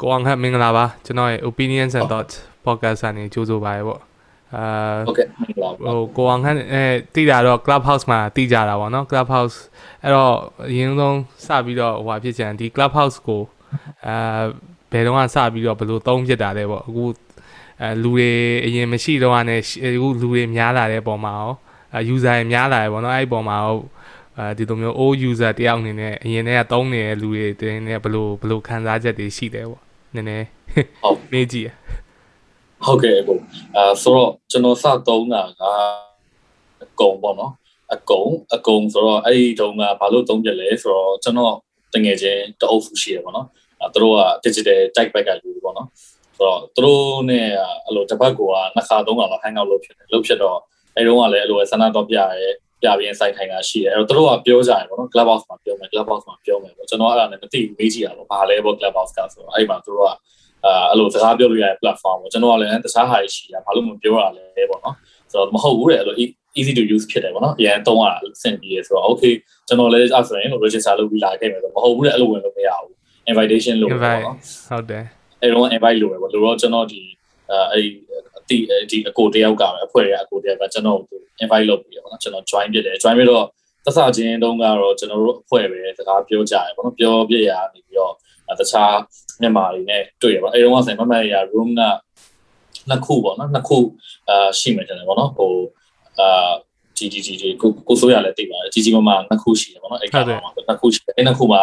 ကိုအောင်ခတ်မင်္ဂလာပါကျွန်တော်ရဲ့ opinions and thoughts podcast အနေနဲ့ကြိုးဆိုပါရပေါ့အာဟုတ်ကဲ့မင်္ဂလာပါဟိုကိုအောင်ခတ်အဲတိတာတော့ clubhouse မှာတိကြတာပေါ့နော် clubhouse အဲ့တော့အရင်ဆုံးစပြီးတော့ဟိုဟာဖြစ်ချင်ဒီ clubhouse ကိုအာဘယ်တော့မှစပြီးတော့ဘယ်လိုသုံးဖြစ်တာလဲပေါ့အခုအဲလူတွေအရင်မရှိတော့ကနေအခုလူတွေများလာတဲ့ပုံမှာရောအဲ user တွေများလာတယ်ပေါ့နော်အဲ့ဒီပုံမှာရော အဲဒီလိုမျိုး old user တယောက်အနေနဲ့အရင်တည်းကသုံးနေတဲ့လူတွေတင်းနေဘယ်လိုဘယ်လိုခံစားချက်တွေရှိတယ်ပေါ့နည်းနည်းဟုတ်မေးကြည့်ရဟုတ်ကဲ့အခုအာဆိုတော့ကျွန်တော်စသုံးတာကအကုံပေါ့နော်အကုံအကုံဆိုတော့အဲ့ဒီတုန်းကဘာလို့သုံးပြလဲဆိုတော့ကျွန်တော်တငယ်ချင်းတအုပ်စုရှိတယ်ပေါ့နော်အဲသူတို့က digital type back ကလူတွေပေါ့နော်ဆိုတော့သူတို့နဲ့အဲ့လိုတစ်ပတ်ကနှစ်ခါသုံးခါလောက် hang out လုပ်ဖြစ်တယ်လုပ်ဖြစ်တော့အဲ့တုန်းကလည်းအဲ့လိုဆန္ဒတော့ပြရဲ ပြပြီးစိုက်ထိုင်တာရှိတယ်အဲ့တော့သူတို့ကပြောကြတယ်ပေါ့နော် club house မှာပြောမယ် club house မှာပြောမယ်ပေါ့ကျွန်တော်အဲ့ဒါနဲ့မသိဘူးမေးကြည့်ရတော့ဘာလဲပေါ့ club house ကဆိုတော့အဲ့မှာသူတို့ကအာအဲ့လိုစကားပြောလို့ရတဲ့ platform ပေါ့ကျွန်တော်ကလည်းတခြားဟာတွေရှိတာဘာလို့မပြောရလဲပေါ့နော်ဆိုတော့မဟုတ်ဘူးတဲ့အဲ့လို easy to use ဖြစ်တယ်ပေါ့နော်အရင်တုံးရအဆင်ပြေဆိုတော့ okay ကျွန်တော်လည်းအဲ့ဆိုရင် register လုပ်ပြီးလာခဲ့မယ်ဆိုမဟုတ်ဘူးတဲ့အဲ့လိုဝင်လို့မရဘူး invitation လုပ်ပေါ့နော်ဟုတ်တယ်အဲ့တော့ invite လုပ်ရပေါ့လို့တော့ကျွန်တော်ဒီအဲ့ အတိဒီအကိုတယောက်ကပဲအဖွဲ့ရဲ့အကိုတယောက်ကကျွန်တော်ကို invite လုပ်ပြီးပေါ့နော်ကျွန်တော် join ဖြစ်တယ် join ပြီးတော့သက်စာချင်းတုန်းကတော့ကျွန်တော်တို့အဖွဲ့ပဲစကားပြောကြရပေါ့နော်ပြောပြရနေပြီးတော့တခြားမြန်မာတွေနဲ့တွေ့ရပါအဲ့တော့ဆိုရင်မမရ room ကနှစ်ခုပေါ့နော်နှစ်ခုအာရှိမှတယ်ပေါ့နော်ဟိုအာဒီဒီဒီကိုကိုဆိုရလည်းသိပါတယ်ကြီးကြီးမားမားနှစ်ခုရှိတယ်ပေါ့နော်အဲ့ကောင်မှာနှစ်ခုရှိတယ်အဲ့နှစ်ခုမှာ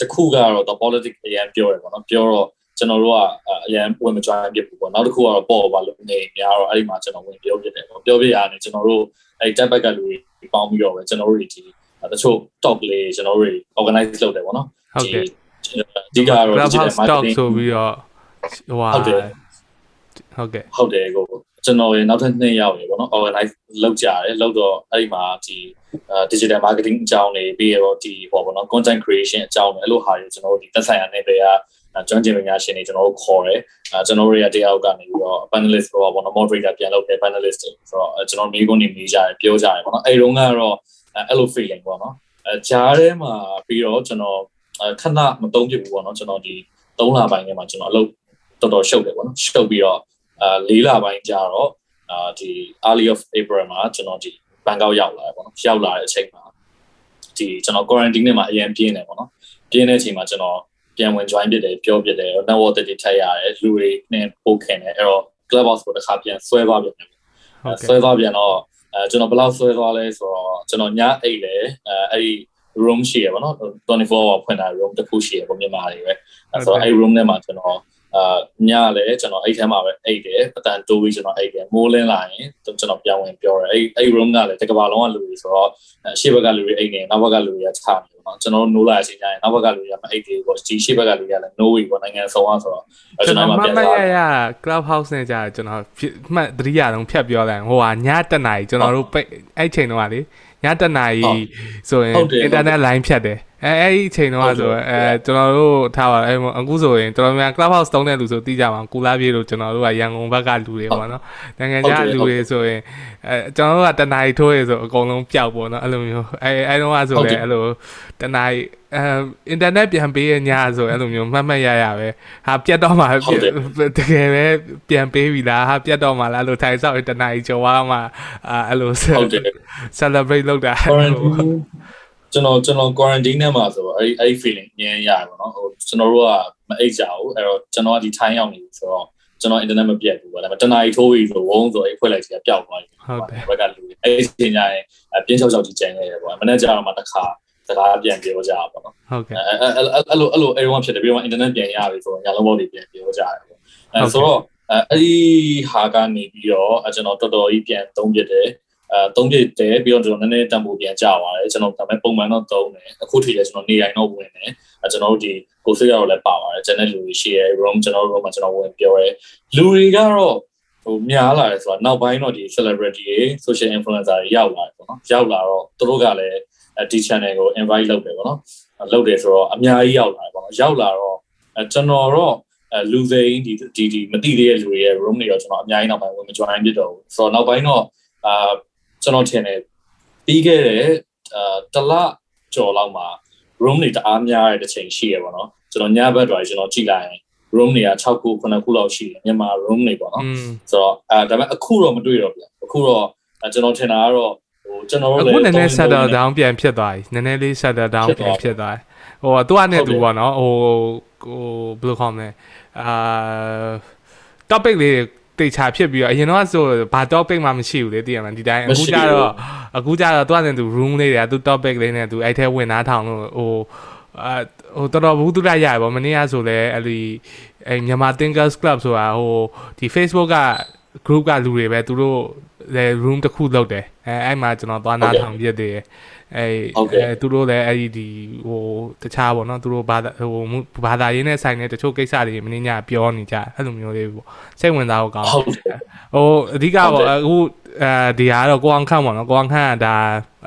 တစ်ခုကတော့ the politics အရင်ပြောရပေါ့နော်ပြောတော့ ကျွန်တော်တို့ကအရင်ဝင်မ join ပြဘူးပေါ့နောက်တစ်ခုကတော့ပေါ်ပါလို့နေများတော့အဲ့ဒီမှာကျွန်တော်ဝင်ပြောပြတယ်ပေါ့ပြောပြရရင်ကျွန်တော်တို့အဲ့ type back ကလူတွေပေါင်းပြီးတော့ပဲကျွန်တော်တို့ဒီတချို့ talk လေးကျွန်တော်တို့ organize လုပ်တယ်ပေါ့နော်ဟုတ်ကဲ့အဓိကတော့ clubhouse stock ဆိုပြီးတော့ဟိုဟာဟုတ်တယ်ဟုတ်ကဲ့ဟုတ်တယ်ကိုကျွန်တော်ရေနောက်ထပ်နှစ်ယောက်ရေပေါ့နော် organize လုပ်ကြတယ်လုပ်တော့အဲ့ဒီမှာဒီ digital marketing အကြောင်းတွေပြီးတော့ဒီဟောပေါ့နော် content creation အကြောင်းတွေအဲ့လိုဟာတွေကျွန်တော်တို့ဒီသက်ဆိုင်ရာနယ်ပယ်က ကျွမ်းကျင်ပညာရှင်တွေကျွန်တော်တို့ခေါ်တယ်အဲကျွန်တော်တို့ရတယောက်ကနေပြီးတော့ panelist ပေါ့ပေါ့နော် moderator ပြန်လုပ်တယ် panelist တွေဆိုတော့ကျွန်တော်မိကုန်းနေမိကြတယ်ပြောကြတယ်ပေါ့နော်အဲ့တုန်းကတော့အဲ့လို feeling ပေါ့နော်အဲကြားထဲမှာပြီးတော့ကျွန်တော်ခဏမသုံးပြဘူးပေါ့နော်ကျွန်တော်ဒီ3လပိုင်းထဲမှာကျွန်တော်အလုပ်တော်တော်ရှုပ်တယ်ပေါ့နော်ရှုပ်ပြီးတော့အာ၄လပိုင်းကြာတော့အာဒီ early of April မှာကျွန်တော်ဒီဘန်ကောက်ရောက်လာတယ်ပေါ့နော်ရောက်လာတဲ့အချိန်မှာဒီကျွန်တော် quarantine နဲ့မှာအရင်ပြင်းတယ်ပေါ့နော်ပြင်းတဲ့အချိန်မှာကျွန်တော် ပြန်ဝင် join ဖြစ်တယ်ပြောဖြစ်တယ် network တွေထည့်ရတယ်လူတွေနဲ့ပို့ခင်တယ်အဲ့တော့ club house ကိုတစ်ခါပြန်ဆွဲသွားပြန်တယ်ဟုတ်ကဲ့ဆွဲသွားပြန်တော့အဲကျွန်တော်ဘယ်လောက်ဆွဲသွားလဲဆိုတော့ကျွန်တော်ညအိတ်လေအဲအဲ့ဒီ room ရှိရပါတော့24 hour ဖွင့်တာ room တစ်ခုရှိရပေါ့မြန်မာတွေပဲအဲဆိုတော့အဲ့ room ထဲမှာကျွန်တော် အာညလည်းကျွန်တော်အဲ့ထဲမှာပဲအိတ်တယ်အတန်တိုးပြီးကျွန်တော်အိတ်တယ်မိုးလင်းလာရင်ကျွန်တော်ပြန်ဝင်ပြောတယ်အဲ့အဲ့ room ကလည်းတကဘာလုံးကလူတွေဆိုတော့ရှေ့ဘက်ကလူတွေအိတ်နေနောက်ဘက်ကလူတွေကချနေပေါ့ကျွန်တော်တို့နိုးလာတဲ့အချိန်ကျရင်နောက်ဘက်ကလူတွေကမအိတ်သေးဘူးပေါ့ဒီရှေ့ဘက်ကလူတွေကလည်း no way ပေါ့နိုင်ငံဆုံးအောင်ဆိုတော့ကျွန်တော်မမရရ clubhouse နဲ့ကြာကျွန်တော်မှတ်တတိယတော့ဖြတ်ပြောလိုက်ဟိုဟာညတက်နာကြီးကျွန်တော်တို့အဲ့ချိန်တော့လေညတက်နာကြီးဆိုရင် internet line ဖြတ်တယ် အဲအဲ့ဒီအချိန်တော့ဆိုအဲကျွန်တော်တို့ထားပါအဲအခုဆိုရင်တော်တော်များ clubhouse တုံးတဲ့လူဆိုသိကြပါကူလာပြေလို့ကျွန်တော်တို့ကရန်ကုန်ဘက်ကလူတွေပေါ့နော်နိုင်ငံခြားလူတွေဆိုရင်အဲကျွန်တော်တို့ကတနားရီထိုးရဆိုအကုန်လုံးပျောက်ပေါ့နော်အဲ့လိုမျိုးအဲအဲတော့ကဆိုလေအဲ့လိုတနားရီအဲအင်တာနက်ပြန်ပေးရညဆိုအဲ့လိုမျိုးမှတ်မှတ်ရရပဲဟာပြတ်တော့မှတကယ်ပဲပြန်ပေးပြီလားဟာပြတ်တော့မှလားအဲ့လိုထိုင်ဆောက်တနားရီကျော်သွားမှအဲ့လို celebrate လုပ်တာ ကျွန်တော်ကျွန်တော် quarantine နဲ့မှာဆိုတော့အဲ့အဲ့ feeling မြင်ရတယ်ပေါ့နော်ဟိုကျွန်တော်တို့ကမအိတ်ကြဘူးအဲ့တော့ကျွန်တော်ကဒီ time ရောက်နေပြီဆိုတော့ကျွန်တော် internet မပြတ်ဘူးပေါ့ဒါပေမဲ့တနားရီထိုးပြီဆိုဝုန်းဆိုအဲ့ဖွဲ့လိုက်စီကပျောက်သွားပြီဟုတ်တယ်ဘက်ကလူအဲ့ဒီချိန်ကျရင်ပြင်းချောက်ချောက်ကြီးကျန်နေတယ်ပေါ့မနေ့ကျတော့မှတစ်ခါစကားပြန်ပြောကြတာပေါ့နော်ဟုတ်ကဲ့အဲ့အဲ့လိုအဲ့လိုအဲ့လိုဖြစ်တယ်ပြီးတော့ internet ပြန်ရပြီဆိုတော့ညလုံးပေါက်တွေပြန်ပြောကြတယ်ပေါ့အဲဆိုတော့အဲ့ဒီဟာကနေပြီးတော့ကျွန်တော်တော်တော်ကြီးပြန်သုံးပြတယ် အဲသုံးပြတယ်ပြီးတော့ကျွန်တော်နည်းနည်းတန်ဖိုးပြန်ကြသွားတယ်ကျွန်တော်ဒါပေမဲ့ပုံမှန်တော့သုံးတယ်အခုထိလည်းကျွန်တော်နေတိုင်းတော့ဝင်တယ်အဲကျွန်တော်တို့ဒီကိုစိရတော့လည်းပါပါတယ်ကျွန်တော်လူတွေရှိရဲ room ကျွန်တော် room မှာကျွန်တော်ဝင်ပြောရဲလူတွေကတော့ဟိုများလာတယ်ဆိုတော့နောက်ပိုင်းတော့ဒီ celebrity တွေ social influencer တွေရောက်လာတယ်ပေါ့နော်ရောက်လာတော့သူတို့ကလည်းဒီ channel ကို invite လုပ်တယ်ပေါ့နော်လုပ်တယ်ဆိုတော့အများကြီးရောက်လာတယ်ပေါ့နော်ရောက်လာတော့ကျွန်တော်တော့အဲလူစိမ်းဒီဒီဒီမတိသေးတဲ့လူတွေရဲ့ room တွေတော့ကျွန်တော်အများကြီးနောက်ပိုင်းဝင်မ join ဖြစ်တော့ဘူးဆိုတော့နောက်ပိုင်းတော့အာ ကျွန်တော်ထင်တယ်ပြီးခဲ့တဲ့အာတလကျော်လောက်မှာ room တွေတအားများတဲ့တစ်ချိန်ရှိရပါတော့ကျွန်တော်ညဘက်တော့ကျွန်တော်ကြည့်လိုက်ရင် room တွေက6ခု9ခုလောက်ရှိတယ်မြန်မာ room တွေပေါ့နော်ဆိုတော့အဲဒါပေမဲ့အခုတော့မတွေ့တော့ဘူးအခုတော့ကျွန်တော်ထင်တာကတော့ဟိုကျွန်တော်တို့လည်းအခုနည်းနည်း settle down ပြန်ဖြစ်သွားပြီနည်းနည်းလေး settle down ပြန်ဖြစ်သွားတယ်ဟိုသူကနဲ့သူပေါ့နော်ဟိုဟိုဘယ်လိုခေါ်မလဲအာ topic လေး တေချာဖြစ်ပြီးတော့အရင်တော့ဆိုဘာ topic မှမရှိဘူးလေတည်ရမှာဒီတိုင်းအခုကျတော့အခုကျတော့သူကလည်းသူ room လေးတွေကသူ topic လေးနဲ့သူအဲ့ထဲဝင်သားထောင်လို့ဟိုအာဟိုတော်တော်ဘူးသူရရပါမနေ့ကဆိုလဲအဲ့ဒီအဲ့မြန်မာ Thinkers Club ဆိုတာဟိုဒီ Facebook က group ကလူတွေပဲသူတို့လေ room တစ်ခုလုပ်တယ်အဲအဲ့မှာကျွန်တော်သွားနာထောင်ပြတယ် အဲအဲသူတို့လည်းအဲ့ဒီဒီဟိုတခြားပေါ့နော်သူတို့ဘာဟိုဘာသာရေးနဲ့ဆိုင်တဲ့တချို့ကိစ္စတွေမင်းညာပြောနေကြအဲ့လိုမျိုးလေးပေါ့စိတ်ဝင်စားဖို့ကောင်းဟိုအဓိကပေါ့အခုအဲဒီဟာတော့ကိုအောင်ခန့်ပေါ့နော်ကိုအောင်ခန့်ကဒါ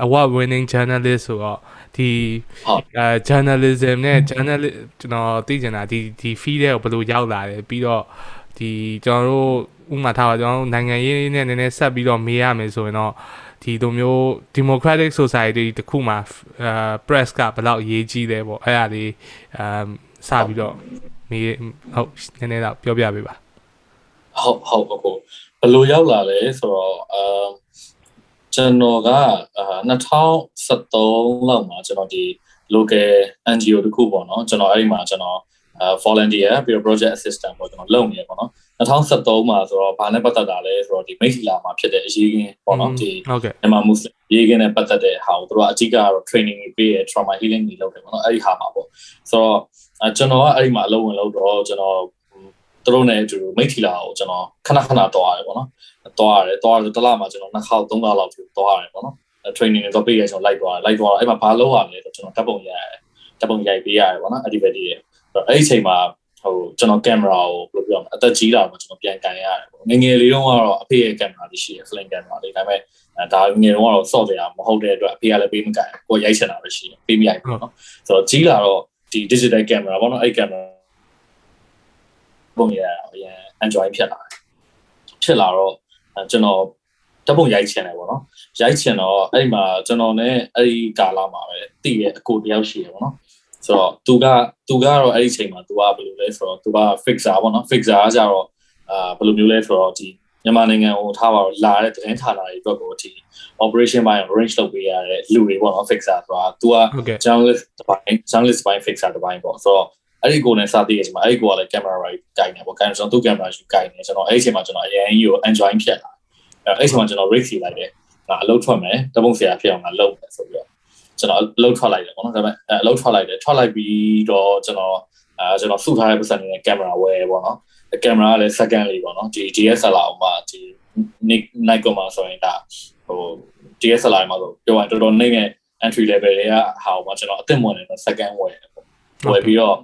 award winning journalist ဆိုတော့ဒီအဲ journalism နဲ့ journalist ကျွန်တော်သိချင်တာဒီဒီ feed တွေကိုဘယ်လိုရောက်လာတယ်ပြီးတော့ဒီကျွန်တော်တို့ဥမာထားပါကျွန်တော်တို့နိုင်ငံရေးနဲ့နည်းနည်းဆက်ပြီးတော့မေးရမယ်ဆိုရင်တော့ ဒီလိုမျိုး democratic society တခုမှာအဲ press ကဘယ်လောက်အရေးကြီးလဲပေါ့အဲ့ဒါလေးအမ်စပြီးတော့မေးဟုတ်နည်းနည်းတော့ပြောပြပေးပါဟုတ်ဟုတ်ဟုတ်ဘယ်လိုရောက်လာလဲဆိုတော့အမ်ကျွန်တော်က2013လောက်မှာကျွန်တော်ဒီ local NGO တခုပေါ့နော်ကျွန်တော်အဲ့ဒီမှာကျွန်တော် volunteer ပြီးတော့ project assistant ပေါ့ကျွန်တော်လုပ်နေရပေါ့နော် 2013မှာဆိုတော့ဘာနဲ့ပတ်သက်တာလဲဆိုတော့ဒီမိတ်လီလာမှာဖြစ်တဲ့အရေးကင်းပေါ့နော်ဒီမြန်မာမွတ်စလင်ရေးကင်းနဲ့ပတ်သက်တဲ့ဟာကိုတို့ကအကြီးကတော့ training ပေးရ trauma healing တွေလုပ်တယ်ပေါ့နော်အဲ့ဒီဟာမှာပေါ့ဆိုတော့ကျွန်တော်ကအဲ့ဒီမှာအလုပ်ဝင်လုပ်တော့ကျွန်တော်တို့နဲ့အတူမိတ်ထီလာကိုကျွန်တော်ခဏခဏတွားရတယ်ပေါ့နော်တွားရတယ်တွားရတယ်တစ်လမှာကျွန်တော်နှစ်ခေါက်သုံးခေါက်လောက်တွားရတယ်ပေါ့နော် training တွေတော့ပေးရကျွန်တော်လိုက်သွားတယ်လိုက်သွားတော့အဲ့မှာဘာလုပ်ရလဲဆိုတော့ကျွန်တော်တပ်ပုံရိုက်ရတယ်တပ်ပုံရိုက်ပေးရတယ်ပေါ့နော်အဲ့ဒီဘက်ဒီရဲ့အဲ့ဒီအချိန်မှာ ဟိုကျွန်တော်ကင်မရာကိုဘယ်လိုပြောမလဲအသက်ကြီးလာတော့ကျွန်တော်ပြန်ကန်ရတယ်ပေါ့ငငယ်လေးတုန်းကတော့အဖေရဲ့ကင်မရာလေးရှိတယ် flank ကင်မရာလေးဒါပေမဲ့ဒါငယ်တုန်းကတော့ soft တယ်မဟုတ်တဲ့အတွက်အဖေကလည်းပေးမကန်ကိုရိုက်ချင်တာပဲရှိတယ်ပေးမရိုက်ဘူးเนาะဆိုတော့ကြီးလာတော့ဒီ digital camera ပေါ့နော်အဲ့ camera ပုံရအရင် enjoy ဖြစ်လာတယ်ဖြစ်လာတော့ကျွန်တော်တပုံရိုက်ချင်တယ်ပေါ့နော်ရိုက်ချင်တော့အဲ့ဒီမှာကျွန်တော်နဲ့အဲ့ဒီကာလမှာပဲတည်ရဲ့အကိုတယောက်ရှိတယ်ပေါ့နော် ဆိုတော့သူကသူကတော့အဲ့ဒီချိန်မှာသူကဘယ်လိုလဲဆိုတော့သူက fixer ပေါ့နော် fixer ကကြတော့အာဘယ်လိုမျိုးလဲဆိုတော့ဒီမြန်မာနိုင်ငံကိုထားပါတော့လာတဲ့သတင်းဌာနတွေအတွက်ကိုဒီ operation ဘိုင်း range လုပ်ပေးရတဲ့လူတွေပေါ့နော် fixer ဆိုတာသူက journalist တစ်ပိုင်း journalist ဘိုင်း fixer တစ်ပိုင်းပေါ့ဆိုတော့အဲ့ဒီကိုနဲ့စသိရချိန်မှာအဲ့ဒီကိုကလည်း camera ရိုက်ကိုင်နေပေါ့ camera ကျွန်တော်သူ့ camera ယူကိုင်နေကျွန်တော်အဲ့ဒီချိန်မှာကျွန်တော်အရင်ကြီးကို enjoy ဖြစ်လာအဲ့အဲ့ချိန်မှာကျွန်တော် rate စီလိုက်တယ်ငါအလုပ်ထွက်မယ်တပုံဆရာဖြစ်အောင်ငါလုပ်မယ်ဆိုပြီးတော့ ကျွန်တော်အလုပ်ထွက်လိုက်တယ်ပေါ့နော်ဒါပေမဲ့အလုပ်ထွက်လိုက်တယ်ထွက်လိုက်ပြီးတော့ကျွန်တော်အဲကျွန်တော်စုထားတဲ့ပတ်စံနဲ့ကင်မရာဝယ်ပေါ့နော်ကင်မရာကလည်း second လေးပေါ့နော်ဒီ DSLR အောင်မှဒီ Nikon မှာဆိုရင်ဒါဟို DSLR မှာဆိုပြောရရင်တော်တော်နိုင်တဲ့ entry level တွေကဟာမှာကျွန်တော်အသင့်ဝင်နေတဲ့ second ဝယ်တယ်ပေါ့ဝယ်ပြီးတော့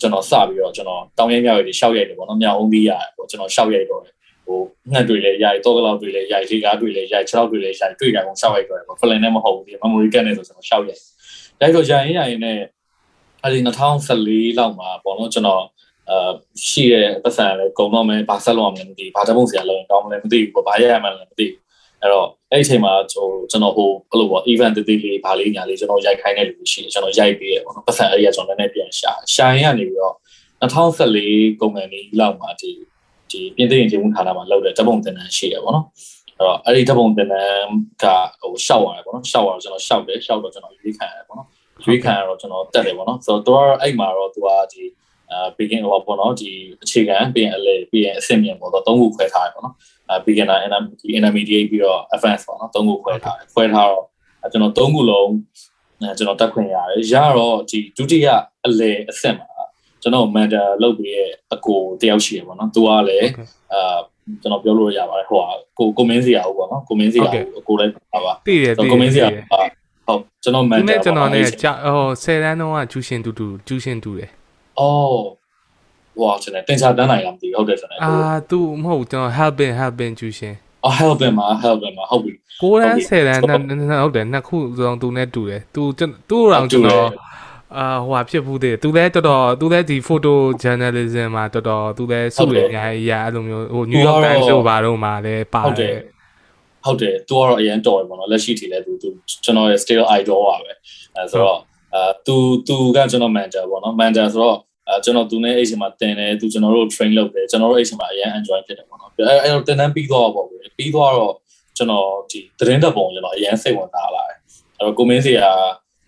ကျွန်တော်စပြီးတော့ကျွန်တော်တောင်းရမြောက်ရည်ရှောက်ရိုက်တယ်ပေါ့နော်မြောက်အောင်ပြီးရတယ်ပေါ့ကျွန်တော်ရှောက်ရိုက်တော့ ဟိုငှက်တွေလည်းရိုက်တော့ကလောက်တွေလည်းရိုက်လေကားတွေလည်းရိုက်ခြေထောက်တွေလည်းရိုက်တွေ့ကြအောင်ရှောက်ရိုက်တော့ပေါ့ဖလင်နဲ့မဟုတ်ဘူးဒီ memory card နဲ့ဆိုကျွန်တော်ရှောက်ရိုက်ရိုက်တော့ရိုင်ရင်ရိုင်နဲ့အဲဒီ2014လောက်မှာပေါ့နော်ကျွန်တော်အာရှိရဲ့ပတ်စံလည်းကုံတော့မယ်ဘာဆက်လို့အောင်လည်းမသိဘာတပုံစရာလုံးတောင်းလည်းမသိဘူးဘာရရမှလည်းမသိဘူးအဲ့တော့အဲ့ဒီအချိန်မှာဟိုကျွန်တော်ဟိုဘယ်လိုပေါ့ event တတိလေးဘာလေးညာလေးကျွန်တော်ရိုက်ခိုင်းတဲ့လူရှိတယ်ကျွန်တော်ရိုက်ပေးရပေါ့နော်ပတ်စံအဲ့ဒီကကျွန်တော်လည်းပြန်ရှာရှာရင်ကနေပြီးတော့2014ကုမ္ပဏီလောက်မှာဒီ ဒီပြင်သစ်ရင်ကျေးမှုဌာနမှာလုပ်တဲ့ဓာတ်ပုံသင်တန်းရှိရပေါ့နော်အဲ့တော့အဲ့ဒီဓာတ်ပုံသင်တန်းကဟိုရှောက်ရတယ်ပေါ့နော်ရှောက်ရတော့ကျွန်တော်ရှောက်တယ်ရှောက်တော့ကျွန်တော်ရွေးခံရတယ်ပေါ့နော်ရွေးခံရတော့ကျွန်တော်တက်တယ်ပေါ့နော်ဆိုတော့သူကအဲ့မှာတော့သူကဒီအာ begin ဟောပေါ့နော်ဒီအခြေခံပြီးရင်အလေပြီးရင်အဆင့်မြင့်ပေါ့တော့သုံးခုခွဲထားတယ်ပေါ့နော်အာ beginner intermediate ပြီးတော့ advanced ပေါ့နော်သုံးခုခွဲထားတယ်ခွဲထားတော့ကျွန်တော်သုံးခုလုံးကျွန်တော်တက်ခွင့်ရတယ်ရတော့ဒီဒုတိယအလေအဆင့်မှာ ကျွန်တော် mentor လုပ်ပြီးရဲ့အကိုတယောက်ရှိရပေါ့နော်သူကလည်းအာကျွန်တော်ပြောလို့ရပါတယ်ဟိုကိုကိုမင်းစီရဟုတ်ပေါ့နော်ကိုမင်းစီရအကိုလည်းပါပါတည်တယ်တည်ကိုမင်းစီရဟုတ်ကျွန်တော် mentor နဲ့ကျွန်တော်နဲ့ကြာဟို10တန်းတော့ကျူရှင်တူတူကျူရှင်တူတယ်အော်ဟိုကျွန်တော်တင်ချာတန်းနိုင်လားမသိဟုတ်တယ်ကျွန်တော်အာ तू မဟုတ်ကျွန်တော် helping helping ကျူရှင်အော် helping မှာ helping မှာဟုတ်ပြီ9တန်း10တန်းဟုတ်တယ်နှစ်ခုစုံသူနဲ့တူတယ် तू သူ့တော်ကျွန်တော် အာဟိုဟာဖြစ်ဘူးတဲ့သူလည်းတော်တော်သူလည်းဒီ photo journalism မှာတော်တော်သူလည်းစုရအများကြီးရအဲ့လိုမျိုးဟို New York Times တို့ဘာတို့မှာလည်းပါတယ်ဟုတ်တယ်သူကတော့အရင်တော်တယ်ပေါ့နော်လက်ရှိထိလည်းသူသူကျွန်တော်ရဲ့ still idol ပါပဲအဲဆိုတော့အဲသူသူကကျွန်တော် manager ပေါ့နော် manager ဆိုတော့အဲကျွန်တော်သူနဲ့အဲ့ချိန်မှာတင်တယ်သူကျွန်တော်တို့ train လုပ်တယ်ကျွန်တော်တို့အဲ့ချိန်မှာအရင် enjoy ဖြစ်တယ်ပေါ့နော်အဲအဲ့တော့တင်တန်းပြီးသွားပေါ့ပြီးသွားတော့ကျွန်တော်ဒီသတင်းတပ်ပုံကျွန်တော်အရင်စိတ်ဝင်စားလာတယ်အဲ့တော့ကိုမင်းစီက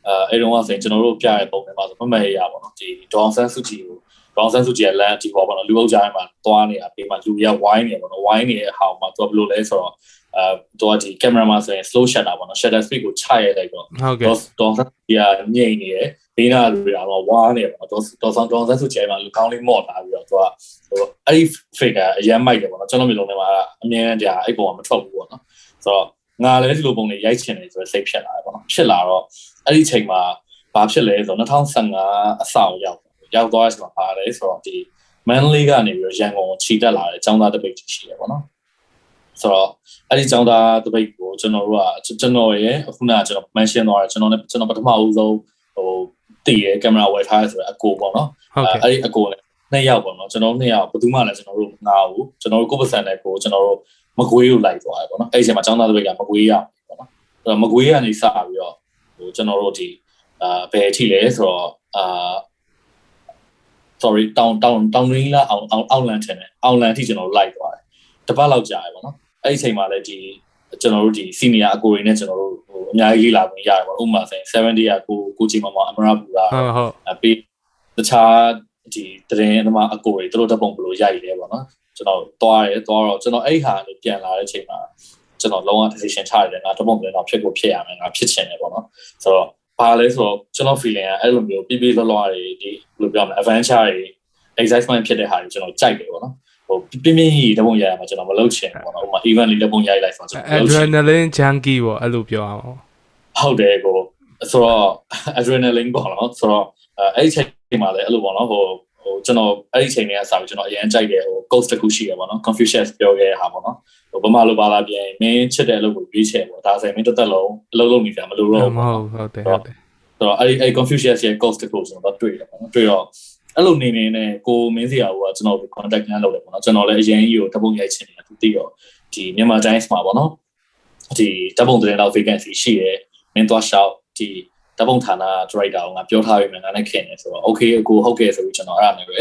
အဲအဲ့တော့ဆိုရင်ကျွန်တော်တို့ပြရတဲ့ပုံတွေမှာဆိုမမရရပေါ့နော်ဒီဒေါန်ဆန်းစုကြည်ကိုဒေါန်ဆန်းစုကြည်ရဲ့လမ်းဒီပေါ့ပေါ့နော်လူအုပ်ကြားမှာတွားနေတာပြီးမှလူရဝိုင်းနေပေါ့နော်ဝိုင်းနေတဲ့ဟာမှာသူဘယ်လိုလဲဆိုတော့အဲတော့ဒီကင်မရာမှာဆိုရင် slow shutter ပေါ့နော် shutter speed ကိုချရဲလိုက်တော့ဟုတ်ကဲ့ဒေါန်ဆန်းစုကြည်ကငြိမ်နေတယ်ဘေးနာတွေကတော့ဝါးနေပေါ့တော့တော်ဆောင်တော်ဆန်းစုကြဲမှာလူကောင်းလေးမော့ထားပြီးတော့သူကဟိုအဲ့ဒီ figure အရင်မိုက်တယ်ပေါ့နော်ကျွန်တော်မျိုးလုံးထဲမှာအမြဲတမ်းကြာအဲ့ပုံကမထွက်ဘူးပေါ့နော်ဆိုတော့ ငါလည်းဒီလိုပုံတွေရိုက်ချင်တယ်ဆိုတော့စိတ်ဖြစ်လာတယ်ပေါ့နော်ဖြစ်လာတော့အဲ့ဒီချိန်မှာဘာဖြစ်လဲဆိုတော့2015အဆောင်ရောက်ရောက်သွားတဲ့အချိန်မှာပါတယ်ဆိုတော့ဒီ Manly ကနေပြီးတော့ရန်ကုန်ကိုခြိတက်လာတဲ့ចောင်းသားတပိတ်ရှိတယ်ပေါ့နော်ဆိုတော့အဲ့ဒီចောင်းသားတပိတ်ကိုကျွန်တော်တို့ကကျွန်တော်ရဲ့အခုနကကျွန်တော် mention သွားတယ်ကျွန်တော်လည်းကျွန်တော်ပထမဦးဆုံးဟိုတည်ရဲကင်မရာဝယ်ထားရဆိုတော့အကိုပေါ့နော်အဲ့ဒီအကိုလည်းနှစ်ယောက်ပေါ့နော်ကျွန်တော်နှစ်ယောက်ဘယ်သူမှလည်းကျွန်တော်တို့မငါဘူးကျွန်တော်တို့ကိုယ်ပစံနဲ့ကိုကျွန်တော်တို့ မကွေးကိုလိုက်သွားတယ်ပေါ့နော်အဲ့ဒီအချိန်မှာចောင်းသားတပိတ်ကမကွေးရပေါ့နော်အဲ့တော့မကွေးကနေစပြီးတော့ဟိုကျွန်တော်တို့ဒီအာဘယ်အထိလဲဆိုတော့အာ sorry တောင်တောင်တောင်ရင်းလာအောင်အောင်အောင်လန်ထင်တယ်အောင်လန်ထိကျွန်တော်လိုက်သွားတယ်တပတ်လောက်ကြာရပေါ့နော်အဲ့ဒီအချိန်မှာလည်းဒီကျွန်တော်တို့ဒီ senior အကိုတွေနဲ့ကျွန်တော်တို့ဟိုအများကြီးလာဝင်ရတယ်ပေါ့ဥပမာဆိုရင်70ရာကိုကိုချီမမအမရပူလာဟုတ်ဟုတ်ပြီးတခြားဒီတရင်အမအကိုတွေသူတို့တပုံဘလို့ရိုက်တယ်ပေါ့နော် ကျွန်တော်တွားရဲတွားတော့ကျွန်တော်အဲ့ဟာနေပြန်လာတဲ့အချိန်မှာကျွန်တော်လုံးဝ decision ချရတယ်ငါတပုံလည်းတော့ဖြစ်ကိုဖြစ်ရမယ်ငါဖြစ်ချင်တယ်ပေါ့နော်ဆိုတော့ဘာလဲဆိုတော့ကျွန်တော် feeling ကအဲ့လိုမျိုးပြပြလောလောတွေဒီဘယ်လိုပြောမလဲ adventure တွေ excitement ဖြစ်တဲ့ဟာတွေကျွန်တော်ကြိုက်တယ်ပေါ့နော်ဟိုပြင်းပြင်းကြီးတပုံရရမှာကျွန်တော်မလုပ်ချင်ဘူးပေါ့နော်ဟိုမှာ event လေးတပုံရိုက်လိုက်ဆိုတော့ကျွန်တော် adrenaline junkie ပေါ့အဲ့လိုပြောအောင်ဟုတ်တယ်ကိုဆိုတော့ adrenaline ပေါ့နော်ဆိုတော့အဲ့ဒီချိန်မှာလည်းအဲ့လိုပေါ့နော်ဟို ဟိုကျွန်တော်အဲ့ဒီချိန်တွေကစပြီးကျွန်တော်အရင်ကြိုက်တယ်ဟို coach တခုရှိရပေါ့နော် Confucius ပြောခဲ့တဲ့ဟာပေါ့နော်ဟိုဗမာလိုပါလာပြန်မင်းချစ်တဲ့အလုပ်ကိုရွေးချယ်ပေါ့ဒါဆိုရင်မင်းတစ်သက်လုံးအလုပ်လုပ်နေကြမလို့တော့မဟုတ်ဟုတ်တယ်ဟုတ်တယ်ဆိုတော့အဲ့ဒီအဲ့ Confucius ရဲ့ coach တခုကျွန်တော်တွေ့တယ်ပေါ့နော်တွေ့တော့အဲ့လိုနေနေနဲ့ကိုမင်းစရာကကျွန်တော် contact ညာလုပ်တယ်ပေါ့နော်ကျွန်တော်လည်းအရင်ကြီးကိုတပုံရိုက်ချင်တယ်သူသိတော့ဒီမြန်မာ Giants မှာပေါ့နော်ဒီတပုံတဲ့လောက် vacancy ရှိရဲမင်းသွားရှောက်ဒီ တပုံဌာန director ကိုငါပြောထားပြီမယ်ငါနဲ့ခင်နေဆိုတော့ okay အကိုဟုတ်ကဲ့ဆိုပြီးကျွန်တော်အဲ့ဒါနဲ့ပဲ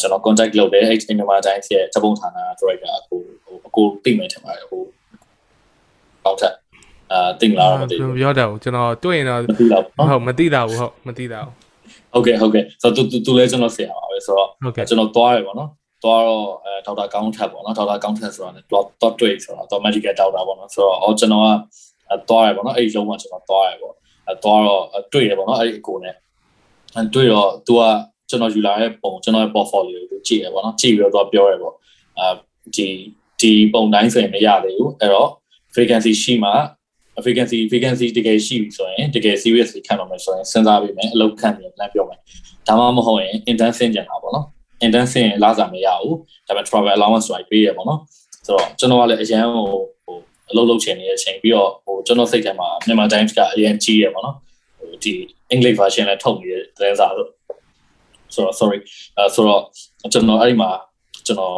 ကျွန်တော် contact လုပ်တယ်အဲ့မြန်မာ Giants ရဲ့တပုံဌာန director အကိုအကိုသိမယ်ထင်ပါတယ်အကိုဟောက်ထက်အာတင်လာတော့မသိဘူးပြောတယ်ကျွန်တော်တွေ့ရင်တော့ဟုတ်မသိတာဘူးဟုတ်မသိတာဘူးဟုတ်ကဲ့ဟုတ်ကဲ့ဆိုတော့သူသူလည်းကျွန်တော်ဆရာပါပဲဆိုတော့ကျွန်တော်သွားရပေါ့နော်သွားတော့အဲဒေါက်တာကောင်းထက်ပေါ့နော်ဒေါက်တာကောင်းထက်ဆိုတာ dot dot trade ဆိုတာတော့ medical ဒေါက်တာပေါ့နော်ဆိုတော့အော်ကျွန်တော်ကသွားရပေါ့နော်အဲ့ဒီရုံးမှာကျွန်တော်သွားရပေါ့အဲ သွားတော့တွေ့ရပေါ့နော်အဲ့ဒီအကိုနဲ့အဲတွေ့တော့ तू ကကျွန်တော်ယူလာတဲ့ပုံကျွန်တော်ရဲ့ portfolio ကိုကြည့်ရပေါ့နော်ကြည့်ပြီးတော့ပြောရပေါ့အဲဒီဒီပုံတိုင်းဆိုရင်မရသေးဘူးအဲ့တော့ vacancy ရှိမှ vacancy vacancy တကယ်ရှိပြီဆိုရင်တကယ် seriously ခံတော့မယ်ဆိုရင်စဉ်းစားပြီးမယ်အလုပ်ခံပြီး plan ပြောမယ်ဒါမှမဟုတ်ရင် intern ဆင်းကြတာပေါ့နော် intern ဆင်းရင်လာစားမရဘူးဒါပေမဲ့ travel allowance တွေပေးရပေါ့နော်ဆိုတော့ကျွန်တော်ကလည်းအရန်ဟိုဟို အလုပ်လုပ်ချင်နေတဲ့အချိန်ပြီးတော့ဟိုကျွန်တော်စိတ်ထဲမှာမြန်မာ Times ကအရန်ကြီးရပေါ့နော်ဟိုဒီ English version လည်းထုတ်နေတဲ့သတင်းစာလို့ဆိုတော့ sorry အဲဆိုတော့ကျွန်တော်အဲ့ဒီမှာကျွန်တော်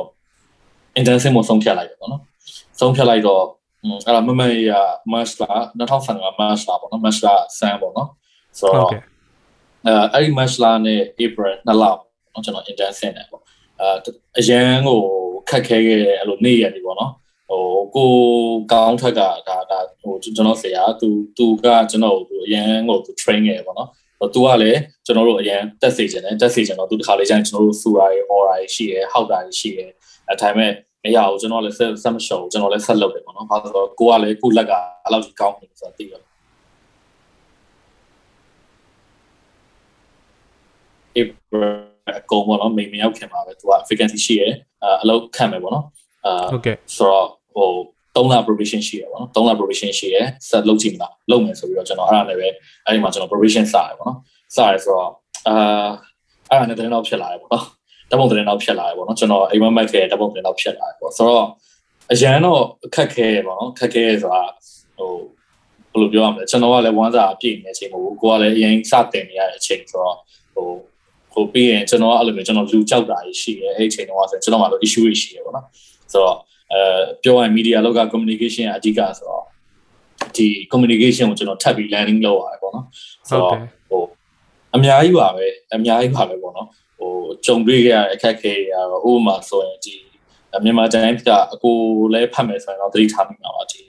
intern ဆင်းမဆုံးဖြတ်လိုက်တယ်ပေါ့နော်ဆုံးဖြတ်လိုက်တော့အဲ့ဒါမမရ match လာ2015 match လာပေါ့နော် match လာဆန်ပေါ့နော်ဆိုတော့အဲအဲ့ဒီ match လာနဲ့ April နှစ်လပေါ့ကျွန်တော် intern ဆင်းတယ်ပေါ့အဲအရန်ကိုခက်ခဲခဲ့အဲ့လိုနေ့ရက်တွေပေါ့နော် ဟိုကိုကောင်းထက်ကဒါဒါဟိုကျွန်တော်ဆရာသူသူကကျွန်တော်ကိုအရန်ကိုသူ train ခဲ့ပေါ့နော်ဟိုသူကလည်းကျွန်တော်တို့အရန်တက်စေချင်တယ်တက်စေချင်တော့သူတစ်ခါလေကျရင်ကျွန်တော်တို့စူရာတွေ aura တွေရှိရယ်ဟောက်တာတွေရှိရယ်အဲဒါပေမဲ့မရဘူးကျွန်တော်လည်းဆက်ဆက်မရှော့ဘူးကျွန်တော်လည်းဆက်လုပ်တယ်ပေါ့နော်ဘာလို့ဆိုတော့ကိုကလည်းကိုလက်ကအဲ့လောက်ကြီးကောင်းနေဆိုတော့သိရောအေးအကုန်ပေါ့နော်မိန်မရောက်ခင်ပါပဲသူက vacancy ရှိရယ်အလုပ်ခံမယ်ပေါ့နော်အာဟုတ်ကဲ့ဆိုတော့ ဟို3လ probation ရှိရယ်ပေါ့နော်3လ probation ရှိရယ်ဆက်လုပ်ကြည့်မလားလုပ်မယ်ဆိုပြီးတော့ကျွန်တော်အဲ့ဒါနဲ့ပဲအဲ့ဒီမှာကျွန်တော် probation စရတယ်ပေါ့နော်စရယ်ဆိုတော့အာအဲ့ဒါနဲ့တည်းတော့ဖြစ်လာတယ်ပေါ့နော်ဓာတ်ပုံသတင်းတော့ဖြစ်လာတယ်ပေါ့နော်ကျွန်တော်အိမ်မက်မက်ခဲ့ဓာတ်ပုံသတင်းတော့ဖြစ်လာတယ်ပေါ့ဆိုတော့အရန်တော့အခက်ခဲပေါ့နော်ခက်ခဲဆိုတာဟိုဘယ်လိုပြောရမလဲကျွန်တော်ကလည်းဝမ်းစာပြည့်နေတဲ့အချိန်မဟုတ်ဘူးကိုကလည်းအရင်စတင်နေရတဲ့အချိန်ဆိုတော့ဟိုဟိုပြီးရင်ကျွန်တော်ကအဲ့လိုမျိုးကျွန်တော်လူကြောက်တာရှိတယ်အဲ့ဒီအချိန်တော့ဆိုကျွန်တော်မှလို့ issue ရှိတယ်ပေါ့နော်ဆိုတော့ အဲပြောရရင် media လောက communication အဓိကဆိုတော့ဒီ communication ကိုကျွန်တော်ထပ်ပြီး learning လုပ်ရတယ်ပေါ့နော်ဆိုတော့ဟိုအများကြီးပါပဲအများကြီးပါပဲပေါ့နော်ဟဟိုကြုံတွေ့ခဲ့ရတဲ့အခက်အခဲတွေကတော့ဥပမာဆိုရင်ဒီမြန်မာတိုင်းကအကိုလည်းဖတ်မယ်ဆိုရင်တော့သတိထားမိမှာပါဒီ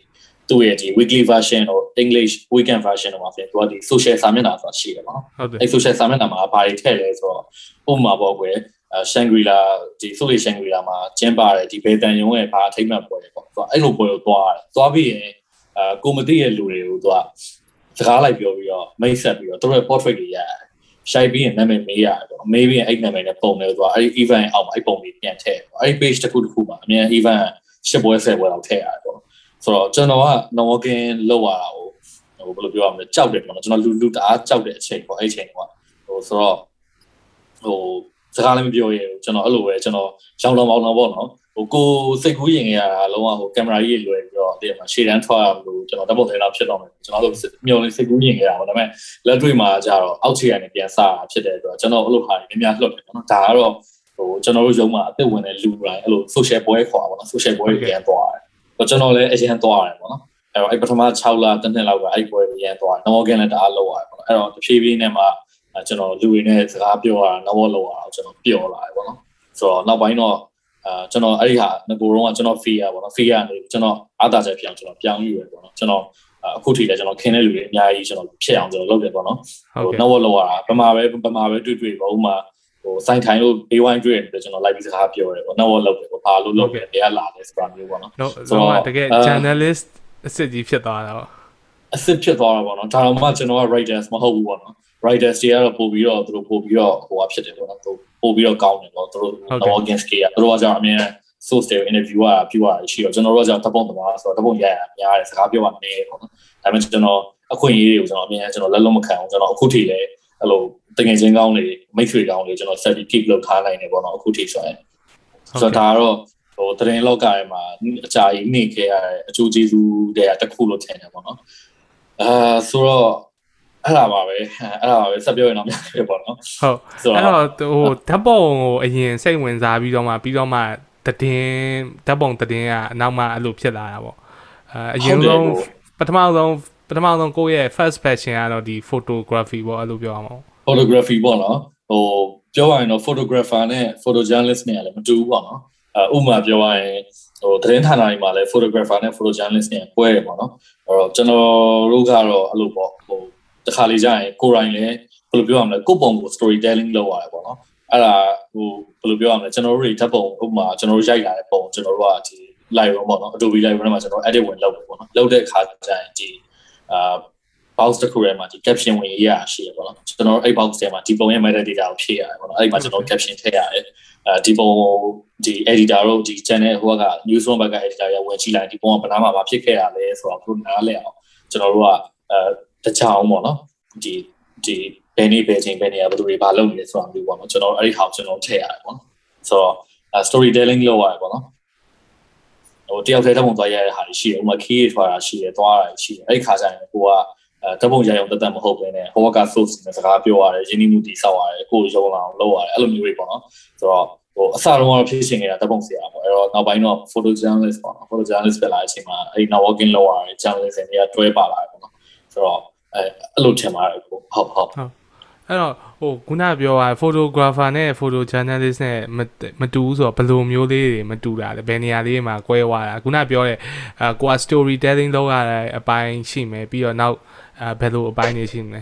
သူ့ရဲ့ဒီ weekly version or English weekend version တော့မှာဖြစ်သူကဒီ social စာမျက်နှာဆိုတာရှိတယ်နော်ဟုတ်တယ်အဲ social စာမျက်နှာမှာဘာတွေထည့်လဲဆိုတော့ဥပမာပေါ့ကွယ် ရှန်ဂရီလာဒီဆိုလေရှန်ဂရီလာမှာကျင်းပါတယ်ဒီဘေတန်ယုံရဲ့ဘာအထိမ့်မှတ်ပွဲပေါ့သူကအဲ့လိုပွဲကိုသွားတယ်သွားပြီးရင်အဲကိုမတိရဲ့လူတွေကိုသူကစကားလိုက်ပြောပြီးတော့မိတ်ဆက်ပြီးတော့သူတို့ရဲ့ portrait တွေရတယ်ရှိုက်ပြီးရင်နာမည်မေးရတယ်ပေါ့မေးပြီးရင်အဲ့နာမည်နဲ့ပုံတယ်ဆိုတော့အဲ့ဒီ event အောက်မှာအဲ့ပုံတွေပြန်ထည့်အဲ့ဒီ page တစ်ခုတစ်ခုမှာအများ event ရှစ်ပွဲဆယ်ပွဲလောက်ထည့်ရတယ်ပေါ့ဆိုတော့ကျွန်တော်က networking လုပ်ရတာကိုဟိုဘယ်လိုပြောရမလဲကြောက်တယ်ပေါ့နော်ကျွန်တော်လူလူတအားကြောက်တဲ့အချိန်ပေါ့အဲ့အချိန်ကဟိုဆိုတော့ဟို စကားလည်းမပြောရဘူးကျွန်တော်အဲ့လိုပဲကျွန်တော်ရောင်းလောင်ပေါင်းတော့ပေါ့နော်ဟိုကိုစိတ်ကူးရင်ရတာလုံးဝဟိုကင်မရာကြီးလွယ်ပြီးတော့ဒီမှာရှေ့တန်းထွက်ရလို့ကျွန်တော်ဓာတ်ပုံတွေတော့ဖြစ်တော့မယ်ကျွန်တော်တို့မျောလင်းစိတ်ကူးရင်ရတာပေါ့ဒါပေမဲ့လက်တွေ့မှာကျတော့အောက်ခြေကနေပြန်စားတာဖြစ်တဲ့အတွက်ကျွန်တော်အဲ့လိုဟာတွေများများလွတ်တယ်ပေါ့နော်ဒါကတော့ဟိုကျွန်တော်တို့ရုံးမှာအသက်ဝင်တဲ့လူတိုင်းအဲ့လို social ပွဲခေါ်ပါပေါ့နော် social ပွဲတွေပြန်သွားတယ်ကျွန်တော်လည်းအရင်သွားတယ်ပေါ့နော်အဲ့တော့အဲ့ပထမ6လတစ်နှစ်လောက်ကအဲ့ပွဲရန်သွားတယ် Normal Game လည်းတအားလောက်ရတယ်ပေါ့နော်အဲ့တော့တဖြည်းဖြည်းနဲ့မှ ကျွန်တော်လူတွေနဲ့စကားပြောရတာ Normal လောက်ရအောင်ကျွန်တော်ပြောလာတယ်ပေါ့နော်ဆိုတော့နောက်ပိုင်းတော့အာကျွန်တော်အဲ့ဒီဟာငကိုတော့ကကျွန်တော် fear ပေါ့နော် fear ကနေကျွန်တော်အားသာချက်ဖြစ်အောင်ကျွန်တော်ပြောင်းယူရပေါ့နော်ကျွန်တော်အခုထိလည်းကျွန်တော်ခင်းတဲ့လူတွေအများကြီးကျွန်တော်ဖြစ်အောင်ကျွန်တော်လုပ်တယ်ပေါ့နော်ဟို Normal လောက်ရတာဗမာပဲဗမာပဲတွေ့တွေ့ပေါ့ဥမာဟိုစိုင်းထိုင်လို့ B1 တွေ့ရတယ်ကျွန်တော်လိုက်ပြီးစကားပြောတယ်ပေါ့ Normal လောက်တယ်ပေါ့ဘာလို့လုပ်တယ်တရားလာတယ်ဆိုတာမျိုးပေါ့နော်ဆိုတော့တကယ် journalist အစစ်ကြီးဖြစ်သွားတာပေါ့အစစ်ဖြစ်သွားတာပေါ့နော်ဒါတော့မှကျွန်တော်က writers မဟုတ်ဘူးပေါ့နော် writers တွေကတော့ပို့ပြီးတော့သူတို့ပို့ပြီးတော့ဟိုဟာဖြစ်တယ်ပေါ့နော်သူပို့ပြီးတော့ကောင်းတယ်ပေါ့သူတို့ login scale သူတို့ကကြောင့်အမြဲ source တွေ interview อ่ะပြုရရှိတော့ကျွန်တော်တို့ကကြောင့်တပုံသမားဆိုတော့တပုံရရများတယ်စကားပြောရနေပေါ့နော်ဒါပေမဲ့ကျွန်တော်အခွင့်အရေးတွေကိုကျွန်တော်အမြဲကျွန်တော်လက်လုံးမခံအောင်ကျွန်တော်အခုထိလည်းအဲ့လိုတကယ်ချင်းကောင်းတွေမိတ်ဆွေကောင်းတွေကျွန်တော် set keep လုပ်ထားနိုင်တယ်ပေါ့နော်အခုထိဆိုရင်ဆိုတော့ဒါကတော့ဟိုတရင်လောက်ကထဲမှာအကြာကြီးနေခဲ့ရတဲ့အကျိုးကျေးဇူးတွေကတစ်ခုလို့ထင်တယ်ပေါ့နော်အာဆိုတော့ အဲ့ဒါပါပဲအဲ့ဒါပါပဲဆက်ပြောရင်တော့များတယ်ပေါ့နော်ဟုတ်အဲ့တော့ဟိုဓာတ်ပုံကိုအရင်စိတ်ဝင်စားပြီးတော့မှပြီးတော့မှတည်င်းဓာတ်ပုံတည်င်းကအနောက်မှအဲ့လိုဖြစ်လာတာပေါ့အဲအရင်ဆုံးပထမဆုံးပထမဆုံးကိုယ့်ရဲ့ first passion ကတော့ဒီ photography ပေါ့အဲ့လိုပြောရမှာ photography ပေါ့နော်ဟိုပြောရရင်တော့ photographer နဲ့ photojournalist နဲ့လည်းမတူဘူးပေါ့နော်အဲဥပမာပြောရရင်ဟိုသတင်းဌာနတွေမှာလည်း photographer နဲ့ photojournalist နဲ့ပွဲတယ်ပေါ့နော်အဲ့တော့ကျွန်တော်တို့ကတော့အဲ့လိုပေါ့ဟို တစ်ခါလေကြာရင်ကိုယ်တိုင်လည်းဘယ်လိုပြောရမလဲကိုယ့်ပုံကို storytelling လုပ်ရတယ်ပေါ့နော်အဲ့ဒါဟိုဘယ်လိုပြောရမလဲကျွန်တော်တို့တွေဓာတ်ပုံဥပမာကျွန်တော်တို့ရိုက်လာတဲ့ပုံကျွန်တော်တို့ကဒီ live ပေါ့နော် Adobe Lightroom မှာကျွန်တော် edit ဝင်လုပ်တယ်ပေါ့နော်လုပ်တဲ့အခါကျရင်ဒီအာ box တစ်ခုထဲမှာဒီ caption ဝင်ရေးရရှိရပေါ့နော်ကျွန်တော်အဲ့ box ထဲမှာဒီပုံရဲ့ metadata ကိုဖြည့်ရတယ်ပေါ့နော်အဲ့ဒီမှာကျွန်တော် caption ထည့်ရတယ်အဲဒီပုံဒီ editor တို့ဒီ channel ဟိုက newsroom ဘက်က editor ရဝင်ကြည့်လိုက်ဒီပုံကဘယ်နာမှာဖြစ်ခဲ့ရလဲဆိုတော့သူနားလဲအောင်ကျွန်တော်တို့ကအဲ တချောင်းပေါ့နော်ဒီဒီဘယ်နေ့ဘယ်ချိန်ဘယ်နေရာဘယ်သူတွေဘာလုပ်နေလဲဆိုတာမျိုးပေါ့နော်ကျွန်တော်အဲ့ဒီဟာကိုကျွန်တော်ထည့်ရတယ်ပေါ့နော်ဆိုတော့ storytelling လုပ်ရတယ်ပေါ့နော်ဟိုတယောက်တည်းတပုံသွားရတဲ့ဟာရှိတယ်ဥပမာ key ထွာတာရှိတယ်သွားတာရှိတယ်အဲ့ဒီခါကျရင်ကိုကအဲတပုံရရုံတက်တက်မဟုတ်ဘဲနဲ့ဟိုက source နဲ့စကားပြောရတယ်ရင်းနှီးမှုတည်ဆောက်ရတယ်ကိုရုံလာအောင်လုပ်ရတယ်အဲ့လိုမျိုးတွေပေါ့နော်ဆိုတော့ဟိုအစတုန်းကတော့ဖြစ်ရှင်နေတာတပုံဆရာပေါ့အဲ့တော့နောက်ပိုင်းတော့ photo journalist ပေါ့နော် photo journalist ဖြစ်လာတဲ့အချိန်မှာအဲ့ဒီ networking လုပ်ရတယ် journalist တွေကတွဲပါလာတယ်ပေါ့နော်ဆိုတော့ အဲအဲ့လိုထင်ပါတယ်ကိုဟုတ်ဟုတ်အဲ့တော့ဟိုခုနပြောတာ photographer နဲ့ photo journalist နဲ့မတူဘူးဆိုတော့ဘယ်လိုမျိုးလေးတွေမတူတာလဲဘယ်နေရာလေးမှာကွဲသွားတာခုနပြောတဲ့အာကိုက story telling လုပ်ရတဲ့အပိုင်းရှိမယ်ပြီးတော့နောက်အဲဘယ်လိုအပိုင်းတွေရှိမလဲ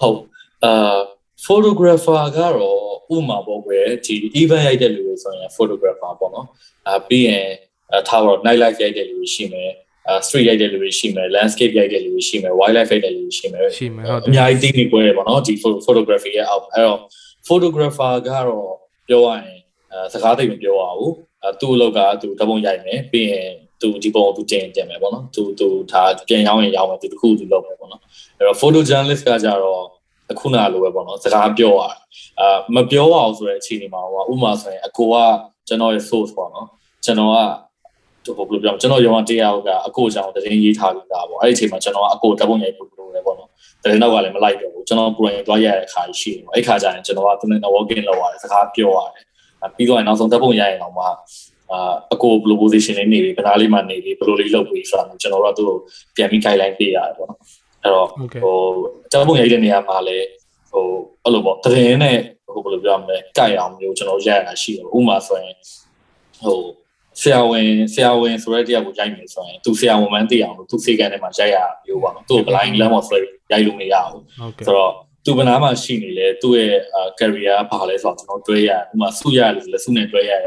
ဟုတ်အာ photographer ကတော့ဥမာပေါ့ကွယ်ဒီ event ရိုက်တဲ့လူတွေဆိုရင် photographer ပေါ့နော်အာပြီးရင်ထားတော့ night life ရိုက်တဲ့လူတွေရှိမယ်အဲ street ရိုက်တဲ့လူတွေရှိမယ် landscape ရိုက်တဲ့လူတွေရှိမယ် wildlife ရိုက်တဲ့လူတွေရှိမယ်ရှိမယ်ဟုတ်တယ်အများကြီးသိနေပွဲပေါ့နော်ဒီ photography ရဲ့အောက်အဲ့တော့ photographer ကတော့ပြောရရင်အဲစကားသိမပြောရဘူးအဲသူ့အလုပ်ကသူတပုံရိုက်မယ်ပြီးရင်သူဒီပုံသူတင်တင်မယ်ပေါ့နော်သူသူဒါပြန်ရောင်းရင်ရောင်းမယ်သူတခုသူလုပ်မယ်ပေါ့နော်အဲ့တော့ photo journalist ကကြတော့အခုနလိုပဲပေါ့နော်စကားပြောရအာမပြောအောင်ဆိုတဲ့အခြေအနေမှာဟိုဥပမာဆိုရင်အကိုကကျွန်တော်ရဲ့ source ပေါ့နော်ကျွန်တော်က ဘယ်လိုပြောကျွန်တော်ရောင်းတရားကအကိုကြောင့်တရင်ရေးထားပြီးသားပေါ့အဲ့ဒီအချိန်မှာကျွန်တော်ကအကိုတပုံရိုက်ဖို့လိုတယ်ပေါ့နော်တရင်နောက်ကလည်းမလိုက်တော့ဘူးကျွန်တော်ကိုယ်တိုင်သွားရတဲ့အခါရှိတယ်ပေါ့အဲ့ခါကျရင်ကျွန်တော်ကသူနဲ့ working လုပ်ရတယ်စကားပြောရတယ်ပြီးတော့နောက်ဆုံးတပုံရိုက်ရင်တော့မှအာအကိုဘယ်လို position လေးနေပြီဘယ်နာလေးမှနေပြီဘယ်လိုလေးလုပ်ပြီးဆိုတာကျွန်တော်တို့ကသူ့ကိုပြန်ပြီး guideline ပေးရတယ်ပေါ့နော်အဲ့တော့ဟိုတပုံရိုက်တဲ့နေရာမှာလည်းဟိုအဲ့လိုပေါ့တရင်နဲ့ဟဟိုဘယ်လိုပြောမလဲကြိုက်အောင်မျိုးကျွန်တော်ရိုက်ရတာရှိတယ်ဥပမာဆိုရင်ဟို ဆရာဝန်ဆရာဝန်ဆိုတဲ့တရားကိုရိုက်မယ်ဆိုရင်သူဆရာဝန်မှန်းသိအောင်လို့သူစေကန်ထဲမှာရိုက်ရမျိုးပါနော်သူ့ blind lamb of flame ရိုက်လို့မရဘူးဆိုတော့သူဘနာမှာရှိနေလေသူ့ရဲ့ career ဘာလဲဆိုတော့ကျွန်တော်တွဲရဥပမာစုရလို့လဲစုနဲ့တွဲရအဲ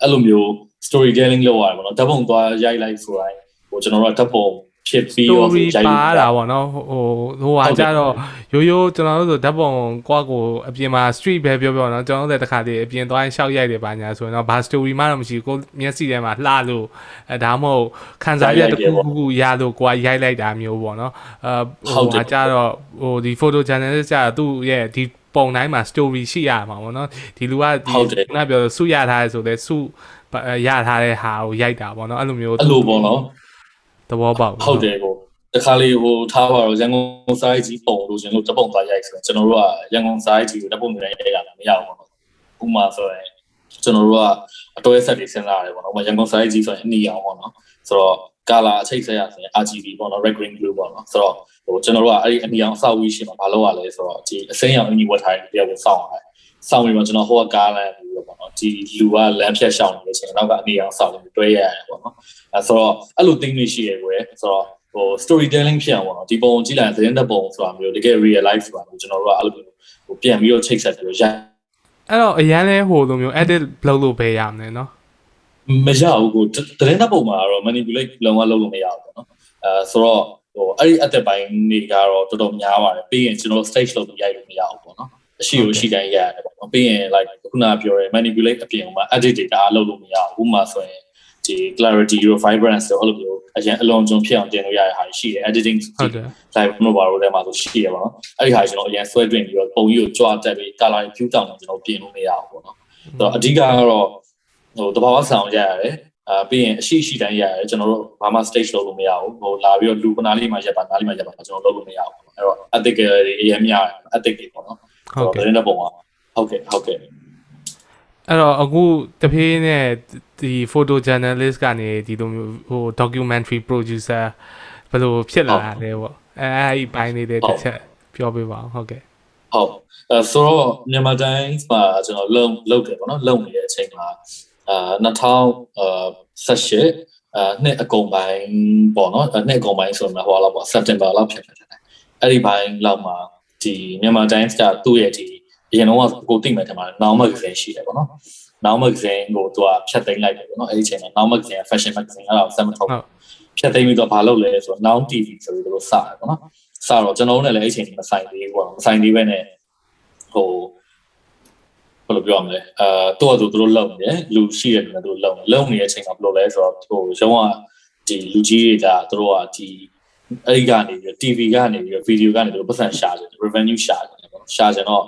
အဲ့လိုမျိုး storytelling လုပ်ရတယ်ပေါ့နော်ဓာတ်ပုံသွားရိုက်လိုက်ဆိုရင်ဟိုကျွန်တော်တို့ဓာတ်ပုံ ဖြစ်ပြီးတော့ရိုက်ပါတာပေါ့နော်ဟိုဟိုဟာကြတော့ရိုးရိုးကျွန်တော်တို့ဆိုဓာတ်ပုံကွာကိုအပြင်မှာ street ပဲပြောပြောနော်ကျွန်တော်တို့လည်းတစ်ခါတည်းအပြင်သွားရင်ရှောက်ရိုက်တယ်ပါညာဆိုရင်တော့ဘာ story မှတော့မရှိကိုမျက်စိထဲမှာလှလို့အဲဒါမှမဟုတ်ခံစားရတဲ့ခုခုရလို့ကိုကရိုက်လိုက်တာမျိုးပေါ့နော်အဲဟိုဟာကြတော့ဟိုဒီ photo journalist ကြတော့သူ့ရဲ့ဒီပုံတိုင်းမှာ story ရှိရမှာပေါ့နော်ဒီလူကဒီခုနပြောစုရထားရဲဆိုလဲစုရထားတဲ့ဟာကိုရိုက်တာပေါ့နော်အဲ့လိုမျိုးအဲ့လိုပေါ့နော် သဘောပေါက်ဟုတ်တယ်ကိုတခါလေးဟိုထားပါတော့ရန်ကုန်စားကြီးပုံလို့ရှင်လို့တပုံသွားရိုက်ဆိုကျွန်တော်တို့ကရန်ကုန်စားကြီးကိုတပုံနေရိုက်ရတာမရဘူးပေါ့ဥမာဆိုရင်ကျွန်တော်တို့ကအတော်ရဆက်တွေစဉ်းစားရတယ်ပေါ့နော်ရန်ကုန်စားကြီးဆိုရင်အနီအောင်ပေါ့နော်ဆိုတော့ကာလာအချိတ်ဆက်ရဆိုရင် RGB ပေါ့နော် red green blue ပေါ့နော်ဆိုတော့ဟိုကျွန်တော်တို့ကအဲ့ဒီအနီအောင်အဆောက်အဦရှင်မှာမလုပ်ရလဲဆိုတော့ဒီအစိမ်းရောင်အင်ကြီးဝတ်ထားတဲ့တရားကိုစောင့်ရတယ် စောင့်ပြီးတော့ကျွန်တော်ဟိုကကားလမ်းပြီးတော့ပေါ့နော်ဒီလူကလမ်းဖြတ်ရှောင်းနေလို့ရှိရင်နောက်ကအနီအောင်စောင့်ပြီးတွဲရရတယ်ပေါ့နော်အဲဆိုတော့အဲ့လို thing တွေရှိရကွယ်ဆိုတော့ဟို storytelling ဖြစ်အောင်ပေါ့နော်ဒီပုံကြည့်လိုက်သတင်းတဲ့ပုံဆိုတာမျိုးတကယ် real life ဆိုတာမျိုးကျွန်တော်တို့ကအဲ့လိုဟိုပြန်ပြီးတော့ချိတ်ဆက်ပြီးတော့ရိုက်အဲ့တော့အရန်လဲဟိုလိုမျိုး edit လုပ်လို့ပဲရမယ်နော်မရဘူးကိုသတင်းတဲ့ပုံမှာတော့ manipulate လုံးဝလုပ်လို့မရဘူးပေါ့နော်အဲဆိုတော့ဟိုအဲ့ဒီအသက်ပိုင်းတွေကတော့တော်တော်များပါတယ်ပြီးရင်ကျွန်တော် stage လုပ်ပြီးရိုက်လို့မရဘူးပေါ့နော်အ ရှိကိုရှိတိုင်းရတယ်ပေါ့နော်ပြီးရင် like ခုနပြောရဲ manipulate အပြင်မှာ edit data လုပ်လို့မရဘူးဥပမာဆိုရင်ဒီ clarity ရော vibrance ရောအဲ့လိုမျိုးအရင်အလွန်ကျွံဖြစ်အောင်တင်လို့ရတဲ့ဟာရှိတယ် editing ဟုတ်တယ် live မလို့ပါလို့လည်းမှာဆိုရှိရပါတော့အဲ့ဒီဟာကျွန်တော်အရင်ဆွဲတွင်ပြီးတော့ပုံကြီးကိုကြွားတက်ပြီး color view တောင်းကျွန်တော်ပြင်လို့မရဘူးပေါ့နော်အဲ့တော့အဓိကကတော့ဟိုတဘာဝဆောင်ရရတယ်အာပြီးရင်အရှိရှိတိုင်းရတယ်ကျွန်တော်တို့ဘာမှ stage လုပ်လို့မရဘူးဟိုလာပြီးတော့လူပနာလေးမှရက်ပါနားလေးမှရက်ပါကျွန်တော်လုပ်လို့မရဘူးအဲ့တော့ ethic တွေအရင်များ ethic တွေပေါ့နော် ဟုတ်ကဲ့တဲ့ပုံကဟုတ်ကဲ့ဟုတ်ကဲ့အဲ့တော့အခုတဖြည်းနဲ့ဒီ photo journalist ကနေဒီလိုမျိုးဟို documentary producer ဘယ်လိုဖြစ်လာလဲပေါ့အဲအဲ့ဒီပိုင်းလေးတွေတစ်ချက်ပြောပြပါအောင်ဟုတ်ကဲ့ဟုတ်အဲဆိုတော့မြန်မာတိုင်းမှာကျွန်တော်လုံလုံတယ်ပေါ့နော်လုံနေတဲ့အချိန်မှာအာ2018အာနှစ်အကုန်ပိုင်းပေါ့နော်နှစ်အကုန်ပိုင်းဆိုမှဟောလောက်ပေါ့ September လောက်ဖြစ်တယ်အဲ့ဒီပိုင်းလောက်မှာ ဒီမြန်မာတိုင်းကသူ့ရဲ့ဒီအရင်တော့ကိုသိမယ်ထင်ပါတယ် Now Magazine ရှိတယ်ပေါ့နော် Now Magazine ကိုသူကဖြတ်သိမ်းလိုက်တယ်ပေါ့နော်အဲ့ဒီအချိန်မှာ Now Magazine Fashion Magazine အဲ့ဒါဆက်မထုတ်ဖြတ်သိမ်းပြီးတော့ဘာလုပ်လဲဆိုတော့ Now TV ဆိုပြီးတော့စတယ်ပေါ့နော်စတော့ကျွန်တော်တို့လည်းအဲ့ဒီအချိန်မှာမဆိုင်သေးဘူးပေါ့မဆိုင်သေးပဲနဲ့ဟိုဘယ်လိုပြောရမလဲအာတော့သူတို့လုံနေတယ်လူရှိတယ်လို့သူတို့လုံလုံနေတဲ့အချိန်မှာဘယ်လိုလဲဆိုတော့ဟိုရုံးကဒီလူကြီးတွေကသူတို့ကဒီ အဲ့ဒီကနေပြီး TV ကနေပြီးဗီဒီယိုကနေသူတို့ပတ်စံရှာတယ် revenue ရှာတယ်ပေါ့ရှာကြတော့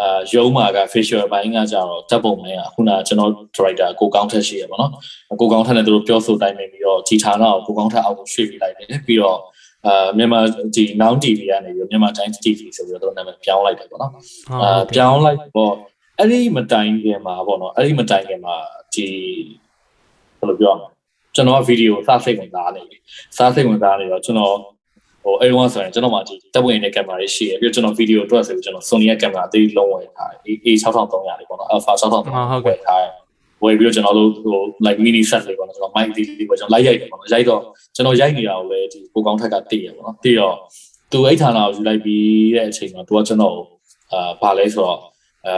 အာရုံးမှာက facial ဘိုင်းကကြတော့ဓာတ်ပုံပိုင်းကခုနကျွန်တော် director ကိုကောင်းထက်ရှိရပါတော့ကိုကောင်းထက်နဲ့သူတို့ပြောဆိုတိုင်းပြီးတော့ဒီဌာနကိုကိုကောင်းထက်အောင်ကိုရွှေ့ပြီးလိုက်တယ်ပြီးတော့အာမြန်မာဒီ Now TV ကနေပြီးမြန်မာ Times TV ဆိုပြီးတော့နာမည်ပြောင်းလိုက်တယ်ပေါ့နော်အာပြောင်းလိုက်ပေါ့အဲ့ဒီမတိုင်ခင်မှာပေါ့နော်အဲ့ဒီမတိုင်ခင်မှာဒီဘယ်လိုပြောရမလဲ ကျွန်တော်ကဗီဒီယိုစားစိတ်ဝင်စားနေပြီစားစိတ်ဝင်စားနေတော့ကျွန်တော်ဟိုအဲ့တော့ဆိုရင်ကျွန်တော်မှဒီတပ်ဝင်တဲ့ကင်မရာလေးရှိရပြီးတော့ကျွန်တော်ဗီဒီယိုအတွက်ဆိုပြီးကျွန်တော် Sony ရဲ့ကင်မရာအသေးလုံးဝယ်ထားတယ် A6300 လေးပေါ့နော် Alpha 6300ဝယ်ထားတယ်ဝယ်ပြီးတော့ကျွန်တော်တို့ဟို like mini set လေးပေါ့နော်ကျွန်တော် mic လေးလေးပေါ့ကျွန်တော် live ရိုက်တယ်ပေါ့နော်ရိုက်တော့ကျွန်တော်ရိုက်နေတာကိုလည်းဒီကိုကောင်းထက်ကတည်ရပေါ့နော်တည်တော့သူအဲ့ဌာနကိုယူလိုက်ပြီးတဲ့အချိန်မှာသူကကျွန်တော်အာဗာလဲဆိုတော့အဲ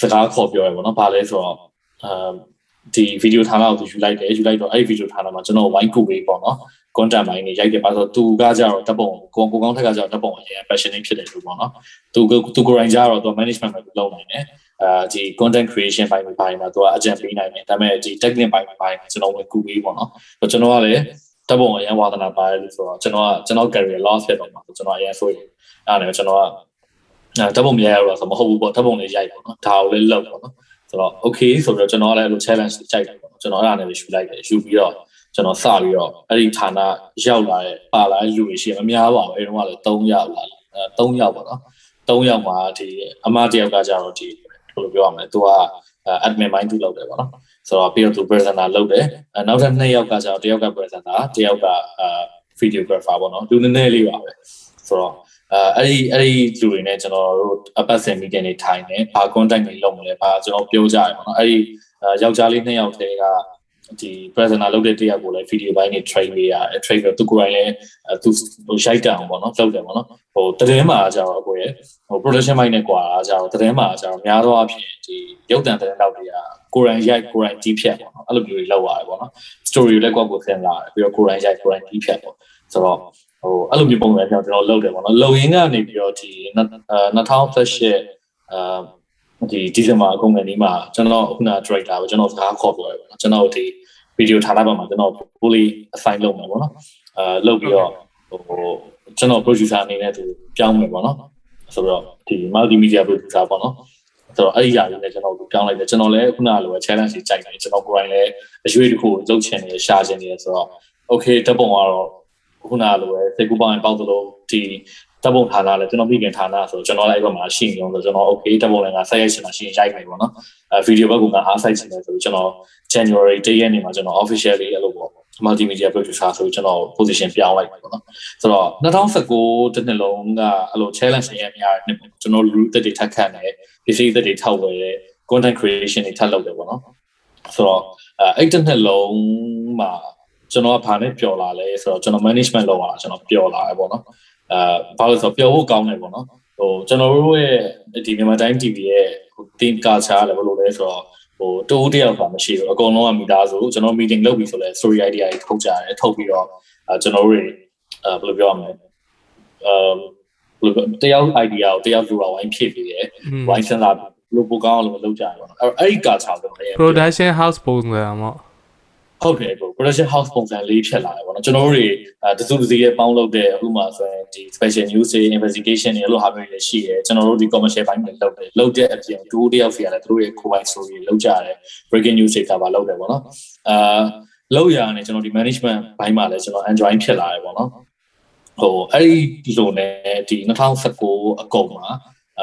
စကားခေါ်ပြောရပေါ့နော်ဗာလဲဆိုတော့အာ ဒီဗီဒီယိုဌာနကိုသူယူလိုက်တယ်ယူလိုက်တော့အဲ့ဒီဗီဒီယိုဌာနမှာကျွန်တော်ဝိုင်းကူပေးပေါ့နော် content ပိုင်းတွေရိုက်တယ်ပါဆိုသူကကြတော့ဓာတ်ပုံကိုကိုကောင်းထက်ကကြတော့ဓာတ်ပုံအရင် passionate ဖြစ်တယ်လို့ပေါ့နော်သူသူကိုယ်တိုင်ကြတော့သူ management ပဲလုပ်နိုင်တယ်အာဒီ content creation ပိုင်းပိုင်းမှာသူကအကြံပေးနိုင်တယ်ဒါပေမဲ့ဒီ technique ပိုင်းပိုင်းကျွန်တော်ဝင်ကူပေးပေါ့နော်ကျွန်တော်ကလည်းဓာတ်ပုံအရင်ဝါသနာပါတယ်လို့ဆိုတော့ကျွန်တော်ကကျွန်တော် career loss ဖြစ်တော့မှာကျွန်တော်အရင်ဆိုရင်အဲ့ဒါလည်းကျွန်တော်ကဓာတ်ပုံမရရတော့ဆိုမဟုတ်ဘူးပေါ့ဓာတ်ပုံလေးရိုက်ပေါ့နော်ဒါကိုလည်းလုပ်ပေါ့နော် ဆိုတော့ okay ဆိုတော့ကျွန်တော်လည်းအဲ့လို challenge ကြိုက်တယ်ပေါ့နော်ကျွန်တော်အဲ့ဒါနဲ့ပဲယူလိုက်တယ်ယူပြီးတော့ကျွန်တော်စပြီးတော့အဲ့ဒီဌာနရောက်လာတဲ့ပါလာတဲ့လူတွေရှိတယ်မများပါဘူးအဲ့တော့လည်း3ယောက်လာအဲ3ယောက်ပေါ့နော်3ယောက်မှာဒီအမတယောက်ကကြတော့ဒီဘယ်လိုပြောရမလဲသူက admin mind တူလုပ်တယ်ပေါ့နော်ဆိုတော့ပြီးတော့သူ presenter လုပ်တယ်နောက်ထပ်2ယောက်ကကြတော့တယောက်က presenter တယောက်ကအာ videographer ပေါ့နော်လူနည်းနည်းလေးပါပဲဆိုတော့ အဲအဲ့ဒီအဲ့ဒီလူတွေနဲ့ကျွန်တော်တို့အပတ်စဉ် meeting တွေထိုင်နေဘာ contact တွေလုပ်မလဲဘာကျွန်တော်ပြောကြရပါတော့အဲ့ဒီယောက်ျားလေးနှစ်ယောက်တည်းကဒီ presenter လုပ်တဲ့တယောက်ကိုလည်း video ဘိုင်းနေ train ပေးရတယ် train သူကိုယ်တိုင်လည်းသူဟိုရိုက်တအောင်ပေါ့နော်လုပ်တယ်ပေါ့နော်ဟိုတည်င်းမှာကျတော့ကိုယ့်ရဲ့ဟို production ဘိုင်းနဲ့ကွာကျတော့တည်င်းမှာကျတော့များသောအားဖြင့်ဒီရုပ်တံတည်င်းတော့တွေကကိုယ်တိုင်ရိုက်ကိုယ်တိုင်တီးဖြတ်ပေါ့နော်အဲ့လိုမျိုးတွေလုပ်ရတယ်ပေါ့နော် story ကိုလည်းကိုယ့်ကိုယ်ဆင်လာတယ်ပြီးတော့ကိုယ်တိုင်ရိုက်ကိုယ်တိုင်တီးဖြတ်ပေါ့ဆိုတော့ ဟိုအဲ့လိုမျိုးပုံစံမျိုးကျွန်တော်လုပ်တယ်ပေါ့နော်လုံရင်းကနေပြီးတော့ဒီ2018အာဒီဒီဇင်ဘာအကုန်ကနေမှာကျွန်တော်ခုန director ပဲကျွန်တော်စကားခေါ်ပြောရပါတော့ကျွန်တော်ဒီ video ထားလိုက်ပါမှာကျွန်တော် fully assign လုပ်မှာပေါ့နော်အာလုပ်ပြီးတော့ဟိုကျွန်တော် producer အနေနဲ့သူပြောင်းမယ်ပေါ့နော်ဆိုတော့ဒီ multimedia producer ပေါ့နော်ဆိုတော့အဲ့ဒီຢာလေးနဲ့ကျွန်တော်ပြောင်းလိုက်တယ်ကျွန်တော်လည်းခုနလိုပဲ challenge ကြီးကြိုက်တယ်ကျွန်တော်ကိုယ်တိုင်လည်းအရွေးတစ်ခုလုပ်ချင်နေရှာချင်နေဆိုတော့ okay တပ်ပုံကတော့ ခုနလိုပဲစိတ်ကူးပေါင်းပေါက်သလိုဒီတပ်ပုံဌာနလည်းကျွန်တော်မိခင်ဌာနဆိုကျွန်တော်လည်းအဲ့ဘက်မှာရှိနေအောင်ဆိုကျွန်တော် okay တပ်ပုံလည်းငါဆက်ရိုက်ချင်တာရှိရင်ရိုက်မယ်ပေါ့နော်အဲဗီဒီယိုဘက်ကငါအားစိုက်ချင်တယ်ဆိုကျွန်တော် January 1ရက်နေ့မှာကျွန်တော် officially အဲ့လိုပေါ့ multimedia producer ဆိုကျွန်တော် position ပြောင်းလိုက်ပေါ့နော်ဆိုတော့2019တစ်နှစ်လုံးကအဲ့လို challenge တွေအများကြီးကျွန်တော်လူသက်တွေထပ်ခတ်တယ်ပစ္စည်းသက်တွေထောက်ဝယ်တယ် content creation တွေထပ်လုပ်တယ်ပေါ့နော်ဆိုတော့အဲ့တစ်နှစ်လုံးမှာ ကျွန်တော်ကဘာနဲ့ပျော်လာလဲဆိုတော့ကျွန်တော် management လုပ်ရတာကျွန်တော်ပျော်လာတယ်ပေါ့နော်အဲဘာလို့ဆိုတော့ပျော်ဖို့ကောင်းတယ်ပေါ့နော်ဟိုကျွန်တော်တို့ရဲ့ဒီမြန်မာတိုင်း TV ရဲ့ဟို team culture လည်းဘယ်လိုလဲဆိုတော့ဟိုတူတယောက်ကမရှိဘူးအကုန်လုံးကမိသားစုကျွန်တော် meeting လုပ်ပြီးဆိုလဲ story idea တွေထုတ်ကြတယ်ထုတ်ပြီးတော့အဲကျွန်တော်တို့တွေအဲဘယ်လိုပြောရမလဲအဲတယောက် idea ကိုတယောက်လူကဝိုင်းဖြည့်ပြီးတယ်ဝိုင်းစဉ်းစားဘယ်လိုပိုကောင်းအောင်လုပ်ကြရပါတော့အဲ့ဒီ culture ကိုလည်း production house ပုံစံမှာ ဟုတ်တယ်ကို production house ပုံစံလေးဖြစ်လာတယ်ပေါ့နော်ကျွန်တော်တို့တွေတစုတစည်းရဲ့ပေါင်းလုပ်တဲ့ဥပမာဆိုရင်ဒီ special news တွေ investigation တွေအဲ့လိုဟာမျိုးတွေရှိတယ်ကျွန်တော်တို့ဒီ commercial ဘိုင်းတွေလုပ်တယ်လုပ်တဲ့အပြင်ဒူတယောက်စီကလည်းသူတို့ရဲ့ co-write story တွေလုပ်ကြတယ် breaking news တွေ cover လုပ်တယ်ပေါ့နော်အာလောက်ရနေကျွန်တော်ဒီ management ဘိုင်းမှာလည်းကျွန်တော် enjoy ဖြစ်လာတယ်ပေါ့နော်ဟိုအဲ့ဒီလိုနဲ့ဒီ2019အကုန်မှာ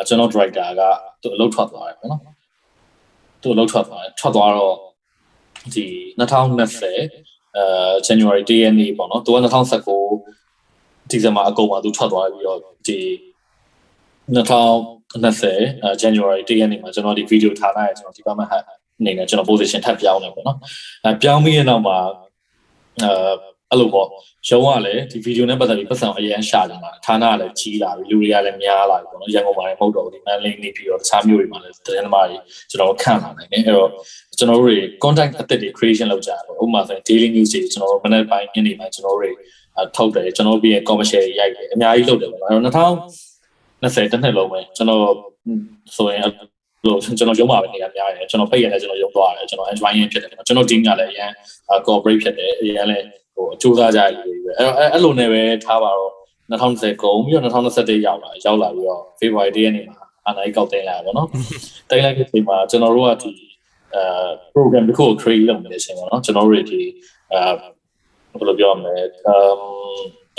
ကျွန်တော် director ကသူအလုပ်ထွက်သွားတယ်ပေါ့နော်သူအလုပ်ထွက်သွားတယ်ထွက်သွားတော့ ဒီ2020အဲ January 1ရက်နေ့ပေါ့နော်သူက2019ဒီဇင်ဘာအကုန်မှာသူထွက်သွားပြီးတော့ဒီ2020အဲ January 1ရက်နေ့မှာကျွန်တော်ဒီ video ထားလိုက်ကျွန်တော် department head အနေနဲ့ကျွန်တော် position ထပ်ပြောင်းတယ်ပေါ့နော်အဲပြောင်းပြီးတဲ့နောက်မှာအဲ အဲ့လိုပေါ့ရုံးကလည်းဒီဗီဒီယိုနဲ့ပတ်သက်ပြီးပတ်စံအရန်ရှာနေမှာဌာနကလည်းကြီးလာပြီလူတွေကလည်းများလာပြီပေါ့နော်ရန်ကုန်မှာလည်းမဟုတ်တော့ဘူးဒီမန်လေးနေပြီးတော့တခြားမြို့တွေမှာလည်းသတင်းသမားတွေကျွန်တော်ခန့်လာနိုင်တယ်အဲ့တော့ကျွန်တော်တို့တွေ content အသစ်တွေ creation လုပ်ကြတယ်ပေါ့ဥပမာဆိုရင် daily news တွေကျွန်တော်တို့မနေ့ပိုင်းညနေပိုင်းကျွန်တော်တို့တွေထုတ်တယ်ကျွန်တော်ပြီးရင် commercial ရိုက်တယ်အများကြီးလုပ်တယ်ပေါ့နော်အဲ့တော့2020တစ်နှစ်လုံးပဲကျွန်တော်ဆိုရင်လို့ကျွန်တော်ရုံးမှာပဲနေရများတယ်ကျွန်တော်ဖိတ်ရတယ်ကျွန်တော်ရုံးသွားတယ်ကျွန်တော် enjoy ရဖြစ်တယ်ကျွန်တော် team ကလည်းအရင် cooperate ဖြစ်တယ်အရင်လည်း ဟိုအကျိုးစားကြရည်ပဲအဲ့အဲ့လိုနဲ့ပဲထားပါတော့2020ကုန်ပြီးတော့2021ရောက်လာရောက်လာပြီးတော့ February 1ရက်နေ့မှာအာနာကြီးကောက်တင်လာပါတော့တင်လိုက်တဲ့အချိန်မှာကျွန်တော်တို့ကဒီအဲ program တစ်ခုကို create လုပ်နေတဲ့အချိန်ပေါ့နော်ကျွန်တော်တို့ဒီအဲဘယ်လိုပြောရမလဲ um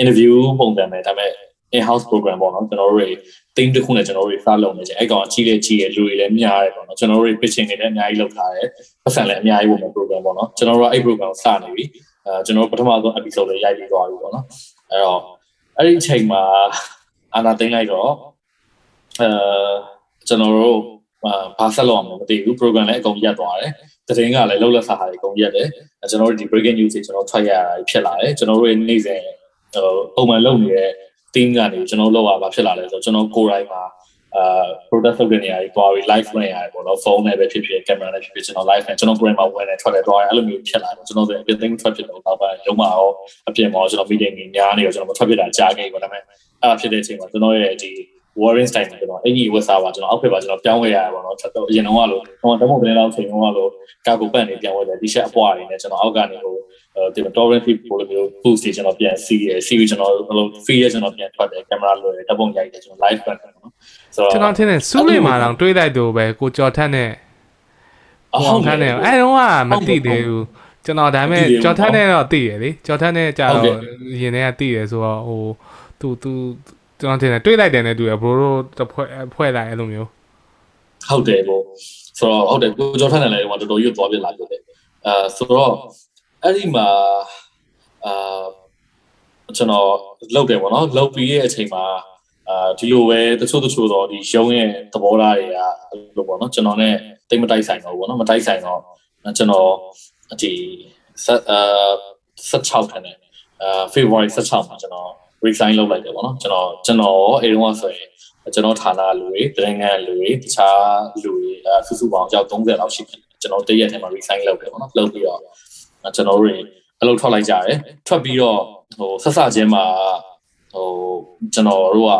interview ပုံစံနဲ့ဒါပေမဲ့ in house program ပေါ့နော်ကျွန်တော်တို့တွေ team တစ်ခုနဲ့ကျွန်တော်တို့တွေစလုပ်နေကြအဲ့ကောင်အကြီးလေးကြီးရလူတွေလည်းများတယ်ပေါ့နော်ကျွန်တော်တို့တွေ pitching တွေလည်းအများကြီးလုပ်ထားတယ်ပတ်စံလည်းအများကြီးဝင် program ပေါ့နော်ကျွန်တော်တို့ကအဲ့ program ကိုစနေပြီ အဲကျွန်တော်ပထမဆုံး episode လေးရိုက်ပြီးသွားပြီပေါ့နော်အဲ့တော့အဲ့ဒီအချိန်မှာအာနာသိမ့်လိုက်တော့အဲကျွန်တော်တို့ဘာဆက်လုပ်အောင်မသိဘူး program လည်းအကုန်ရက်သွားတယ်သတင်းကလည်းလှုပ်လက်စားဟာအကုန်ရက်တယ်ကျွန်တော်တို့ဒီ breaking news တွေကျွန်တော်ထွက်ရတာဖြစ်လာတယ်ကျွန်တော်တို့ရဲ့နေ့စဉ်ဟိုပုံမှန်လုပ်နေတဲ့ team ကနေကျွန်တော်လုပ်ရတာဖြစ်လာတယ်ဆိုတော့ကျွန်တော်ကိုယ်တိုင်မှာ အာ product လုပ်တဲ့နေရာကြီးသွားပြီး live ဝင်ရတယ်ပေါ့နော်ဖုန်းနဲ့ပဲဖြစ်ဖြစ်ကင်မရာနဲ့ဖြစ်ဖြစ်ကျွန်တော် live နဲ့ကျွန်တော် brand မှာဝင်နေထွက်တယ်သွားတယ်အဲ့လိုမျိုးဖြစ်လာတယ်ကျွန်တော်ဆိုအပြင်သိမ်းထွက်ဖြစ်တော့တော့ရုံးမှာရောအပြင်မှာကျွန်တော် meeting ကြီးများနေရောကျွန်တော်မထွက်ဖြစ်တာကြားခဲ့ပေါ့ဒါပေမဲ့အဲ့ဖြစ်တဲ့အချိန်မှာကျွန်တော်ရဲ့ဒီ warring style မှာကျွန်တော်အင်ကြီးဝတ်စားပါကျွန်တော်အောက်ဖက်ပါကျွန်တော်ပြောင်းခဲ့ရတာပေါ့နော်အရင်တော့ကလို့ဟိုတမုတ်တင်းလောက်ချိန်တော့လို့ကာကိုပန့်နေပြန်ဝတ်တယ် t-shirt အပွားတွေနဲ့ကျွန်တော်အောက်ကနေဟိုဒီ torrent feed ပိုလိုမျိုး boost တွေကျွန်တော်ပြန်စီးရယ်စီးပြီးကျွန်တော်ဟို feed ရကျွန်တော်ပြန်ထွက်တယ်ကင်မရာလွယ်တယ်ဓာတ်ပုံရိုက်တယ်ကျွန်တော် live ပြန်တယ်နော်ဆိုတော့ကျွန်တော်ထင်တယ်စူးလေးမှာတော့တွေးလိုက်တော့ပဲကိုကြော်ထက်နဲ့ဟုတ်ထက်နဲ့အဲတော့ကမသိသေးဘူးကျွန်တော်ဒါပေမဲ့ကြော်ထက်နဲ့တော့သိရလေကြော်ထက်နဲ့ကြာတော့ရင်ထဲကသိရဆိုတော့ဟိုသူသူ ကျွန်တော်ထင်တယ်တွေးလိုက်တယ်နဲ့တူရဘရိုတို့တဖွဲ့ဖွဲ့လိုက်အဲ့လိုမျိုးဟုတ်တယ်ဘို့ဆိုတော့ဟုတ်တယ်ကိုကြော်ထက်နဲ့လည်းဟိုတော်တော်ရွတ်သွားပြလာပြတယ်အဲဆိုတော့အဲ့ဒီမှာအာကျွန်တော်လုပ်တယ်ပေါ့နော်လုပ်ပြီးရဲ့အချိန်မှာအာဒီလိုပဲတချို့တချို့တော့ဒီရုံးရဲ့သဘောထားတွေကအဲ့လိုပေါ့နော်ကျွန်တော်နဲ့တိတ်မတိုက်ဆိုင်တော့ဘူးပေါ့နော်မတိုက်ဆိုင်တော့ကျွန်တော်ဒီဆက်အာ16ထန်တယ်အာ February 16မှာကျွန်တော် resign လုပ်လိုက်တယ်ပေါ့နော်ကျွန်တော်ကျွန်တော်အဲ့တုန်းကဆိုရင်ကျွန်တော်ဌာနလူတွေတိုင်းငံလူတွေတခြားလူတွေအစုစုပေါင်းအယောက်30လောက်ရှိတယ်ကျွန်တော်တရက်ထဲမှာ resign လုပ်တယ်ပေါ့နော်လုပ်ပြီးတော့ကျွန်တော်တို့အလုပ်ထွက်လိုက်ကြတယ်ထွက်ပြီးတော့ဟိုဆက်စချင်းမှာဟိုကျွန်တော်တို့က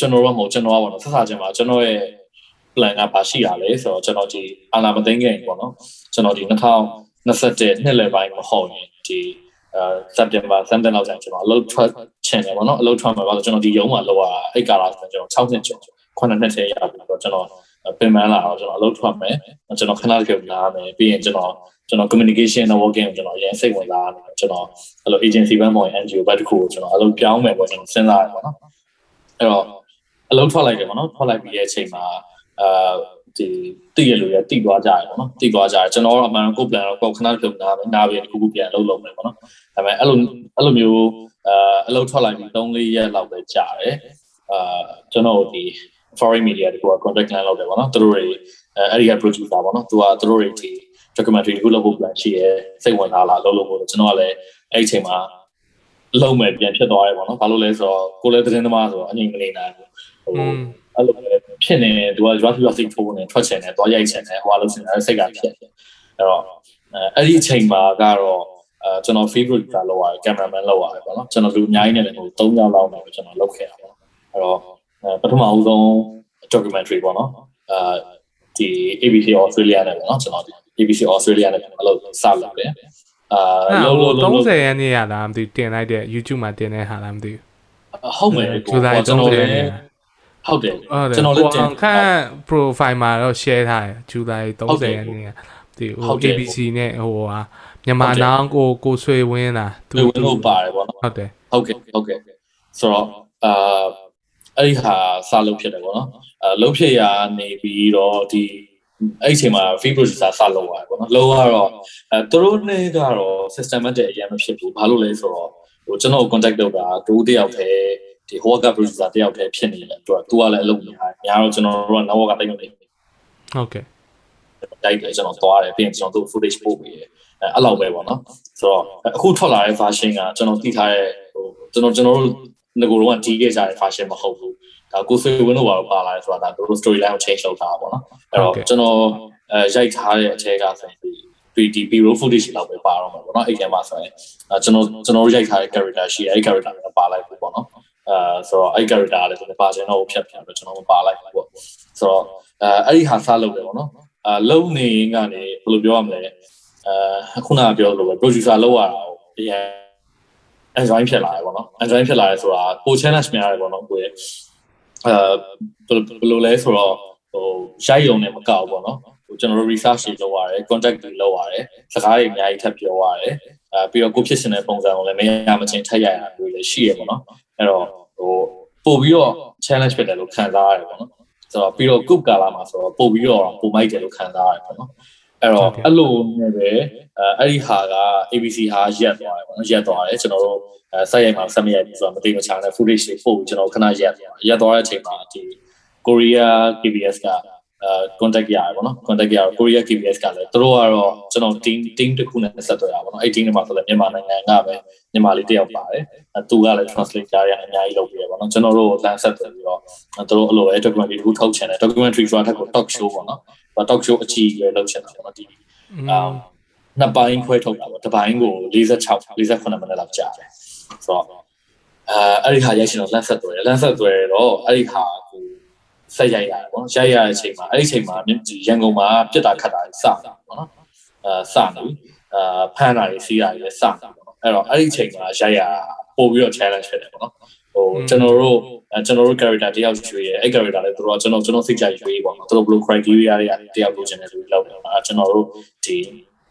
ကျွန်တော်တို့မဟုတ်ကျွန်တော်ကပေါ့နော်ဆက်စချင်းမှာကျွန်တော်ရဲ့ plan ကပါရှိရလဲဆိုတော့ကျွန်တော်ဒီအာနာမသိငယ်ပေါ့နော်ကျွန်တော်ဒီ2021နှစ်လယ်ပိုင်းမဟုတ်ရင်ဒီ အဲ September 7လောက်ကျရင်ကျွန်တော်အလုပ်ထွက်ချင်တယ်ပေါ့နော်အလုပ်ထွက်မှာပါဆိုကျွန်တော်ဒီရုံးမှာလောက်ရအဲ့ကာလာဆိုကျွန်တော်6နှစ်ကျော်9နှစ်ထဲရပြီးတော့ကျွန်တော်ပင်ပန်းလာတော့ကျွန်တော်အလုပ်ထွက်မယ်ကျွန်တော်ခဏတည်းနားမယ်ပြီးရင်ကျွန်တော်ကျွန်တော် communication networking ကိုကျွန်တော်အရင်စိတ်ဝင်စားတယ်ကျွန်တော်အဲ့လို agency ဘက်မှာ NGO ဘက်တစ်ခုကိုကျွန်တော်အလုပ်ပြောင်းမယ်ပေါ့ကျွန်တော်စဉ်းစားရပေါ့နော်အဲ့တော့အလုပ်ထွက်လိုက်တယ်ပေါ့နော်ထွက်လိုက်ပြီးရဲ့အချိန်မှာအာ ဒီတည်ရလို့ရတည်သွားကြရပေါ့နော်တည်သွားကြရကျွန်တော်အမှန်ကို plan တော့ကိုခဏပြုံနာမယ်နားပြီးတစ်ခုခုပြန်အလုပ်လုပ်မယ်ပေါ့နော်ဒါပေမဲ့အဲ့လိုအဲ့လိုမျိုးအာအလုပ်ထွက်လိုက်ပြီး3-4ရက်လောက်ပဲကြာတယ်အာကျွန်တော်ဒီ foreign media တကူက contact line လုပ်တယ်ပေါ့နော်သူတို့တွေအဲ့ဒီက producer ပေါ့နော်သူကသူတို့တွေဒီ documentary တခုလုပ်ဖို့ plan ရှိရဲစိတ်ဝင်စားလာလုပ်လို့ပေါ့ကျွန်တော်ကလည်းအဲ့ဒီအချိန်မှာလုံးမယ်ပြန်ဖြစ်သွားတယ်ပေါ့နော်ဘာလို့လဲဆိုတော့ကိုလည်းသတင်းသမားဆိုတော့အငြိမ်မနေနိုင်ဘူးဟို အဲ့လိုဖြစ်နေတယ်သူက drug using ထိုးနေထွက်ချင်တယ်သွားရိုက်ချင်တယ်ဟိုအလုပ်ချင်တယ်စိတ်ကဖြစ်အဲ့တော့အဲ့ဒီအချိန်မှာကတော့အဲကျွန်တော် favorite ကလောက်ရတယ် cameraman လောက်ရတယ်ပေါ့နော်ကျွန်တော်လူအများကြီးနဲ့လည်းဟို3ယောက်လောက်နဲ့ကျွန်တော်လုပ်ခဲ့တာပေါ့အဲ့တော့ပထမအဦးဆုံး documentary ပေါ့နော်အဲဒီ ABC Australia နဲ့ပေါ့နော်ကျွန်တော်ဒီ ABC Australia နဲ့အလုပ်စလုပ်တယ်အာလုံးလုံး30ရက်နေ့ရလားမသိတင်လိုက်တဲ့ YouTube မှာတင်တဲ့ဟာလားမသိဘူးဟုတ်မယ်ကိုကျွန်တော်လည်း ဟုတ်တယ်ကျွန်တော်လည်းတင်ခန့် profile မှာတော့ share ထားတယ် July 30ရက်နေ့ဒီဟို ABC နဲ့ဟိုဟာမြန်မာနောင်ကိုကိုဆွေဝင်းလားသူဝင်းလို့ပါတယ်ပေါ့နော်ဟုတ်တယ်ဟုတ်ကဲ့ဟုတ်ကဲ့ဆိုတော့အာအဲ့ဒီဟာစလုပ်ဖြစ်တယ်ပေါ့နော်အဲလုပ်ဖြစ်ရနေပြီးတော့ဒီအဲ့ဒီအချိန်မှာ free producer စလုပ်ရတယ်ပေါ့နော်လုပ်ရတော့အဲသူတို့နဲ့ကတော့ systematic အရင်မဖြစ်ဘူးဘာလို့လဲဆိုတော့ဟိုကျွန်တော် contact လုပ်တာတူတယောက်ပဲ ဒီဟိုက producer တယောက်တည်းဖြစ်နေတယ်သူကသူကလည်းအလုပ်များတယ်များတော့ကျွန်တော်တို့က network ကတိတ်မနေဘူးဟုတ်ကဲ့တိုက်တယ်ကျွန်တော်သွားတယ်ပြီးရင်ကျွန်တော်တို့ footage ပို့ပြီးတယ်အဲအဲ့လောက်ပဲပေါ့နော်ဆိုတော့အခုထွက်လာတဲ့ version ကကျွန်တော်သိထားတဲ့ဟိုကျွန်တော်ကျွန်တော်တို့ငကိုတော့တီးခဲ့ကြတဲ့ version မဟုတ်ဘူးဒါကိုဆွေဝင်းတို့ဘာလို့ပါလာလဲဆိုတာဒါတို့ storyline ကို change လုပ်တာပေါ့နော်အဲ့တော့ကျွန်တော်အဲရိုက်ထားတဲ့အထဲကဆိုရင်ဒီဒီ B-roll footage လောက်ပဲပါတော့မှာပေါ့နော်အဲ့ကမှာဆိုရင်ကျွန်တော်ကျွန်တော်ရိုက်ထားတဲ့ character ရှိအဲ့ character ကိုပါလိုက်ပြီပေါ့နော် အာဆိုတော့အဲ့ character လည်းကျွန်တော်ပါချင်တော့ဖြတ်ဖြတ်တော့ကျွန်တော်မပါလိုက်ဘူးပေါ့ဆိုတော့အဲအဲ့ဒီဟာစားလုပ်တယ်ပေါ့နော်အာလုံနေကနေဘယ်လိုပြောရမလဲအဲခုနကပြောလို့ပဲ producer လောက်ရတာကိုအရင် enjoy ဖြစ်လာတယ်ပေါ့နော် enjoy ဖြစ်လာတယ်ဆိုတာကို challenge များတယ်ပေါ့နော်ကိုရဲ့အဲဘယ်လိုလဲဆိုတော့ဟိုရိုက်ရုံနဲ့မကောက်ပေါ့နော်ဟိုကျွန်တော်တို့ research တွေလုပ်ရတယ် contact တွေလုပ်ရတယ်စကားတွေအများကြီးထပ်ပြောရတယ် အဲပြီးတော့ကိုဖြစ်ရှင်တဲ့ပုံစံကိုလည်းမရမချင်းထပ်ရရလို့လည်းရှိရပေါ့နော်အဲ့တော့ဟိုပို့ပြီးတော့ challenge ဖြစ်တယ်လို့ခံစားရတယ်ပေါ့နော်ဆိုတော့ပြီးတော့ group ကာလာမှာဆိုတော့ပို့ပြီးတော့ပုံမိုက်တယ်လို့ခံစားရတယ်ပေါ့နော်အဲ့တော့အဲ့လိုနဲ့ပဲအဲအဲ့ဒီဟာက ABC ဟာရက်သွားတယ်ပေါ့နော်ရက်သွားတယ်ကျွန်တော်တို့အဲစိုက်ရိုက်မှာဆက်မရိုက်ဘူးဆိုတော့မသိမချာနဲ့ footage တွေပို့ပြီးကျွန်တော်ခဏရက်သွားရက်သွားတဲ့အချိန်မှာဒီ Korea KBS က အဲ contact ရတယ်ပေါ့နော် contact ရတော့ Korea KBS ကလည်းသူတို့ကတော့ကျွန်တော် team team တစ်ခုနဲ့ဆက်သွယ်ရပါတော့အဲ့ team တွေမှာဆိုလည်းမြန်မာနိုင်ငံကပဲမြန်မာလေးတယောက်ပါတယ်အဲသူကလည်း translate ကြရအများကြီးလုပ်ပြီးရပါတော့ကျွန်တော်တို့လမ်းဆက်သွယ်ပြီးတော့သူတို့အဲ့လိုပဲ documentary တစ်ခုထုတ်ချင်တယ် documentary ဆိုတာထက်ကို talk show ပေါ့နော် talk show အကြီးကြီးလုပ်ချင်တာပေါ့နော်ဒီအာနှစ်ပိုင်းခွဲထုတ်တာပေါ့တစ်ပိုင်းကို46 48မိနစ်လောက်ကြာတယ်ဆိုတော့အဲအဲ့ဒီဟာရိုက်ရှင်တော့လမ်းဆက်သွယ်လမ်းဆက်သွယ်တော့အဲ့ဒီဟာကို ဆက်ရိုက်ရတယ်ပေါ့နော်ရိုက်ရတဲ့အချိန်မှာအဲ့ဒီအချိန်မှာရန်ကုန်မှာပြစ်တာခတ်တာစတာပေါ့နော်အဲစနေအာဖမ်းတာတွေစီးတာတွေစတာပေါ့နော်အဲ့တော့အဲ့ဒီအချိန်မှာရိုက်ရပို့ပြီးတော့ challenge ဖြစ်တယ်ပေါ့နော်ဟိုကျွန်တော်တို့ကျွန်တော်တို့ character တယောက်ရွေးရဲအဲ့ character လည်းတို့ကကျွန်တော်ကျွန်တော်စိတ်ကြရွေးပေါ့နော်တို့ဘယ်လို criteria တွေတယောက်လိုချင်တယ်ဆိုပြီးလောက်တယ်အဲကျွန်တော်တို့ဒီ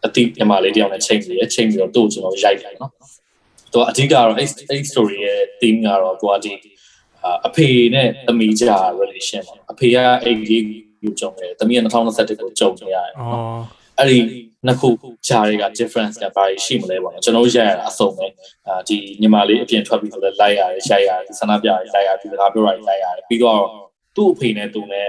အတိပြမလေးတယောက်နဲ့ချိန်ပြီးချိန်ပြီးတော့တို့ကျွန်တော်ရိုက်တယ်နော်သူကအဓိကတော့အဲ့အဲ့ story ရဲ့ theme ကတော့သူကဒီ အဖေနဲ့သမီးကြား relation အဖေကအဲ့ဒီကိုကြုံတယ်သမီးက2021ကိုကြုံနေရတယ်နော်အဲ့ဒီနှစ်ခုဂျာတွေက difference ကဘာရှိမလဲပေါ့နော်ကျွန်တော်ရိုက်ရတာအဆုံးပဲအာဒီညီမလေးအပြင်ထွက်ပြီးဆိုတော့လိုက်ရတယ်ရိုက်ရတယ်ဆန္ဒပြရတယ်လိုက်ရတယ်ဒီစကားပြောရတယ်လိုက်ရတယ်ပြီးတော့သူ့အဖေနဲ့သူနဲ့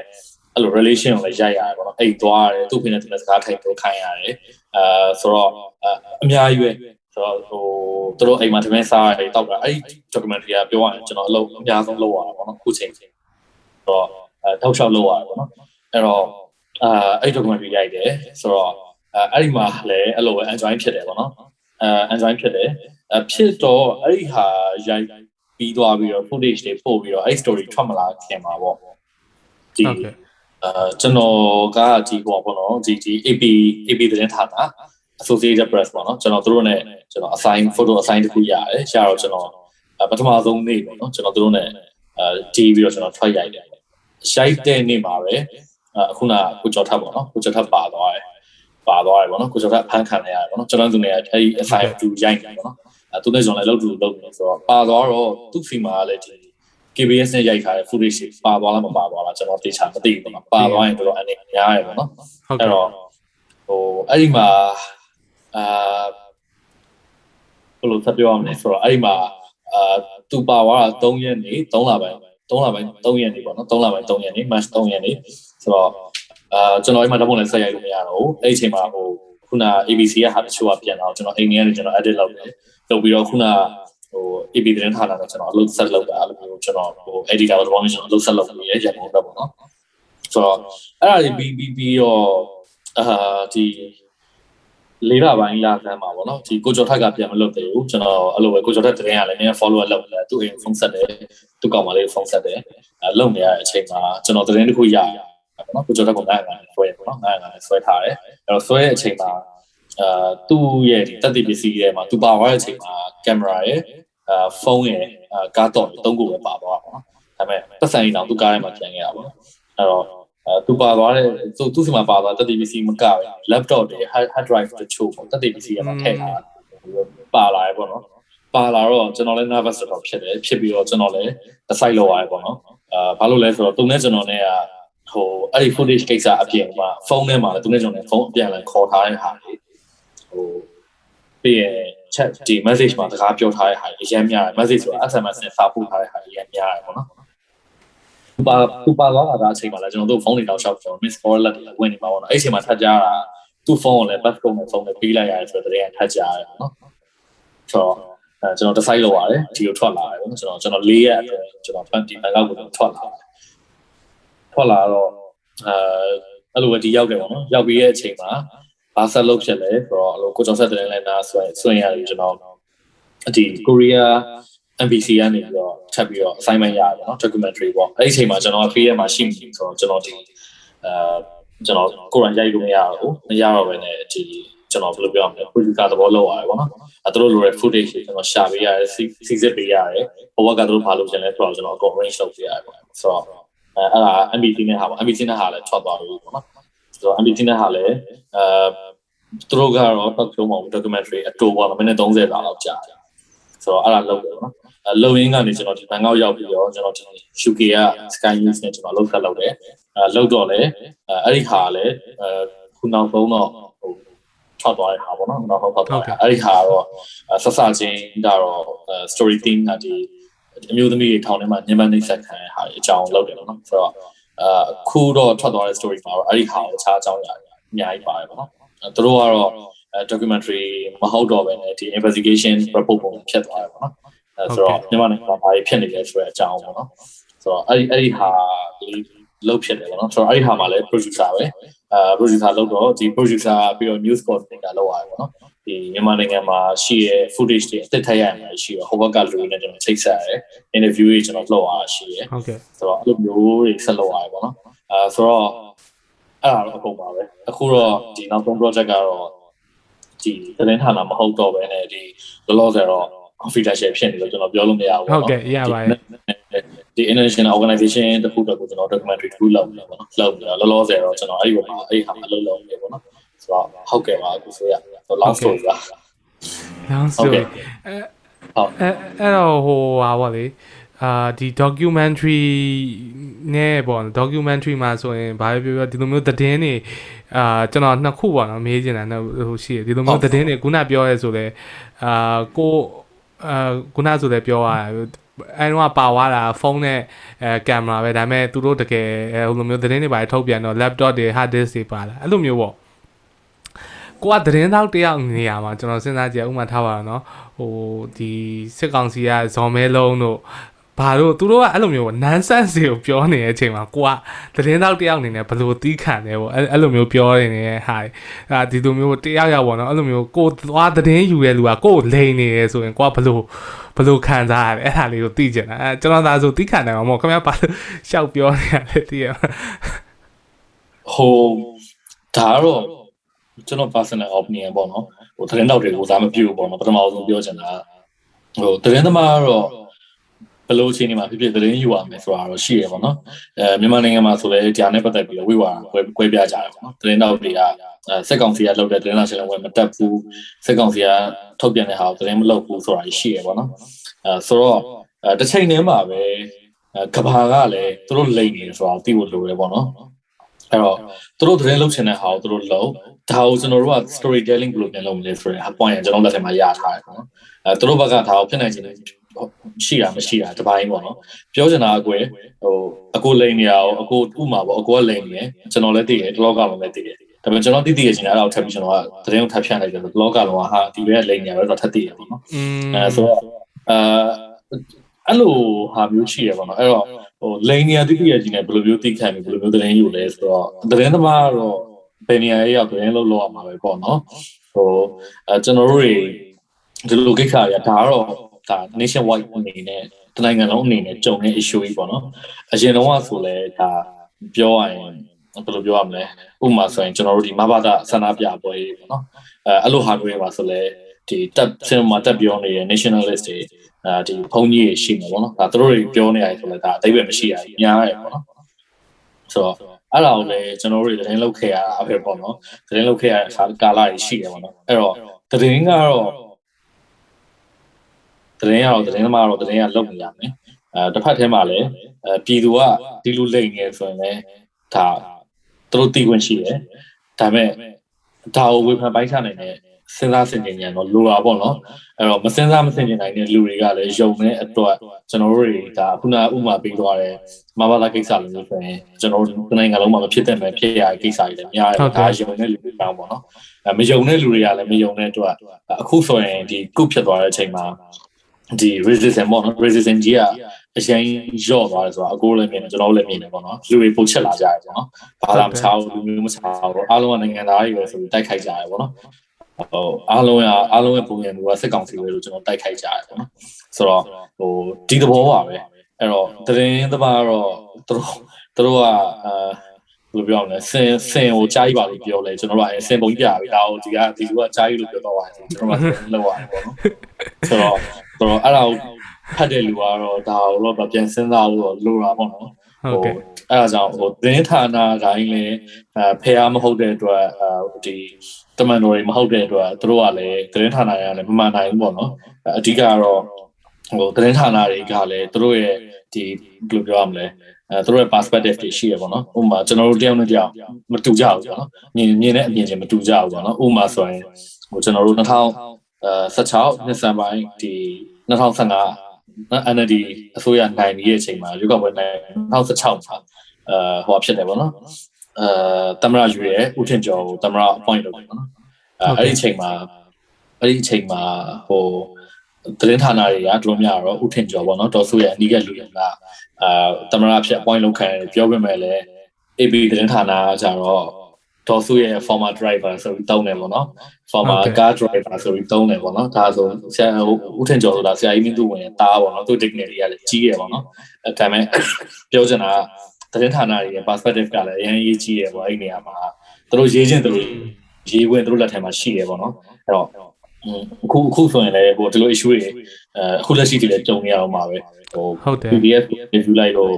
အဲ့လို relation ကိုလည်းရိုက်ရတယ်ပေါ့နော်အိတ်သွားရတယ်သူ့အဖေနဲ့သူနဲ့စကားထိုင်ပြောခိုင်းရတယ်အာဆိုတော့အများကြီးပဲ ဆိုတော့ဟိုသူတို့အိမ်မှာတမင်စားရတယ်တောက်တာအဲ့ဒီ documentary ကပြောရရင်ကျွန်တော်အလုပ်အများဆုံးလုပ်ရတာပေါ့နော်ခုချိန်ဆိုတော့အဲထောက်လျှောက်လုပ်ရတယ်ပေါ့နော်အဲ့တော့အာအဲ့ documentary ရိုက်တယ်ဆိုတော့အဲအဲ့ဒီမှာလည်းအဲ့လိုပဲ enjoy ဖြစ်တယ်ပေါ့နော်အဲ enjoy ဖြစ်တယ်အဖြစ်တော့အဲ့ဒီဟာရိုက်ပြီးသွားပြီးတော့ footage တွေပို့ပြီးတော့အဲ့ story ထွက်မလာခင်ပါပေါ့ဒီအဲကျွန်တော်ကဒီဟောပေါ့နော်ဒီဒီ AP AP သတင်းထားတာ Associated Press ပေါ့နော်ကျွန်တော်တို့နဲ့ကျွန်တော် assign photo assign တခုရတယ်ရှာတော့ကျွန်တော်ပထမဆုံးနေ့ပေါ့နော်ကျွန်တော်တို့နဲ့အဲတီးပြီးတော့ကျွန်တော်ထွက်ရိုက်တယ်ရိုက်တဲ့နေ့မှာပဲအခုနကိုကျော်ထပ်ပေါ့နော်ကိုကျော်ထပ်ပါသွားတယ်ပါသွားတယ်ပေါ့နော်ကိုကျော်ထပ်ဖမ်းခံရရတယ်ပေါ့နော်ကျွန်တော်သူနဲ့အဲဒီ assign တူရိုက်တယ်ပေါ့နော်အဲသူနဲ့ကျွန်တော်လည်းလုပ်တူလုပ်နေဆိုတော့ပါသွားတော့သူ့ဖီမှာလည်းဒီ KBS နဲ့ရိုက်ထားတဲ့ footage ပါသွားလားမပါသွားလားကျွန်တော်သိချာမသိဘူးပေါ့နော်ပါသွားရင်တော်တော်အနေများရယ်ပေါ့နော်အဲ့တော့ဟိုအဲ့ဒီမှာ အာဘယ်လိုဆက်ပြောရမလဲဆိုတော့အဲ့ဒီမှာအာသူပါသွားတာ3ရက်နေ3လပိုင်း3လပိုင်း3ရက်နေပေါ့နော်3လပိုင်း3ရက်နေ match 3ရက်နေဆိုတော့အာကျွန်တော်အိမ်မှာဓာတ်ပုံလည်းဆက်ရိုက်လို့မရတော့ဘူးအဲ့ဒီအချိန်မှာဟိုခုန ABC ကဟာတချို့ကပြန်တော့ကျွန်တော်အိမ်ထဲကနေကျွန်တော် edit လုပ်တယ်လုပ်ပြီးတော့ခုနဟို AP သတင်းထားတာတော့ကျွန်တော်အလုပ်ဆက်လုပ်တာအဲ့လိုမျိုးကျွန်တော်ဟို editor ဘာမှကျွန်တော်အလုပ်ဆက်လုပ်ပြီးရရန်ကုန်ဘက်ပေါ့နော်ဆိုတော့အဲ့ဒါကြီးပြီးပြီးပြီးတော့အာဒီ လေးလပိုင်းလာဆန်းမှာပေါ့နော်ဒီကိုကျော်ထက်ကပြန်မလုပ်သေးဘူးကျွန်တော်အဲ့လိုပဲကိုကျော်ထက်သတင်းရလည်းနည်း follow up လုပ်တယ်သူ့အိမ်ဖုန်းဆက်တယ်သူ့ကောင်မလေးဖုန်းဆက်တယ်အဲလုပ်နေရတဲ့အချိန်မှာကျွန်တော်သတင်းတစ်ခုရရပေါ့နော်ကိုကျော်ထက်ကနိုင်နိုင်ဆွဲပေါ့နော်နိုင်နိုင်ဆွဲထားတယ်အဲ့တော့ဆွဲတဲ့အချိန်မှာအာသူ့ရဲ့တက်တည်ပစ္စည်းရဲ့မှာသူပါသွားတဲ့အချိန်မှာကင်မရာရဲ့အာဖုန်းရဲ့ကားတော့သုံးခုပဲပါသွားပါတော့ဒါပေမဲ့ပတ်စံရင်တော့သူ့ကားထဲမှာပြန်ခဲ့တာပေါ့အဲ့တော့ အဲသူပါသွားတဲ့သူသူစီမှာပါသွားတက်တည်ပစ္စည်းမကဘူး laptop တွေ hard drive တချို့ပေါ့တက်တည်ပစ္စည်းကမှထည့်ထားပါလာရပေါ့နော်ပါလာတော့ကျွန်တော်လည်း nervous တော့ဖြစ်တယ်ဖြစ်ပြီးတော့ကျွန်တော်လည်း decide လုပ်ရတယ်ပေါ့နော်အာဘာလို့လဲဆိုတော့သူနဲ့ကျွန်တော်နဲ့ကဟိုအဲ့ဒီ footage ကိစ္စအပြင်မှာဖုန်းထဲမှာလည်းသူနဲ့ကျွန်တော်နဲ့ဖုန်းအပြန်အလှန်ခေါ်ထားတဲ့ဟာတွေဟိုပြီးရင် chat ဒီ message မှာစကားပြောထားတဲ့ဟာအရင်များတယ် message ဆိုတာ SMS နဲ့စာပို့ထားတဲ့ဟာအရင်များတယ်ပေါ့နော် သူပါသူပါသွားတာအချိန်မှာလည်းကျွန်တော်တို့ဖုန်းတွေတော့ရှောက်ကျွန်တော် miss call လက်တွေဝင်နေမှာပေါ့နော်အဲ့အချိန်မှာထပ်ကြတာသူ့ဖုန်းကိုလည်း back ကုန်နဲ့ဖုန်းနဲ့ပေးလိုက်ရတယ်ဆိုတော့တကယ်ထပ်ကြရတယ်ပေါ့နော်ဆိုတော့အဲကျွန်တော် decide လုပ်ရတယ်ဒီကိုထွက်လာတယ်ပေါ့နော်ကျွန်တော်ကျွန်တော်၄ရက်အတွင်းကျွန်တော်ဖန်တီဘန်ကောက်ကိုထွက်လာတယ်ထွက်လာတော့အဲအဲ့လိုပဲဒီရောက်တယ်ပေါ့နော်ရောက်ပြီးရဲ့အချိန်မှာဘာဆက်လုပ်ဖြစ်လဲဆိုတော့အဲ့လိုကိုကျော်ဆက်တဲ့လည်းနားဆွဲဆွဲရတယ်ကျွန်တော်ဒီကိုရီးယား MBC ကနေပြီးတော့ထပ်ပြီးတော့ assignment ရတယ်နော် documentary ပေါ့အဲ့ဒီအချိန်မှာကျွန်တော် free မှာရှိနေဆိုတော့ကျွန်တော်ဒီအဲကျွန်တော်ကိုယ်တိုင်ရိုက်လို့မရတော့ဘူးမရတော့ဘဲနဲ့ဒီကျွန်တော်ဘယ်လိုပြောရမလဲ producer သဘောလောက်ရတယ်ပေါ့နော်အဲသူတို့လိုတဲ့ footage တွေကျွန်တော်ရှာပေးရတယ်စီစစ်ပေးရတယ်ဘဝကသူတို့ဘာလုပ်ချင်လဲဆိုတော့ကျွန်တော်အကုန် range လုပ်ပေးရတယ်ပေါ့ဆိုတော့အဲအဲ့ဒါ MBC နဲ့ဟာပေါ့ MBC နဲ့ဟာလည်းထွက်သွားပြီပေါ့နော်ဆိုတော့ MBC နဲ့ဟာလည်းအဲသူတို့ကတော့ talk show မှာ documentary အတူပေါ့မိနစ်30လောက်ကြာတယ်ဆိုတော့အဲ့ဒါလုပ်တယ်ပေါ့နော် လုံရင်းကနေကျွန်တော်ဒီဘန်ကောက်ရောက်ပြီးတော့ကျွန်တော်ဒီ UK က Sky News နဲ့ကျွန်တော်လောက်ဆက်လုပ်တယ်အဲလောက်တော့လေအဲ့ဒီဟာလည်းအဲခုနောက်ဆုံးတော့ဟိုထွက်သွားတဲ့ဟာပေါ့နော်နောက်ဆုံးထွက်သွားတယ်အဲ့ဒီဟာတော့ဆက်စချင်းကတော့ story theme ကဒီအမျိုးသမီးတွေထောင်ထဲမှာညမနှိမ့်ဆက်ခံရဟာအကြောင်းလုပ်တယ်ပေါ့နော်ဆိုတော့အခုတော့ထွက်သွားတဲ့ story မှာတော့အဲ့ဒီဟာကိုအခြားအကြောင်းအရာအများကြီးပါတယ်ပေါ့နော်သူတို့ကတော့ documentary မဟုတ်တော့ဘဲနဲ့ဒီ investigation report ပုံဖြစ်သွားတယ်ပေါ့နော် အဲဆိုတော့မြန်မာနိုင်ငံမှာဘာတွေဖြစ်နေလဲဆိုတဲ့အကြောင်းပေါ့နော်ဆိုတော့အဲ့ဒီအဲ့ဒီဟာလုပ်ဖြစ်တယ်ပေါ့နော်ဆိုတော့အဲ့ဒီဟာမှာလည်း producer ပဲအဲ producer လုပ်တော့ဒီ producer ပြီးတော့ news coordinator လုပ်ရတယ်ပေါ့နော်ဒီမြန်မာနိုင်ငံမှာရှိတဲ့ footage တွေအသက်ထက်ရမှာရှိရဟိုဘက်ကလူတွေနဲ့ကျွန်တော်ချိတ်ဆက်ရတယ် interview တွေကျွန်တော်လုပ်ရတာရှိရဟုတ်ကဲ့ဆိုတော့အဲ့လိုမျိုးတွေဆက်လုပ်ရတယ်ပေါ့နော်အဲဆိုတော့အဲ့ဒါတော့အကုန်ပါပဲအခုတော့ဒီနောက်ဆုံး project ကတော့ဒီသတင်းဌာနမဟုတ်တော့ဘဲနဲ့ဒီလောလောဆယ်တော့ confidential ဖြစ်နေလို့ကျွန်တော်ပြောလို့မရဘူးဟုတ်ကဲ့ရပါတယ်ဒီ international organization တခုတော့ကိုကျွန်တော် documentary တစ်ခုလုပ်နေပါတော့လုပ်နေလောလောဆယ်တော့ကျွန်တော်အဲ့ဒီဘက်မှာအဲ့ဟာအလုပ်လုပ်နေပါတော့ဆိုတော့ဟုတ်ကဲ့ပါအခုဆိုရ long story ပါ long story အဲဟုတ်အဲအဲ့တော့ဟိုဟာဗောလေအာဒီ documentary နဲ့ပေါ့ documentary မှာဆိုရင်ဘာပဲပြောပြောဒီလိုမျိုးသတင်းတွေအာကျွန်တော်နှစ်ခုပေါ့နော်မေးချင်တာဟိုရှိတယ်ဒီလိုမျိုးသတင်းတွေခုနပြောရဲဆိုလဲအာကို အာခုနဆိုလဲပြောရအဲတော့ပါသွားတာဖုန်းနဲ့အဲကင်မရာပဲဒါပေမဲ့သူတို့တကယ်ဟိုလိုမျိုးသတင်းတွေပါထုတ်ပြန်တော့ laptop တွေ hard disk တွေပါလာအဲ့လိုမျိုးပေါ့ကိုကသတင်းတောက်တယောက်နေရာမှာကျွန်တော်စဉ်းစားကြည့်ဥပမာထားပါတော့เนาะဟိုဒီစစ်ကောင်စီကဇော်မဲလုံးတို့ ဘာလို့သူတို့ကအဲ့လိုမျိုးနန်းဆန့်စီကိုပြောနေတဲ့အချိန်မှာကိုကသတင်းတောက်တယောက်အနေနဲ့ဘလို့တီးခံတယ်ပေါ့အဲ့လိုမျိုးပြောနေတဲ့ဟာအာဒီလိုမျိုးတယောက်ယောက်ပေါ့နော်အဲ့လိုမျိုးကိုသွားသတင်းယူရဲလူကကိုလိန်နေတယ်ဆိုရင်ကိုကဘလို့ဘလို့ခံစားရတယ်အဲ့ဒါလေးကိုသိကြတယ်အဲကျွန်တော်သာဆိုသိခံနိုင်မှာမဟုတ်ခင်ဗျာဘာလို့ရှောက်ပြောနေရလဲသိရဟိုဒါတော့ကျွန်တော် personal opinion ပေါ့နော်ဟိုသတင်းတောက်တွေကိုစားမပြုတ်ပေါ့နော်ပထမဆုံးပြောချင်တာဟိုသတင်းသမားကတော့ ဘယ်လိုအခြေအနေမှာဖြစ်ဖြစ်သတင်းယူရမယ်ဆိုတာတော့ရှိရပါတော့အဲမြန်မာနိုင်ငံမှာဆိုလည်းဒီဟာနဲ့ပတ်သက်ပြီးတော့ဝိဝါကွဲပြားကြတယ်ပေါ့နော်သတင်းတောက်တွေကစက်ကောင်စီကလုပ်တဲ့သတင်းလာရှင်လည်းမတက်ဘူးစက်ကောင်စီကထုတ်ပြန်တဲ့ဟာကိုသတင်းမလုပ်ဘူးဆိုတာရှိရပါတော့အဲဆိုတော့တစ်ချိန်တည်းမှာပဲကဘာကလည်းသူတို့လိမ့်နေဆိုတာသိဖို့လိုတယ်ပေါ့နော်အဲ့တော့သူတို့သတင်းလုပ်ချင်တဲ့ဟာကိုသူတို့လုပ်ဒါကိုကျွန်တော်တို့က storytelling ဘယ်လိုပြန်လုပ်မလဲဆိုတဲ့ point ကျွန်တော်လက်ထက်မှာရထားတယ်ပေါ့နော်အဲသူတို့ဘက်ကဒါကိုဖြစ်နိုင်ချင်တယ် ရှိတာမရှိတာတပိုင်းပေါ့နော်ပြောချင်တာအကွယ်ဟိုအကိုလိန်နေရအောင်အကိုဥမာပေါ့အကိုကလိန်နေတယ်ကျွန်တော်လည်းသိတယ်ဒီလောကလုံးလည်းသိတယ်ဒါပေမဲ့ကျွန်တော်သိသိရချင်တာအဲ့ဒါကိုထပ်ပြီးကျွန်တော်ကသတင်းကိုထပ်ဖြန့်လိုက်တယ်ဒီလောကလုံးကဟာဒီဘက်ကလိန်နေရတော့ထပ်သိရပေါ့နော်အဲဆိုတော့အဲအဲ့လိုဟာမျိုးရှိရပါတော့အဲ့တော့ဟိုလိန်နေရသိသိရချင်တယ်ဘယ်လိုမျိုးသိခံပြီးဘယ်လိုမျိုးသတင်းယူလဲဆိုတော့သတင်းသမားကတော့ဘယ်နေရာရောက်သတင်းလုပ်လို့ရမှာပဲပေါ့နော်ဟိုအဲကျွန်တော်တို့တွေဒီလိုကိစ္စရဒါကတော့ ဒါ nation wide အနေနဲ့တနိုင်ငံလုံးအနေနဲ့ကြုံတဲ့ issue ကြီးပေါ့နော်အရင်တော့ဆိုလဲဒါပြောရရင်ဘယ်လိုပြောရမလဲဥပမာဆိုရင်ကျွန်တော်တို့ဒီမဘာသာဆန္ဒပြပွဲကြီးပေါ့နော်အဲအဲ့လိုဟာတွေပါဆိုလဲဒီတက်စင်မှာတက်ပြောနေတဲ့ nationalist တွေအဲဒီဘုံကြီးရှိနေပေါ့နော်ဒါသူတို့တွေပြောနေရတယ်ဆိုလဲဒါအတိတ်ပဲမရှိရဘူးညားရတယ်ပေါ့နော်ဆိုတော့အဲ့ဒါကိုလည်းကျွန်တော်တို့တွေသတင်းလုပ်ခဲ့ရတာပဲပေါ့နော်သတင်းလုပ်ခဲ့ရတဲ့အခါကာလကြီးရှိတယ်ပေါ့နော်အဲ့တော့သတင်းကတော့ သတင်းရတော့သတင်းသမားတော့သတင်းရလုပ်နေရမယ်အဲတစ်ဖက်ထဲမှာလည်းအဲပြည်သူကဒီလိုလိမ့်နေဆိုရင်လည်းဒါသူတို့သိခွင့်ရှိတယ်ဒါပေမဲ့ဒါကိုဝေဖန်ပိုင်းချနိုင်တဲ့စဉ်းစားဆင်ခြင်ဉာဏ်တော့လိုတာပေါ့နော်အဲ့တော့မစဉ်းစားမဆင်ခြင်နိုင်တဲ့လူတွေကလည်းယုံတဲ့အတွက်ကျွန်တော်တို့တွေဒါခုနဥမာပေးသွားတဲ့မဘာသာကိစ္စလို့ဆိုရင်ကျွန်တော်တို့နိုင်ငံလုံးမှာမဖြစ်တဲ့မဲ့ဖြစ်ရတဲ့ကိစ္စတွေလည်းများတယ်ဒါယုံတဲ့လူတွေတောင်းပေါ့နော်အဲမယုံတဲ့လူတွေကလည်းမယုံတဲ့အတွက်အခုဆိုရင်ဒီကုဖြစ်သွားတဲ့အချိန်မှာ ဒီ resistance ပေါ့နော် resistance ကြီးကအရင်ရော့သွားတယ်ဆိုတော့အကိုလည်းမြင်တယ်ကျွန်တော်လည်းမြင်တယ်ပေါ့နော်လူတွေပုံချက်လာကြတယ်ပေါ့နော်ဘာသာမချဘူးလူမျိုးမချဘူးအားလုံးကနိုင်ငံသားတွေပဲဆိုပြီးတိုက်ခိုက်ကြတယ်ပေါ့နော်ဟိုအားလုံးကအားလုံးရဲ့ပုံရံကစစ်ကောင်စီပဲလို့ကျွန်တော်တိုက်ခိုက်ကြတယ်ပေါ့နော်ဆိုတော့ဟိုဒီသဘောပါပဲအဲ့တော့တရင်သမားတော့သူတို့သူတို့ကအာဘယ်လိုပြောမလဲစင်စင်ကိုကြားကြီးပါလို့ပြောလဲကျွန်တော်တို့ကစင်ပုံပြပြီဒါကိုဒီကဒီလူကကြားကြီးလို့ပြောတော့ပါတယ်ကျွန်တော်ကလောက်ရတယ်ပေါ့နော်ဆိုတော့ ဆိုတော့အဲ့ဒါကိုဖတ်တဲ့လူကတော့ဒါကိုတော့ပြန်စဉ်းစားလို့လိုတာပေါ့နော်ဟုတ်ကဲ့အဲ့ဒါကြောင့်ဟိုသတင်းဌာနတိုင်းလည်းအဲဖះမဟုတ်တဲ့အတွက်အဲဒီတမန်တော်တွေမဟုတ်တဲ့အတွက်သူတို့ကလည်းသတင်းဌာနတွေကလည်းမမှန်နိုင်ဘူးပေါ့နော်အဓိကတော့ဟိုသတင်းဌာနတွေကလည်းသူတို့ရဲ့ဒီဘယ်လိုပြောရမလဲအဲသူတို့ရဲ့ perspective တွေရှိရပေါ့နော်ဥပမာကျွန်တော်တို့တယောက်နဲ့တယောက်မတူကြဘူးပေါ့နော်မြင်မြင်တဲ့အမြင်ချင်းမတူကြဘူးပေါ့နော်ဥပမာဆိုရင်ဟိုကျွန်တော်တို့ 2016နှစ်စံပိုင်းဒီ2015 NLD အစိုးရနိုင်နေတဲ့ချိန်မှာရွေးကောက်ပွဲနိုင်2016မှာအဲဟိုဖြစ်တယ်ပေါ့နော်အဲတမရယူရဲဦးထင်ကျော်ကိုတမရ appoint လုပ်တယ်ပေါ့နော်အဲအဲ့ဒီချိန်မှာအဲ့ဒီချိန်မှာဟိုသတင်းဌာနတွေကတို့များတော့ဦးထင်ကျော်ပေါ့နော်ဒေါ်စုရဲ့အနီးကလူတွေကအာတမရဖြစ် appoint လုပ်ခံပြောပြမယ်လေ AB သတင်းဌာနကကြတော့ ဒေါ်စုရဲ့ former driver ဆိုပြီးတောင်းတယ်ပေါ့နော် former car driver ဆိုပြီးတောင်းတယ်ပေါ့နော်ဒါဆိုဆရာဦးထင်ကျော်ဆိုတာဆရာကြီးမင်းသူဝင်တားပေါ့နော်သူ dignity ကလည်းကြီးရပေါ့နော်အဲဒါပေမဲ့ပြောချင်တာကသတင်းဌာနတွေရဲ့ perspective ကလည်းအရင်ရေးကြီးရပေါ့အဲ့ဒီနေရာမှာသူတို့ရေးချင်းသူတို့ရေးခွင့်သူတို့လက်ထဲမှာရှိရပေါ့နော်အဲ့တော့အခုအခုဆိုရင်လည်းဟိုဒီလို issue တွေအဲအခုလက်ရှိတွေလည်းကြုံနေရအောင်ပါပဲဟို PDF review လိုက်လို့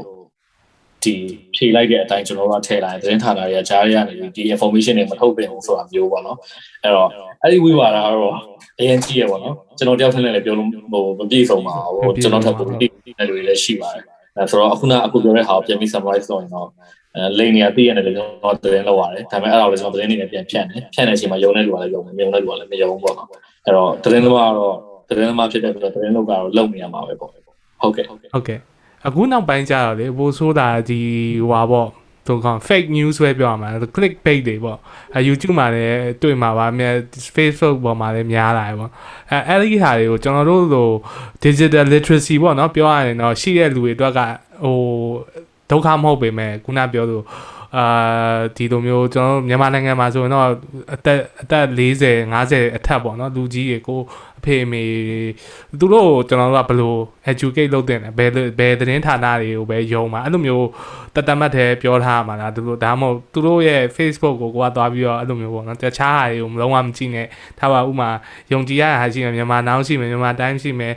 ဒီဖြေလိုက်တဲ့အတိုင်းကျွန်တော်တို့ကထည့်လိုက်သတင်းဌာနတွေကကြားရရနေဒီ information တွေမထုတ်ပြန်ဘူးဆိုတာမျိုးပေါ့နော်အဲ့တော့အဲ့ဒီဝိဝါဒကတော့အရင်ကြီးရပေါ့နော်ကျွန်တော်တယောက်ထက်လည်းပြောလို့ဟိုမပြည့်စုံပါဘူးကျွန်တော်ထပ်ပိုပြီးတဲ့လူတွေလည်းရှိပါတယ်အဲဆိုတော့အခုနအခုပြောတဲ့ဟာကိုပြန်ပြီး summarize လုပ်ရင်တော့အဲလိန်နေရသိရတယ်လည်းကျွန်တော်သတင်းလောက်ရတယ်ဒါပေမဲ့အဲ့ဒါကိုလည်းကျွန်တော်သတင်းနေနဲ့ပြန်ဖြန့်တယ်ဖြန့်တဲ့အချိန်မှာယုံတဲ့လူကလည်းယုံတယ်မယုံတဲ့လူကလည်းမယုံဘူးပေါ့နော်အဲ့တော့သတင်းသမားကတော့သတင်းသမားဖြစ်တဲ့အတွက်သတင်းလောက်ကတော့လုံနေရမှာပဲပေါ့ဟုတ်ကဲ့ဟုတ်ကဲ့ အခုနောက်ပိုင်းကျတော့လေဘိုးဆိုးတာဒီဟွာပေါ့သူက fake news ပဲပြောရမှာ click bait တွေပေါ့အဲ YouTube မှာလည်းတွေ့မှာပါအများ Facebook ပေါ်မှာလည်းများလာတယ်ပေါ့အဲအဲ့ဒီဟာတွေကိုကျွန်တော်တို့လို digital literacy ပေါ့နော်ပြောရရင်တော့ရှိတဲ့လူတွေအတွက်ကဟိုဒုက္ခမဟုတ်ပေမဲ့ခုနပြောလို့ အာဒီလိုမျိုးကျွန်တော်မြန်မာနိုင်ငံမှာဆိုရင်တော့အသက်အသက်40 50အထက်ပေါ့နော်လူကြီးတွေကိုအဖေအမေသူတို့ကိုကျွန်တော်တို့ကဘယ်လို educate လုပ်တင်လဲဘယ်ဘယ်သတင်းဌာနတွေကိုပဲယုံမှာအဲ့လိုမျိုးတတမတ်တဲ့ပြောထားမှာလားသူတို့ဒါမှမဟုတ်သူတို့ရဲ့ Facebook ကိုကိုကသွားပြီးတော့အဲ့လိုမျိုးပေါ့နော်တခြားဟာတွေကိုမလုံးဝမကြည့်နဲ့ထားပါဥမာယုံကြည်ရတာရှိမယ်မြန်မာ now ရှိမယ်မြန်မာ time ရှိမယ်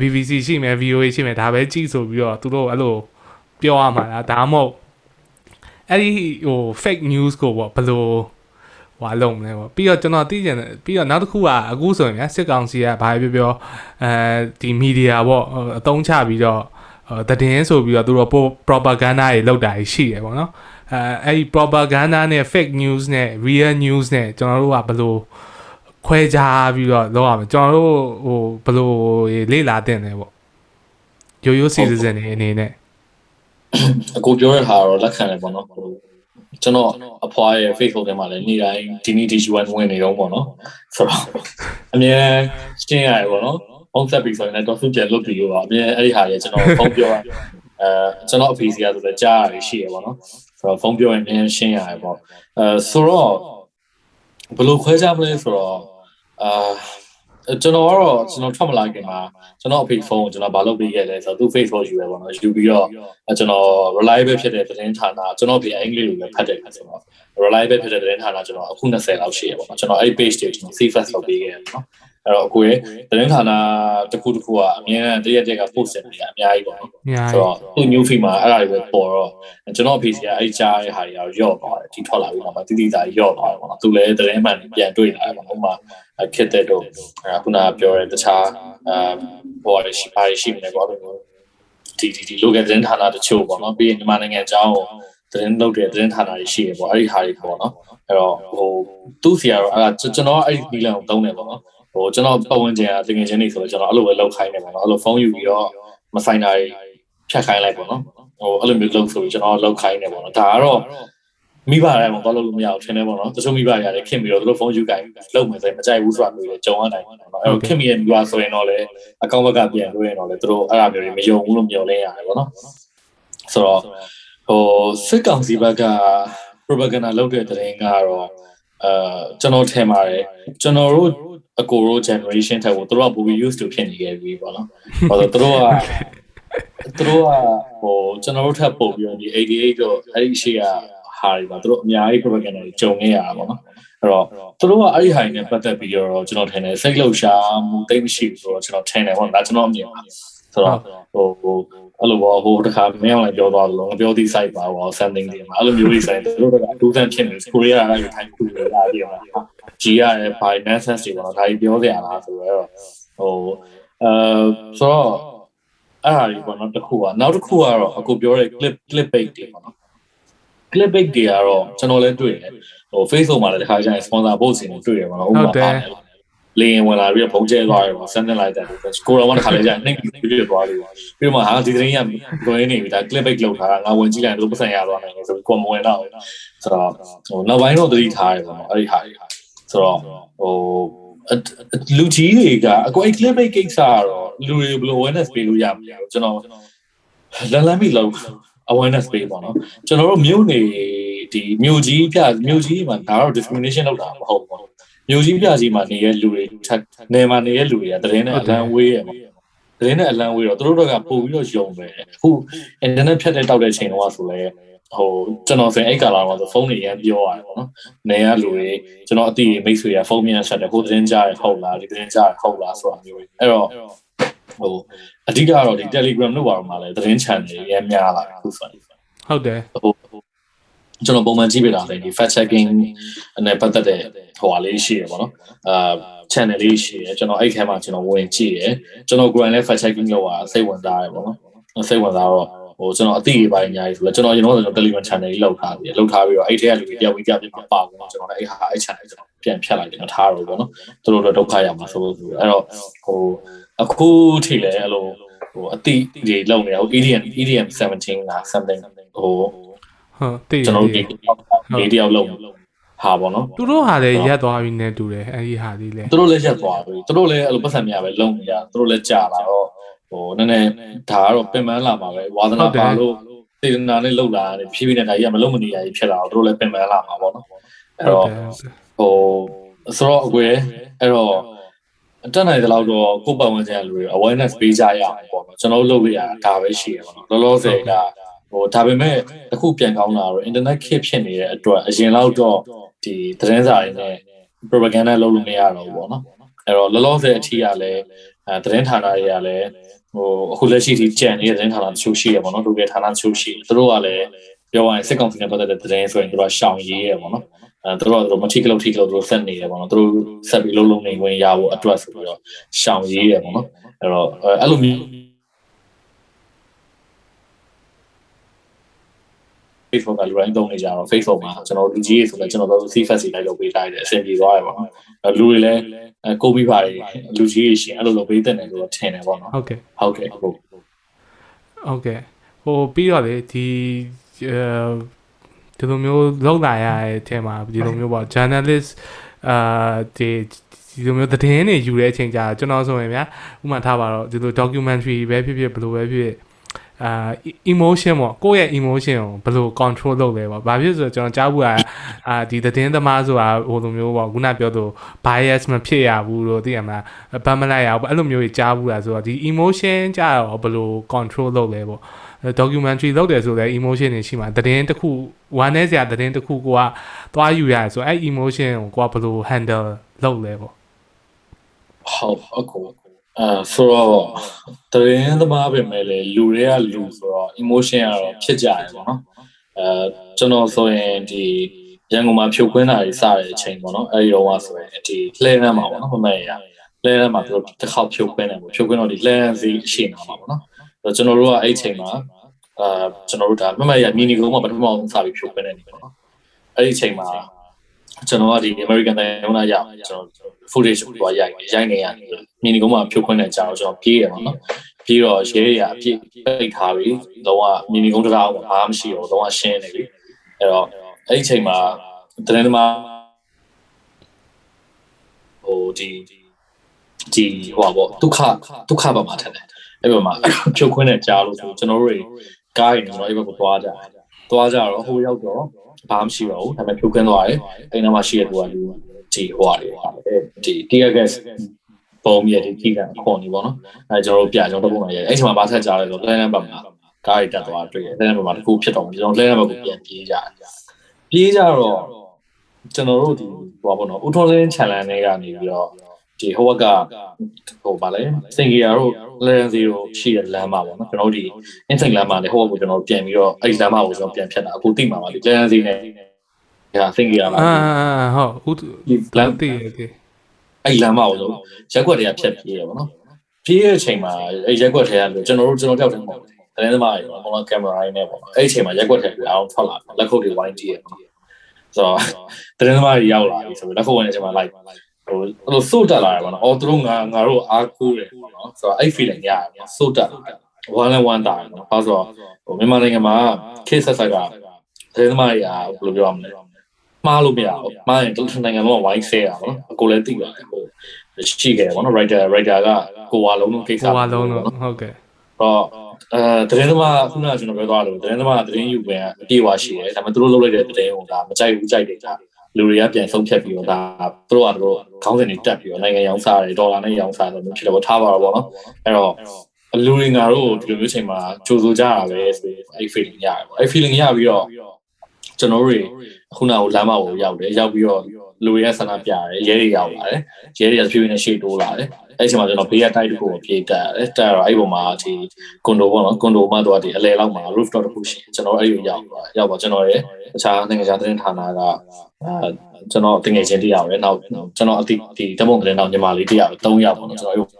BBC ရှိမယ် VOA ရှိမယ်ဒါပဲကြည့်ဆိုပြီးတော့သူတို့အဲ့လိုပြောရမှာလားဒါမှမဟုတ် အဲ့ဒီဟို fake news ကိုပေါ့ဘယ်လိုဟွာလုံးမလဲပေါ့ပြီးတော့ကျွန်တော်သိကြတယ်ပြီးတော့နောက်တစ်ခုကအခုဆိုရင်စစ်ကောင်စီကဘာပြောပြောအဲဒီမီဒီယာပေါ့အတုံးချပြီးတော့တည်င်းဆိုပြီးတော့သူတို့ propaganda တွေလုပ်တာရှိတယ်ပေါ့နော်အဲအဲ့ဒီ propaganda နဲ့ fake news နဲ့ real news နဲ့ကျွန်တော်တို့ကဘယ်လိုခွဲခြားပြီးတော့လုပ်ရမလဲကျွန်တော်တို့ဟိုဘယ်လိုလေ့လာတင်တယ်ပေါ့ရိုးရိုး citizen တွေအနေနဲ့ အကိုပြောတဲ့ဟာတော့လက်ခံတယ်ပေါ့နော်ကျွန်တော်အဖွားရဲ့ Facebook ထဲမှာလည်းနေ့တိုင်းဒီနေ့ဒီ UN ဝင်နေတော့ပေါ့နော်ဆိုတော့အမြဲရှင်းရတယ်ပေါ့နော်ဖုန်းဆက်ပြီးဆိုရင်လည်းတော့သူပြန်လုပ်ပြီးရောအမြဲအဲ့ဒီဟာကြီးကျွန်တော်ဖုန်းပြောရအဲကျွန်တော်အဖေစီကဆိုလည်းကြားရတယ်ရှိရပေါ့နော်ဆိုတော့ဖုန်းပြောရင်အမြဲရှင်းရတယ်ပေါ့အဲဆိုတော့ဘယ်လိုခွဲခြားမလဲဆိုတော့အာ ကျွန်တော်ကတော့ကျွန်တော်ထွက်မလာခင်မှာကျွန်တော်အဖေဖုန်းကိုကျွန်တော်မလုပ်ပေးခဲ့လဲဆိုတော့သူ့ Facebook ယူရပါတော့ယူပြီးတော့ကျွန်တော် reliable ဖြစ်တဲ့သတင်းဌာနကျွန်တော်ပြန်အင်္ဂလိပ်လိုပဲဖတ်တယ်ဆိုတော့ reliable ဖြစ်တဲ့သတင်းဌာနကျွန်တော်အခု20လောက်ရှိရပါတော့ကျွန်တော်အဲ့ page တွေကျွန်တော် save first လုပ်ပေးခဲ့တယ်နော် အဲ့တော့အခုရဲ့သတင်းဌာနတစ်ခုတစ်ခုကအများနဲ့တရက်တက်က post နေတာအများကြီးပေါ့နော်ဆိုတော့သူ့ new feed မှာအဲ့ဒါတွေပဲပေါ်တော့ကျွန်တော် page ကအဲ့ကြားတဲ့ဟာတွေရောရော့သွားတယ်ဒီထွက်လာပြီးတော့မှတိတိကျကျရော့သွားတယ်ပေါ့နော်သူလည်းသတင်းမှန်ပြန်တွေ့လာတယ်ပေါ့ဥပမာခက်တဲ့တော့ခုနပြောတဲ့တခြားအဟိုရရှိပါရှိနေပေါ့အဲ့လိုဒီဒီဒီ local သတင်းဌာနတချို့ပေါ့နော်ပြီးရင်မြန်မာနိုင်ငံအကြောင်းကိုသတင်းလုပ်တဲ့သတင်းဌာနတွေရှိရပေါ့အဲ့ဒီဟာတွေပေါ့နော်အဲ့တော့ဟိုသူ့စီကတော့အဲ့ကျွန်တော်အဲ့ဒီနီလန်ကိုသုံးတယ်ပေါ့နော် ဟိုကျွန်တော်ပတ်ဝန်းကျင်ကတကယ်ချင်းနေဆိုတော့ကျွန်တော်အဲ့လိုပဲလောက်ခိုင်းနေပေါ့နော်အဲ့လိုဖုန်းယူပြီးတော့မဆိုင်တာဖြတ်ခိုင်းလိုက်ပေါ့နော်ဟိုအဲ့လိုမျိုးလုပ်ဆိုပြီးကျွန်တော်လောက်ခိုင်းနေပေါ့နော်ဒါကတော့မိဘတိုင်းမှာတော့လုပ်လို့မရဘူးထင်တယ်ပေါ့နော်တချို့မိဘတွေလည်းခင်ပြီးတော့သူတို့ဖုန်းယူခိုင်းလုပ်မယ်ဆိုရင်မကြိုက်ဘူးဆိုတာမျိုးတွေကြုံရနိုင်တယ်ပေါ့နော်အဲ့တော့ခင်မိရဲ့မိဘဆိုရင်တော့လေအကောင့်ဘက်ကပြန်လို့ရင်တော့လေသူတို့အဲ့အမျိုးတွေမယုံဘူးလို့မျှော်လင့်ရတယ်ပေါ့နော်ဆိုတော့ဟိုစစ်ကောင်စီဘက်က propaganda လုပ်တဲ့တဲ့ရင်ကတော့အာကျွန်တော်ထင်ပါတယ်ကျွန်တော်တို့ အကိုတို့ generation ထက်ကိုတို့ကပိုပြီး used to ဖြစ်နေခဲ့ပြီပေါ့နော်။ဘာလို့တို့ကတို့ကဟိုကျွန်တော်တို့ထပ်ပို့ပြီးတော့ဒီ88တော့အဲ့ဒီရှေ့ကဟာတွေပါတို့အများကြီး propaganda တွေကြုံနေရတာပေါ့နော်။အဲ့တော့တို့ကအဲ့ဒီဟာတွေနဲ့ပတ်သက်ပြီးတော့ကျွန်တော်ထင်တယ်စိတ်လှုပ်ရှားမှုတိတ်မရှိဘူးဆိုတော့ကျွန်တော်ထင်တယ်ပေါ့ဒါကျွန်တော်အမြင်ပါ။ဆိုတော့ဟိုဟိုအဲ့လိုပေါ့ဟိုတခါမင်းအောင်လည်းပြောသွားလို့ငါပြောသည့် site ပါပေါ့ something တွေမှာအဲ့လိုမျိုးတွေဆိုင်တို့ကအတူတန်ဖြစ်နေကိုရီးယားကလည်းထိုင်ခုနေတာ ဒီမှာကြီးရတယ် finance တွေပေါ့နော်ဒါကြီးပြောစရာလားဆိုတော့ဟိုအဲဆိုတော့အဲ့ဟာကြီးပေါ့နော်တစ်ခုကနောက်တစ်ခုကတော့အခုပြောတဲ့ clip clip bait တွေပေါ့နော် clip bait တွေကတော့ကျွန်တော်လည်းတွေ့တယ်ဟို Facebook မှာလည်းတစ်ခါကျရင် sponsor post တွေတွေ့ရပါတော့ဥပမာပါတယ်လေရင်ဝင်လာပြီးတော့ဖုံးကျဲသွားတယ်ပေါ့ဆန်းနေလိုက်တယ်ကိုရောဝန်ခါလေးကျနှိမ့်ပြီးပြည့်သွားတယ်ပြီးတော့မှဟာဒီသတင်းရလွယ်နေပြီဒါ clip bait လောက်ထားတာငါဝင်ကြည့်လိုက်တော့ပတ်စံရသွားနိုင်တယ်ဆိုပြီးကိုမဝင်တော့ဆိုတော့ဟိုနောက်ပိုင်းတော့သတိထားတယ်ပေါ့အဲ့ဒီဟာတွေ ဆိုတော့ဟိုလူကြီးတွေကအကွာ clip bait ကိစ္စကတော့လူတွေဘယ်လို awareness ပေးလို့ရမလဲကျွန်တော်လန်လန်ပြီးလောက် awareness ပေးပါတော့ကျွန်တော်တို့မြို့နေဒီမြို့ကြီးပြမြို့ကြီးမှာဒါတော့ discrimination လုပ်တာမဟုတ်ဘူးမြို့ကြီးပြကြီးမှာနေတဲ့လူတွေနယ်မှာနေတဲ့လူတွေကတရင်နဲ့အလံဝေးရမှာတရင်နဲ့အလံဝေးတော့သူတို့ကပို့ပြီးတော့ယုံပဲအခု internet ဖြတ်တဲ့တောက်တဲ့ချိန်တော့ဆိုလဲ ဟိုကျွန်တော်ဆိုရင်အဲ့ကာလာမှာဆိုဖုန်းတွေရမ်းပြောရတယ်ပေါ့နော်။နေရလူတွေကျွန်တော်အတိမိတ်ဆွေရဖုန်းမြန်ဆက်တယ်ဟိုသတင်းကြားရဟုတ်လားဒီသတင်းကြားရဟုတ်လားဆိုတာမျိုး။အဲ့တော့ဟိုအဓိကတော့ဒီ Telegram လို့ပါတော့မှလည်းသတင်း channel တွေရမ်းများလာအခုဆိုရင်ဟုတ်တယ်ဟိုကျွန်တော်ပုံမှန်ကြည့်ပြတာလေဒီ fact checking နဲ့ပတ်သက်တဲ့ဟိုဟာလေးရှိရပါတော့အာ channel လေးရှိရကျွန်တော်အဲ့ထဲမှာကျွန်တော်ဝင်ကြည့်ရကျွန်တော် grind လဲ fact checking လုပ်တာစိတ်ဝင်စားရပါတော့စိတ်ဝင်စားတော့ ဟိုကျွန်တော်အသိတွေပိုင်းအများကြီးဆိုတော့ကျွန်တော်ကျွန်တော်ကျွန်တော် Telegram channel ကြီးလောက်ထားပြီးလောက်ထားပြီးတော့အဲ့ထဲကလူတွေတယောက်ပြီးတယောက်ပြမှာပါဘူးကျွန်တော်လည်းအဲ့ဟာအဲ့ channel ကျွန်တော်ပြန်ဖြတ်လိုက်တယ်ထားတော့ပေါ့နော်သူတို့တော့ဒုက္ခရမှာဆိုလို့ဆိုအဲ့တော့ဟိုအခုထိလည်းအဲ့လိုဟိုအတိတွေလုံနေဟို EDM EDM 17လား something ဟိုဟုတ်တည်ကျွန်တော်ဒီဒီတယောက်လုံးဟာပေါ့နော်သူတို့ဟာလည်းရက်သွားပြီနဲ့တူတယ်အဲဒီဟာလေးလည်းသူတို့လည်းရက်သွားပြီသူတို့လည်းအဲ့လိုပတ်စံများပဲလုံနေရသူတို့လည်းကြာလာတော့ ဟိုနည်းနည်းဒါကတော့ပင်ပန်းလာမှာပဲဝါသနာပါလို့စေတနာနဲ့လှုပ်လာတယ်ဖြည်းဖြည်းနဲ့ဒါကြီးကမလုံမနေရကြီးဖြစ်လာတော့သူတို့လည်းပင်ပန်းလာမှာပေါ့နော်အဲ့တော့ဟိုဆိုတော့အကွယ်အဲ့တော့တက်နိုင်တဲ့လောက်တော့ကိုယ်ပတ်ဝန်းကျင်လူတွေ awareness ပေးကြရအောင်ပေါ့နော်ကျွန်တော်တို့လုပ်ရတာဒါပဲရှိရပါတော့လောလောဆယ်ကဟိုဒါပေမဲ့အခုပြန်ကောင်းလာတော့ internet kit ဖြစ်နေတဲ့အတွက်အရင်လောက်တော့ဒီသတင်းစာတွေနဲ့ propaganda လုပ်လို့မရတော့ဘူးပေါ့နော်အဲ့တော့လောလောဆယ်အထီးကလည်းအဲသတင်းဌာနတွေကလည်း ဟိုအခုလက်ရှိဒီကြံနေတဲ့သတင်းဌာနတချို့ရှိရပေါ့နော်လူတွေဌာနတချို့ရှိသူတို့ကလည်းပြောရရင်စစ်ကောင်စီနဲ့ပတ်သက်တဲ့သတင်းဆိုရင်သူတို့ရှောင်ရေးရပေါ့နော်အဲသူတို့ကသူတို့မထိကလို့ထိကလို့သူတို့ဆက်နေရပေါ့နော်သူတို့ဆက်ပြီးလုံးလုံးနေဝင်ရဖို့အတွက်ဆိုပြီးတော့ရှောင်ရေးရပေါ့နော်အဲ့တော့အဲ့လိုမျိုး Facebook ကလူတိုင်းသုံးနေကြတော့ Facebook မှာကျွန်တော်လူကြီးတွေဆိုလည်းကျွန်တော်တို့ CFS တွေလိုက်လုပ်ပေးထားတယ်အဆင်ပြေသွားတယ်ပေါ့နော်လူတွေလည်းကိုပြီးပါတယ်လူကြီးတွေရှင်အဲ့လိုလုပ်ပေးတဲ့တယ်လို့ထင်တယ်ပေါ့နော်ဟုတ်ကဲ့ဟုတ်ကဲ့ဟုတ်ဟုတ်ကဲ့ဟိုပြီးတော့လေဒီဒီလိုမျိုးလောက်လာရတဲ့အထက်မှာဒီလိုမျိုးပေါ့ journalist အာဒီဒီလိုမျိုးသတင်းတွေယူတဲ့အချိန်ကြာကျွန်တော်ဆိုရင်ဗျာဥမာထားပါတော့ဒီလို documentary ပဲဖြစ်ဖြစ်ဘယ်လိုပဲဖြစ်ဖြစ် အာ emotion ပေါ့ကိုယ့်ရဲ့ emotion ကိုဘယ်လို control လုပ်လဲပေါ့ဘာဖြစ်ဆိုတော့ကျွန်တော်ကြားဘူးอ่ะအာဒီသတင်းသမားဆိုတာဟိုလိုမျိုးပေါ့ခုနပြောသူ bias မဖြစ်ရဘူးလို့သိရမလားဗတ်မလိုက်ရဘူးအဲ့လိုမျိုးကြီးကြားဘူးလားဆိုတော့ဒီ emotion ကြာတော့ဘယ်လို control လုပ်လဲပေါ့ documentary လုပ်တယ်ဆိုလည်း emotion တွေရှိမှာသတင်းတစ်ခုဝမ်းနည်းစရာသတင်းတစ်ခုကိုကသွားယူရတယ်ဆိုအဲ့ emotion ကိုကိုကဘယ်လို handle လုပ်လဲပေါ့ဟုတ်အခု အဲဆိုတော့တရင်သမားပဲမဲ့လေလူတွေကလူဆိုတော့ emotion ကတော့ဖြစ်ကြတယ်ပေါ့နော်အဲကျွန်တော်ဆိုရင်ဒီရန်ကုန်မှာဖြုတ်ခွင်းတာတွေစတဲ့အချိန်ပေါ့နော်အဲဒီတော့ဆိုရင်ဒီလှဲနှမ်းမှာပေါ့နော်မမဲ့ရလှဲနှမ်းမှာသူတို့တစ်ခေါက်ဖြုတ်ခွင်းတယ်ပေါ့ဖြုတ်ခွင်းတော့ဒီလှဲနှမ်းစီအရှိန်မှာပေါ့နော်အဲကျွန်တော်တို့ကအဲ့အချိန်မှာအာကျွန်တော်တို့ဒါမမဲ့ရမီနီကုန်းမှာပထမဆုံးစပြီးဖြုတ်ခွင်းတယ်ပေါ့နော်အဲ့ဒီအချိန်မှာ ကျွန်တော်ကဒီ American တိုင်းဝင်လာရကျွန်တော် footage ကိုသွားရိုက်ရိုက်နေရမြင်နေကုန်းမှာဖြုတ်ခွင်းတဲ့ကြောင်ကျွန်တော်ပြေးရပါတော့ပြီးတော့ရဲရအပြည့်ပိတ်ထားပြီးတော့မြင်နေကုန်းတရားဘာမှမရှိတော့တော့ရှင်းနေပြီအဲ့တော့အဲ့ဒီအချိန်မှာတရင်သမားဟိုဒီဒီဟိုပေါ့ဒုက္ခဒုက္ခပါမှာထက်တယ်အဲ့ဘက်မှာဖြုတ်ခွင်းတဲ့ကြားလို့ဆိုကျွန်တော်တို့တွေကားရင်ကျွန်တော်အဲ့ဘက်ကိုသွားကြတယ်သွားကြတော့ဟိုရောက်တော့ ဘာမှမရှိတော့ဘူးဒါပေမဲ့ဖြုတ်ခွင်းသွားတယ်အဲ့နားမှာရှိတဲ့သူကလူဒီဟိုဟာတွေဒီ tear gas ပုံမြဒီကြီးကအခွန်ကြီးပေါ့နော်အဲကျွန်တော်တို့ပြကျွန်တော်တို့ပုံမှန်ရဲအဲ့ချိန်မှာဘာဆက်ကြလဲဆိုတော့ plan ဘက်မှာကားတွေတက်သွားတွေ့တယ် plan ဘက်မှာတစ်ခုဖြစ်တော့ကျွန်တော် plan ဘက်ကိုပြန်ပြေးကြတယ်ပြေးကြတော့ကျွန်တော်တို့ဒီဟိုပါပေါ့နော်ဥထုံးစင်း challenge တွေကနေပြီးတော့ ဒီဟိုကဟိုပါလေစင်ဂီယာတို့ level 0ရှိတဲ့လမ်းမှာပေါ့နော်ကျွန်တော်တို့ဒီ insect လမ်းမှာလေဟိုကကိုကျွန်တော်ပြန်ပြီးတော့အဲ့ဒီလမ်းမှာကိုကျွန်တော်ပြန်ဖြတ်တာအခုသိမှာပါဒီ level 0နဲ့ညာသင်ကြရလားအာဟုတ်ဒီလမ်းတည်တယ်အဲ့လမ်းမအောင်လို့ရက်ွက်တွေကဖြတ်ပြေးရပါတော့ပြေးတဲ့အချိန်မှာအဲ့ရက်ွက်တွေကလို့ကျွန်တော်တို့ကျွန်တော်တောက်တယ်ပေါ့တင်းသမားတွေပေါ့ဟိုကင်မရာရင်းနဲ့ပေါ့အဲ့အချိန်မှာရက်ွက်တွေကအောင်ထွက်လာလက်ခုပ်တွေဝိုင်းကြည့်ရပေါ့ဆိုတော့တင်းသမားတွေရောက်လာပြီဆိုတော့လက်ခုပ်ဝင်တဲ့အချိန်မှာလိုက် ဟိုအဲ့လိုစိုးတက်လာတယ်ပေါ့နော်အော်သူတို့ငါငါတို့အားကိုးတယ်ပေါ့နော်ဆိုတော့အဲ့ feeling ရတယ်ပေါ့စိုးတက်လာတယ် one and one တာနော်ဘာဆိုတော့ဟိုမြန်မာနိုင်ငံမှာ case ဆက်ဆက်ကတင်းသမားတွေကဘယ်လိုပြောရမလဲမှားလို့မရဘူးမှားရင်တူနိုင်ငံလုံးဝိုင်းဆဲရပါတော့အကိုလည်းသိပါတယ်ဟိုရှိခဲ့ပါတော့ writer writer ကကိုဝါလုံးလုံးကိစ္စကိုဝါလုံးလုံးဟုတ်ကဲ့တော့အဲသတင်းသမားခုနကကျွန်တော်ပြောသွားလို့သတင်းသမားသတင်းယူဝင်အပြေးဝရှိတယ်ဒါပေမဲ့သူတို့လုပ်လိုက်တဲ့သတင်းကိုဒါမကြိုက်ဘူးကြိုက်တယ်ဒါ လူတွေကပြန်ဆုံးဖြတ်ပြီးတော့ဒါသူတို့ကသူတို့ခေါင်းစဉ်တွေတက်ပြီးတော့နိုင်ငံရောင်းစားတယ်ဒေါ်လာနဲ့ရောင်းစားတယ်လို့ဖြစ်တော့ထားပါတော့ဗောနော်အဲ့တော့လူတွေငါတို့ဒီလိုမျိုးချိန်မှာကြိုးစိုးကြတာပဲဆိုပြီးအဲ့ feeling ရတယ်ဗောအဲ့ feeling ရပြီးတော့ကျွန်တော်တို့တွေခုနကလမ်းမကိုရောက်တယ်ရောက်ပြီးတော့ လူရဲဆန္ဒပြတယ်ရဲတွေရောက်လာတယ်ရဲတွေကဖြည်းဖြည်းနဲ့ရှေ့တိုးလာတယ်အဲ့ချိန်မှာကျွန်တော်ဘေးကတိုက်တစ်ခုကိုပြေးတက်တယ်တက်တော့အဲ့ပုံမှာဒီကွန်ဒိုပေါ့နော်ကွန်ဒိုမှာတော့ဒီအလဲလောက်မှာ rooftop တစ်ခုရှိကျွန်တော်အဲ့ဒီရောက်သွားရောက်ပါကျွန်တော်ရဲ့တခြားနိုင်ငံခြားသတင်းဌာနကအဲကျွန်တော်တငယ်ချင်းတယောက်ရယ်နောက်ကျွန်တော်အတိဒီတပုံသတင်းတော့ညီမလေးတယောက်၃ယောက်ပေါ့နော်ကျွန်တော်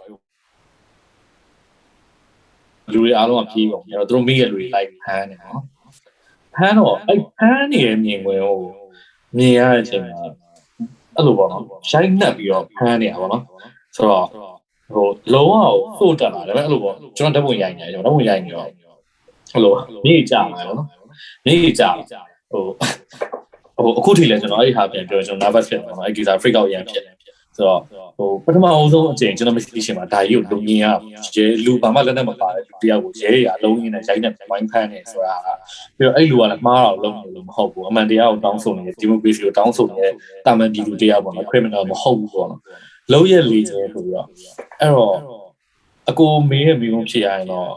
လူတွေအားလုံးကပြေးကုန်တယ်သူတို့မိရဲ့လူတွေလိုက်ဖမ်းနေနော်ဖမ်းတော့အဲ့ဖမ်းနေတဲ့မြင်ကွယ်ကိုမြင်ရတဲ့အချိန်မှာ အဲ့လိုပေါ့နော်ရှိုင်းနှက်ပြီးတော့ဖမ်းနေတာပေါ့နော်ဆိုတော့ဟိုလုံးဝကိုဖို့တက်လာတယ်ပဲအဲ့လိုပေါ့ကျွန်တော်ဓာတ်ပုံရိုက်နေတယ်ကျွန်တော်ဓာတ်ပုံရိုက်နေတော့အဲ့လိုမြေကြလာတယ်ပေါ့နော်မြေကြလာဟိုဟိုအခုထိလည်းကျွန်တော်အဲ့ဒီဟာပြန်ပြောကျွန်တော် nervous ဖြစ်တယ်ပေါ့နော်အဲ့ဒီက freak out ရမ်းဖြစ်တယ် ဆိုတော့ဟိုပထမအဆုံးအချိန်ကျွန်တော်မရှိရှင်မှာဒါကြီးကိုလုံငင်းရရဲလူဘာမှလက်နဲ့မပါတဲ့လူတယောက်ကိုရဲရအလုံးရင်းနဲ့ရိုက်နေဝိုင်းဖမ်းနေဆိုတာပြီးတော့အဲ့လူကလည်းမှားတော့လုံးလို့မဟုတ်ဘူးအမှန်တရားကိုတောင်းဆိုနေတယ်ဒီမိုကရေစီကိုတောင်းဆိုနေတဲ့တာမန်ပြည်သူတယောက်ပေါ့နော် criminal မဟုတ်ဘူးပေါ့နော်လုံးရက်လေးချင်းဆိုပြီးတော့အဲ့တော့အကိုမေးရဲ့မိကုန်းဖြစ်ရရင်တော့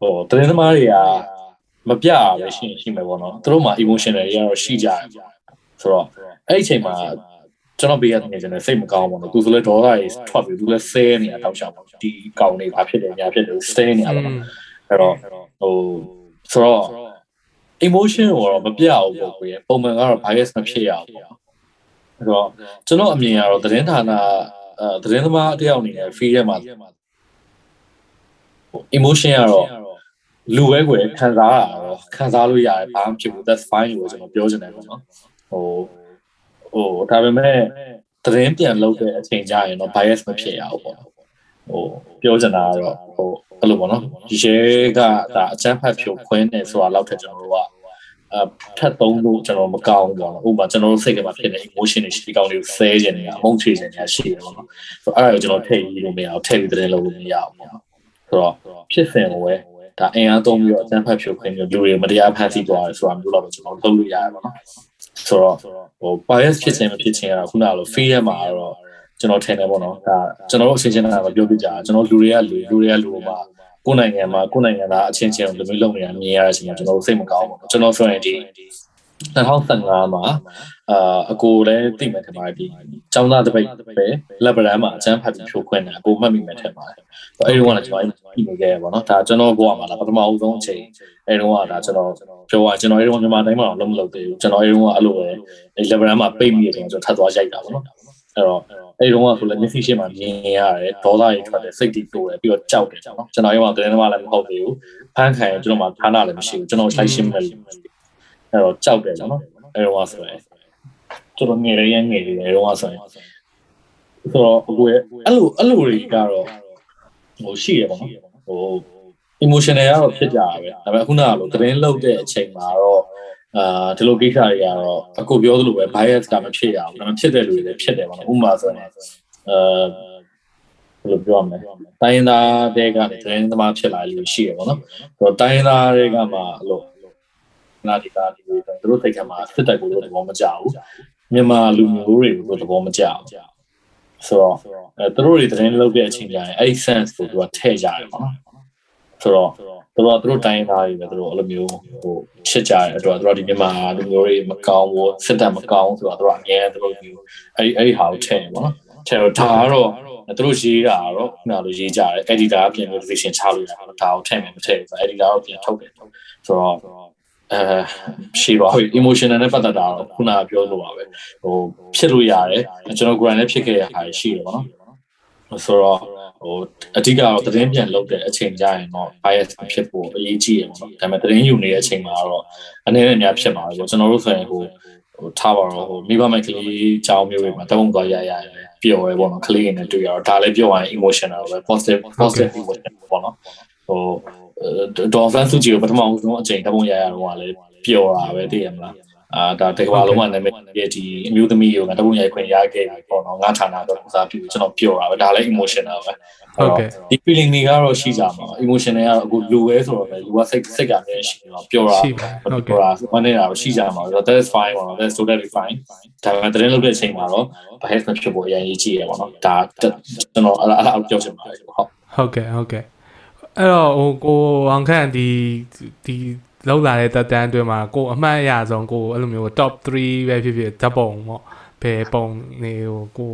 ဟိုတရင်သမားတွေကမပြရပဲရှိရှိမယ်ပေါ့နော်သူတို့မှာ emotion တွေရတော့ရှိကြတယ်ဆိုတော့အဲ့ဒီအချိန်မှာ ကျွန်တော်ဘေးကနေကျွန်တော်စိတ်မကောင်းဘူးနော်သူဆိုလဲဒေါသကြီးထွက်ပြီးသူလဲဆဲနေတာတောက်ချောက်ဒီကောင်နေဘာဖြစ်တယ်ညာဖြစ်တယ်ဆဲနေတာပေါ့နော်အဲ့တော့ဟိုဆိုတော့ emotion ကိုတော့မပြအောင်ပေါ့ကိုရပုံမှန်ကတော့ bias မဖြစ်ရအောင်ပေါ့အဲ့တော့ကျွန်တော်အမြင်ကတော့သတင်းဌာနအဲသတင်းသမားတယောက်အနေနဲ့ free ထဲမှာ emotion ကတော့လူပဲကိုခံစားရတော့ခံစားလို့ရတယ်ဘာမှဖြစ်ဘူး that's fine လို့ကျွန်တော်ပြောချင်တယ်ပေါ့နော်ဟို ဟိုဒါပေမဲ့သတင်းပြန်လုပ်တဲ့အချိန်ကြရင်တော့ bias မဖြစ်ရဘူးပေါ့ဟိုပြောချင်တာကတော့ဟိုအဲ့လိုပေါ့နော်ရဲကဒါအချမ်းဖတ်ဖြိုခွင်းနေဆိုတာလောက်ထက်ကျွန်တော်တို့ကအထပ်သုံးလို့ကျွန်တော်မကောင်းဘူးပေါ့နော်ဥပမာကျွန်တော်တို့စိတ်ထဲမှာဖြစ်တဲ့ emotion တွေရှိဒီကောင်တွေကိုဆဲခြင်းတွေအမုန်းချေခြင်းတွေရှိတယ်ပေါ့နော်ဆိုတော့အဲ့ဒါကိုကျွန်တော်ထည့်ပြီးလို့မရအောင်ထည့်ပြီးသတင်းလုပ်လို့မရအောင်ပေါ့နော်ဆိုတော့ဖြစ်စဉ်ကိုပဲဒါအင်အားသုံးပြီးတော့အချမ်းဖတ်ဖြိုခွင်းပြီးလူတွေမတရားဖန်ဆီးသွားတယ်ဆိုတာမျိုးတော့ကျွန်တော်လုပ်လို့ရတယ်ပေါ့နော် ဆိုတော့ဟို bias ဖြစ်ခြင်းမဖြစ်ခြင်းကတော့ခုနကလို free ရမှာတော့ကျွန်တော်ထင်တယ်ပေါ့နော်ဒါကျွန်တော်တို့အချင်းချင်းကပြောပြကြတာကျွန်တော်လူတွေကလူလူတွေကလူမှာကိုယ်နိုင်ငံမှာကိုယ်နိုင်ငံသားအချင်းချင်းလူမျိုးလုံးနေတာမြင်ရတဲ့အချိန်မှာကျွန်တော်စိတ်မကောင်းဘူးကျွန်တော်ဆိုရင်ဒီ 2015မှာအာအကိုလည်းသိမှထင်ပါတယ်ဒီចောင်းသားတပိတ်ပဲလက်ဗရန်မှာအချမ်းဖတ်ပြီးဖြိုခွင်းတယ်အကိုမှတ်မိမှထင်ပါတယ်အဲ့ဒီတော့ကကျွန်တော်ပြီးနေခဲ့ရပါတော့ဒါကျွန်တော်ဘဝမှာလာပထမအဆုံးအချိန်အဲ့တော့ကဒါကျွန်တော်ပြောရကျွန်တော်အဲ့တော့မြန်မာတိုင်းမှာတော့လုံးမလုပ်သေးဘူးကျွန်တော်အဲ့တော့ကအဲ့လိုပဲလက်ဗရန်မှာပိတ်မိရကျွန်တော်ထပ်သွားရိုက်တာပေါ့နော်အဲ့တော့အဲ့တော့ကဆိုလည်းမျက်စိရှေ့မှာမြင်ရတယ်ဒေါသတွေထွက်တယ်စိတ်တွေတိုးတယ်ပြီးတော့ကြောက်တယ်နော်ကျွန်တော်ရောကတကယ်တော့လည်းမဟုတ်သေးဘူးဖန်ခံရင်ကျွန်တော်မှဌာနလည်းမရှိဘူးကျွန်တော်လိုက်ရှင်းမယ် အဲ့တော့ကြောက်တယ်နော်အဲ့တော့ဆိုရင်ကျွန်တော်ငယ်လေးရငယ်လေးအဲ့တော့ဆိုရင်ဆိုတော့အခုအဲ့လိုအဲ့လိုတွေကတော့ဟိုရှိရပါတော့ဟို emotional ကတော့ဖြစ်ကြတာပဲဒါပေမဲ့ခုနကလိုသတင်းလောက်တဲ့အချိန်မှာတော့အာဒီလိုကိစ္စတွေကတော့အခုပြောသလိုပဲ bias ကမဖြစ်ရဘူးဒါပေမဲ့ဖြစ်တဲ့လူတွေလည်းဖြစ်တယ်ပေါ့နော်ဥပမာဆိုရင်အဲဘယ်လိုပြောမလဲတိုင်းသားတဲ့ကနေသတင်းသမားဖြစ်လာလို့ရှိရပေါ့နော်ဆိုတော့တိုင်းသားတွေကမှအဲ့လို နာဒီတာဒီလိုသူတို့စိတ်ထဲမှာစစ်တပ်ကိုသဘောမကျဘူးမြန်မာလူမျိုးတွေကိုသဘောမကျဘူးဆိုတော့အဲသူတို့တွေသတင်းလုပ်တဲ့အချိန်ကျရင်အဲ့ sense ကိုသူကထည့်ကြတယ်ပေါ့နော်ဆိုတော့သူတို့ကသူတို့တိုင်းသားတွေပဲသူတို့အဲ့လိုမျိုးဟိုချစ်ကြတဲ့အတွက်သူတို့ဒီမြန်မာလူမျိုးတွေမကောင်းဘူးစစ်တပ်မကောင်းဆိုတော့သူတို့အငြင်းသူတို့မျိုးအဲ့ဒီအဲ့ဒီဟာကိုထည့်ပေါ့နော်ထည့်တော့ဒါကတော့သူတို့ရေးတာတော့ခုနလိုရေးကြတယ် editor ကပြင် notification ချလို့ရတယ်ဒါကိုထည့်မယ်မထည့်ဘူး editor ကိုပြင်ထုတ်တယ်ဆိုတော့ အဲရှိပါဘူး emotional နဲ့ပတ်သက်တာတော့ခုနကပြောလို့ပါပဲဟိုဖြစ်လို့ရတယ်ကျွန်တော် grand လည်းဖြစ်ခဲ့ရတာရှိတယ်ပေါ့နော်ဆိုတော့ဟိုအဓိကတော့သတင်းပြန်လုပ်တဲ့အချိန်ကြရင်တော့ bias ဖြစ်ဖို့အရေးကြီးရပေါ့နော်ဒါပေမဲ့သတင်းယူနေတဲ့အချိန်မှာတော့အနေနဲ့များဖြစ်မှာပဲကျွန်တော်တို့ဆိုရင်ဟိုဟိုထားပါတော့ဟိုမိဘမဲ့ကလေးအကြောင်းမျိုးတွေမှာတောင်းသွားရရရပျော်ရဲပေါ့နော်ကလေးတွေနဲ့တွေ့ရတော့ဒါလည်းပြောရရင် emotional ပဲ positive positive emotion ပေါ့နော်ဟို ဒေါ်ဖန်စုကြည်ကိုပထမဆုံးအချိန်တပုံရရတော့လည်းပျော်တာပဲသိရမလားအာဒါတကဘာလုံးကနာမည်ရဲ့ဒီအမျိုးသမီးကိုငါတပုံရိုက်ခွင့်ရခဲ့ပြီပေါ့နော်ငါဌာနတော့ဥစားပြုကျွန်တော်ပျော်တာပဲဒါလည်း emotional ပဲဟုတ်ကဲ့ဒီ feeling တွေကတော့ရှိကြမှာ emotion တွေကတော့အခုလူပဲဆိုတော့လေလူကစိတ်စိတ်ကလည်းရှိတော့ပျော်တာဟုတ်ကဲ့မနေတာရှိကြမှာဆိုတော့ that is fine ပေါ့နော် that's totally fine ဒါပေမဲ့တရင်လုပ်တဲ့အချိန်မှာတော့ bias မဖြစ်ဖို့အရင်ကြီးကြည့်ရပါတော့ဒါကျွန်တော်အဲ့ဒါပြောချင်ပါတယ်ဟုတ်ဟုတ်ကဲ့ဟုတ်ကဲ့ အဲ့တော့ဟိုကိုအောင်ခန့်ဒီဒီလောက်လာတဲ့တက်တန်းအတွင်းမှာကိုအမှတ်အရဆုံးကိုအဲ့လိုမျိုး top 3ပဲဖြစ်ဖြစ်ဓာတ်ပုံပေါ့ဘယ်ပုံနေကိုကို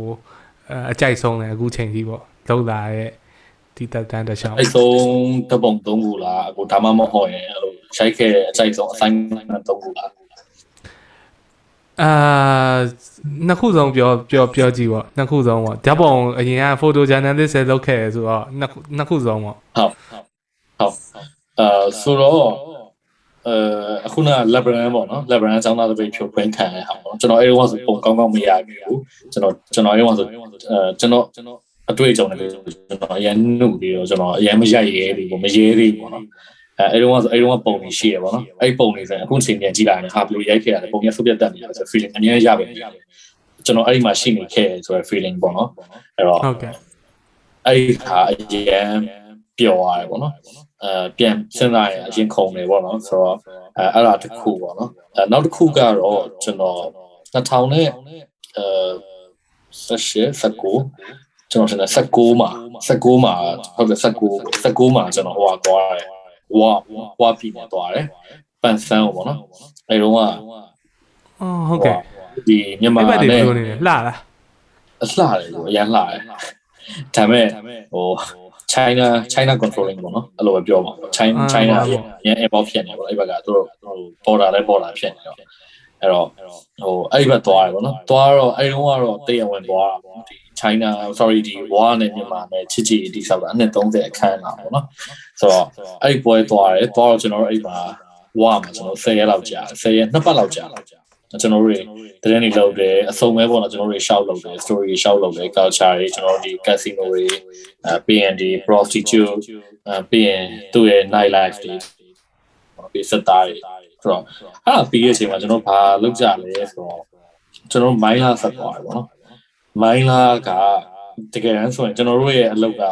အကြိုက်ဆုံးလဲအခုချိန်ကြီးပေါ့လောက်လာတဲ့ဒီတက်တန်းတစ်ချောင်းအဲ့ဆုံးဓာတ်ပုံ3ခုလားအခုဒါမှမဟုတ်ရင်အဲ့လိုရှိုက်ခဲ့တဲ့အကြိုက်ဆုံး assignment 3ခုလား အာနှစ်ခုဆုံးပြောပြောပြောကြည့်ပေါ့နှစ်ခုဆုံးပေါ့ဓာတ်ပုံအရင်က photo journalist ဆဲလုပ်ခဲ့ဆိုတော့နှစ်နှစ်ခုဆုံးပေါ့ဟုတ်ဟုတ်အာဆိုတော့အဲအခုန Lebron ပေါ့နော် Lebron ကျောင်းသားတပိတ်ဖြုတ်ခွင်းခံရအောင်ပေါ့ကျွန်တော်အဲ့ဒီကဆိုပုံကောင်းကောင်းမရဘူးကျွန်တော်ကျွန်တော်အဲ့ဒီကဆိုအဲကျွန်တော်ကျွန်တော်အတွေ့အကြုံတွေကျွန်တော်အရင်နှုတ်ပြီးတော့ကျွန်တော်အရင်မရိုက်ရဲဘူးမရဲသေးဘူးပေါ့နော် အဲအဲ့တော့ဆိုအဲ့တော့ပုံတွေရှိရပါတော့အဲ့ပုံတွေဆိုရင်အခုချိန်ပြန်ကြည့်လိုက်ရင်ဟာဘယ်လိုရိုက်ခဲ့ရလဲပုံရဆုပ်ပြတ်တက်နေတယ်ဆို feeling အများကြီးရပါပြီကျွန်တော်အဲ့ဒီမှာရှိနေခဲ့ဆိုတဲ့ feeling ပေါ့နော်အဲ့တော့ဟုတ်ကဲ့အဲ့ဒီဟာအရင်ပျော်ရတယ်ပေါ့နော်အဲပြန်စဉ်းစားရင်အရင်ခုံနေပေါ့နော်ဆိုတော့အဲအဲ့ဒါတစ်ခုပေါ့နော်အဲနောက်တစ်ခုကတော့ကျွန်တော်2000နဲ့အဲ18 19ကျွန်တော်တင်19မှာ19မှာဟုတ်တယ်19 19မှာကျွန်တော်ဟိုကသွားတယ် ဝါဝါပြည်နဲ့သွားတယ်ပန်ဆန်းပေါ့နော်အဲတုန်းကအော်ဟုတ်ကဲ့ဒီမြန်မာနဲ့လှလားအလှတယ်ကိုအရန်လှတယ်ဒါပေမဲ့ဟို China China controlling ပေါ့နော်အဲ့လိုပဲပြောပါတော့ China China ရန် import ဖြစ်နေပေါ့အဲ့ဘက်ကသူတို့ဟို border လဲ border ဖြစ်နေတော့အဲ့တော့ဟိုအဲ့ဒီဘက်သွားတယ်ပေါ့နော်သွားတော့အဲ့တုန်းကတော့တေးရဝင်သွားတာပေါ့ဒီ China sorry ဒီ war နဲ့မြန်မာနဲ့ချစ်ချစ်တိဆောက်တာအနှစ်30အခန်းလာပေါ့နော်ဆိုတော့အဲ့ဒီပွဲသွားတယ်သွားတော့ကျွန်တော်တို့အဲ့မှာ war မှာကျွန်တော်10ရက်လောက်ကြာ10ရက်နှစ်ပတ်လောက်ကြာကျွန်တော်တို့တွေတရင်တွေလုပ်တယ်အစုံပဲပေါ့နော်ကျွန်တော်တို့တွေရှောက်လုပ်တယ် story ရှောက်လုပ်တယ် culture တွေကျွန်တော်တို့ဒီ casino တွေအဲ PND prostitute အဲပြီးရင်သူ့ရဲ့ night life တွေပြီးစတားတွေဆိုတော့အဲ့ဒါပြီးရဲ့အချိန်မှာကျွန်တော်ဘာလုပ်ကြလဲဆိုတော့ကျွန်တော်မိုင်းလာဆက်သွားတယ်ပေါ့နော် မိုင်းလာကတကယ်တမ်းဆိုရင်ကျွန်တော်တို့ရဲ့အလုပ်က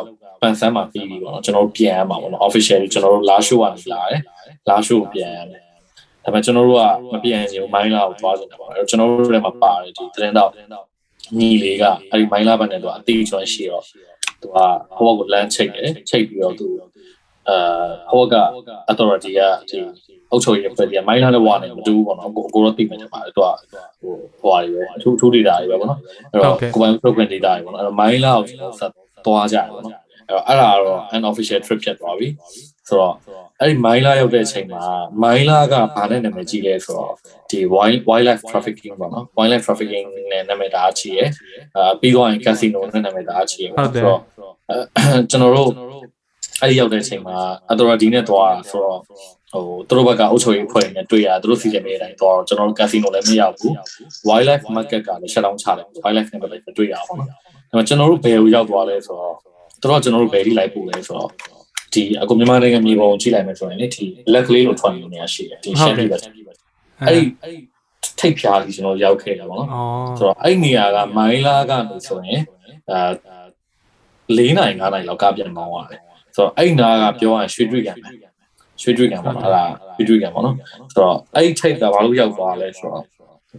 ပန်ဆန်းမှာပြီးပြီပေါ့နော်ကျွန်တော်တို့ပြန်ရမှာပေါ့နော် officially ကျွန်တော်တို့လာရှိုးကနေလာတယ်လာရှိုးကိုပြန်ရတယ်ဒါပေမဲ့ကျွန်တော်တို့ကမပြန်ချင်ဘူးမိုင်းလာကိုသွားချင်တယ်ပေါ့အဲ့ကျွန်တော်တို့လည်းမပါတယ်ဒီသတင်းတော့ညီလေးကအဲ့ဒီမိုင်းလာဘက်နဲ့သူကအတိအကျွမ်းရှိတော့သူကဟိုဘကိုလမ်းချိတ်တယ်ချိတ်ပြီးတော့သူ အာဟိုက authority ကဒီအုပ်ချုပ်ရေးဖွဲ့ပြီးမိုင်းလာနဲ့ဝါနေမတူဘူးပေါ့နော်ကိုကိုတော့သိမှတင်ပါတယ်သူကဟိုဟိုဟာတွေပဲအထူးထူး data တွေပဲပေါ့နော်အဲ့တော့ကိုပိုင် program data တွေပေါ့နော်အဲ့တော့မိုင်းလာကိုကျွန်တော်ဆက်သွားကြတယ်ပေါ့နော်အဲ့တော့အဲ့ဒါကတော့ unofficial trip ဖြစ်သွားပြီဆိုတော့အဲ့ဒီမိုင်းလာရောက်တဲ့အချိန်မှာမိုင်းလာကဘာနဲ့နာမည်ကြီးလဲဆိုတော့ဒီ wild wildlife trafficking ပေါ့နော် wildlife trafficking နဲ့နာမည်တအားကြီးရယ်အာပြီးတော့ရင် casino နဲ့နာမည်တအားကြီးရယ်ပေါ့ဆိုတော့ကျွန်တော်တို့ အဲ့ဒီရောက်တဲ့အချိန်မှာ authority နဲ့တွားဆိုတော့ဟိုသူတို့ဘက်ကအုပ်ချုပ်ရေးဖွဲ့နေတွေ့ရသူတို့စီစဉ်နေတဲ့အတိုင်းတွားတော့ကျွန်တော်တို့ casino လည်းမရောက်ဘူး wildlife market ကလည်း shut down ချတယ် wildlife နဲ့လည်းမတွေ့ရအောင်ပေါ့နော်ဒါပေမဲ့ကျွန်တော်တို့ဘယ်ကိုရောက်သွားလဲဆိုတော့သူတို့ကကျွန်တော်တို့ဘယ်ထိလိုက်ပို့လဲဆိုတော့ဒီအခုမြန်မာနိုင်ငံမြေပုံကြည့်လိုက်မယ်ဆိုရင်လေဒီလက်ကလေးလို့ထွက်နေနေရရှိတယ်ဒီရှမ်းပြည်ဘက်အဲ့ဒီအဲ့ဒီထိတ်ဖြားကြီးကျွန်တော်ရောက်ခဲ့တာပေါ့နော်ဆိုတော့အဲ့နေရာကမိုင်းလာကနေဆိုရင်အာ၄နိုင်၅နိုင်လောက်ကပြန်မောင်းရတယ် ဆိုတော့အဲ့နာကပြောရရင်ရွှေတွေ့ကံပဲရွှေတွေ့ကံပေါ့နော်အဲ့ဒါရွှေတွေ့ကံပေါ့နော်ဆိုတော့အဲ့ထိတ်ကဘာလို့ရောက်သွားလဲဆိုတော့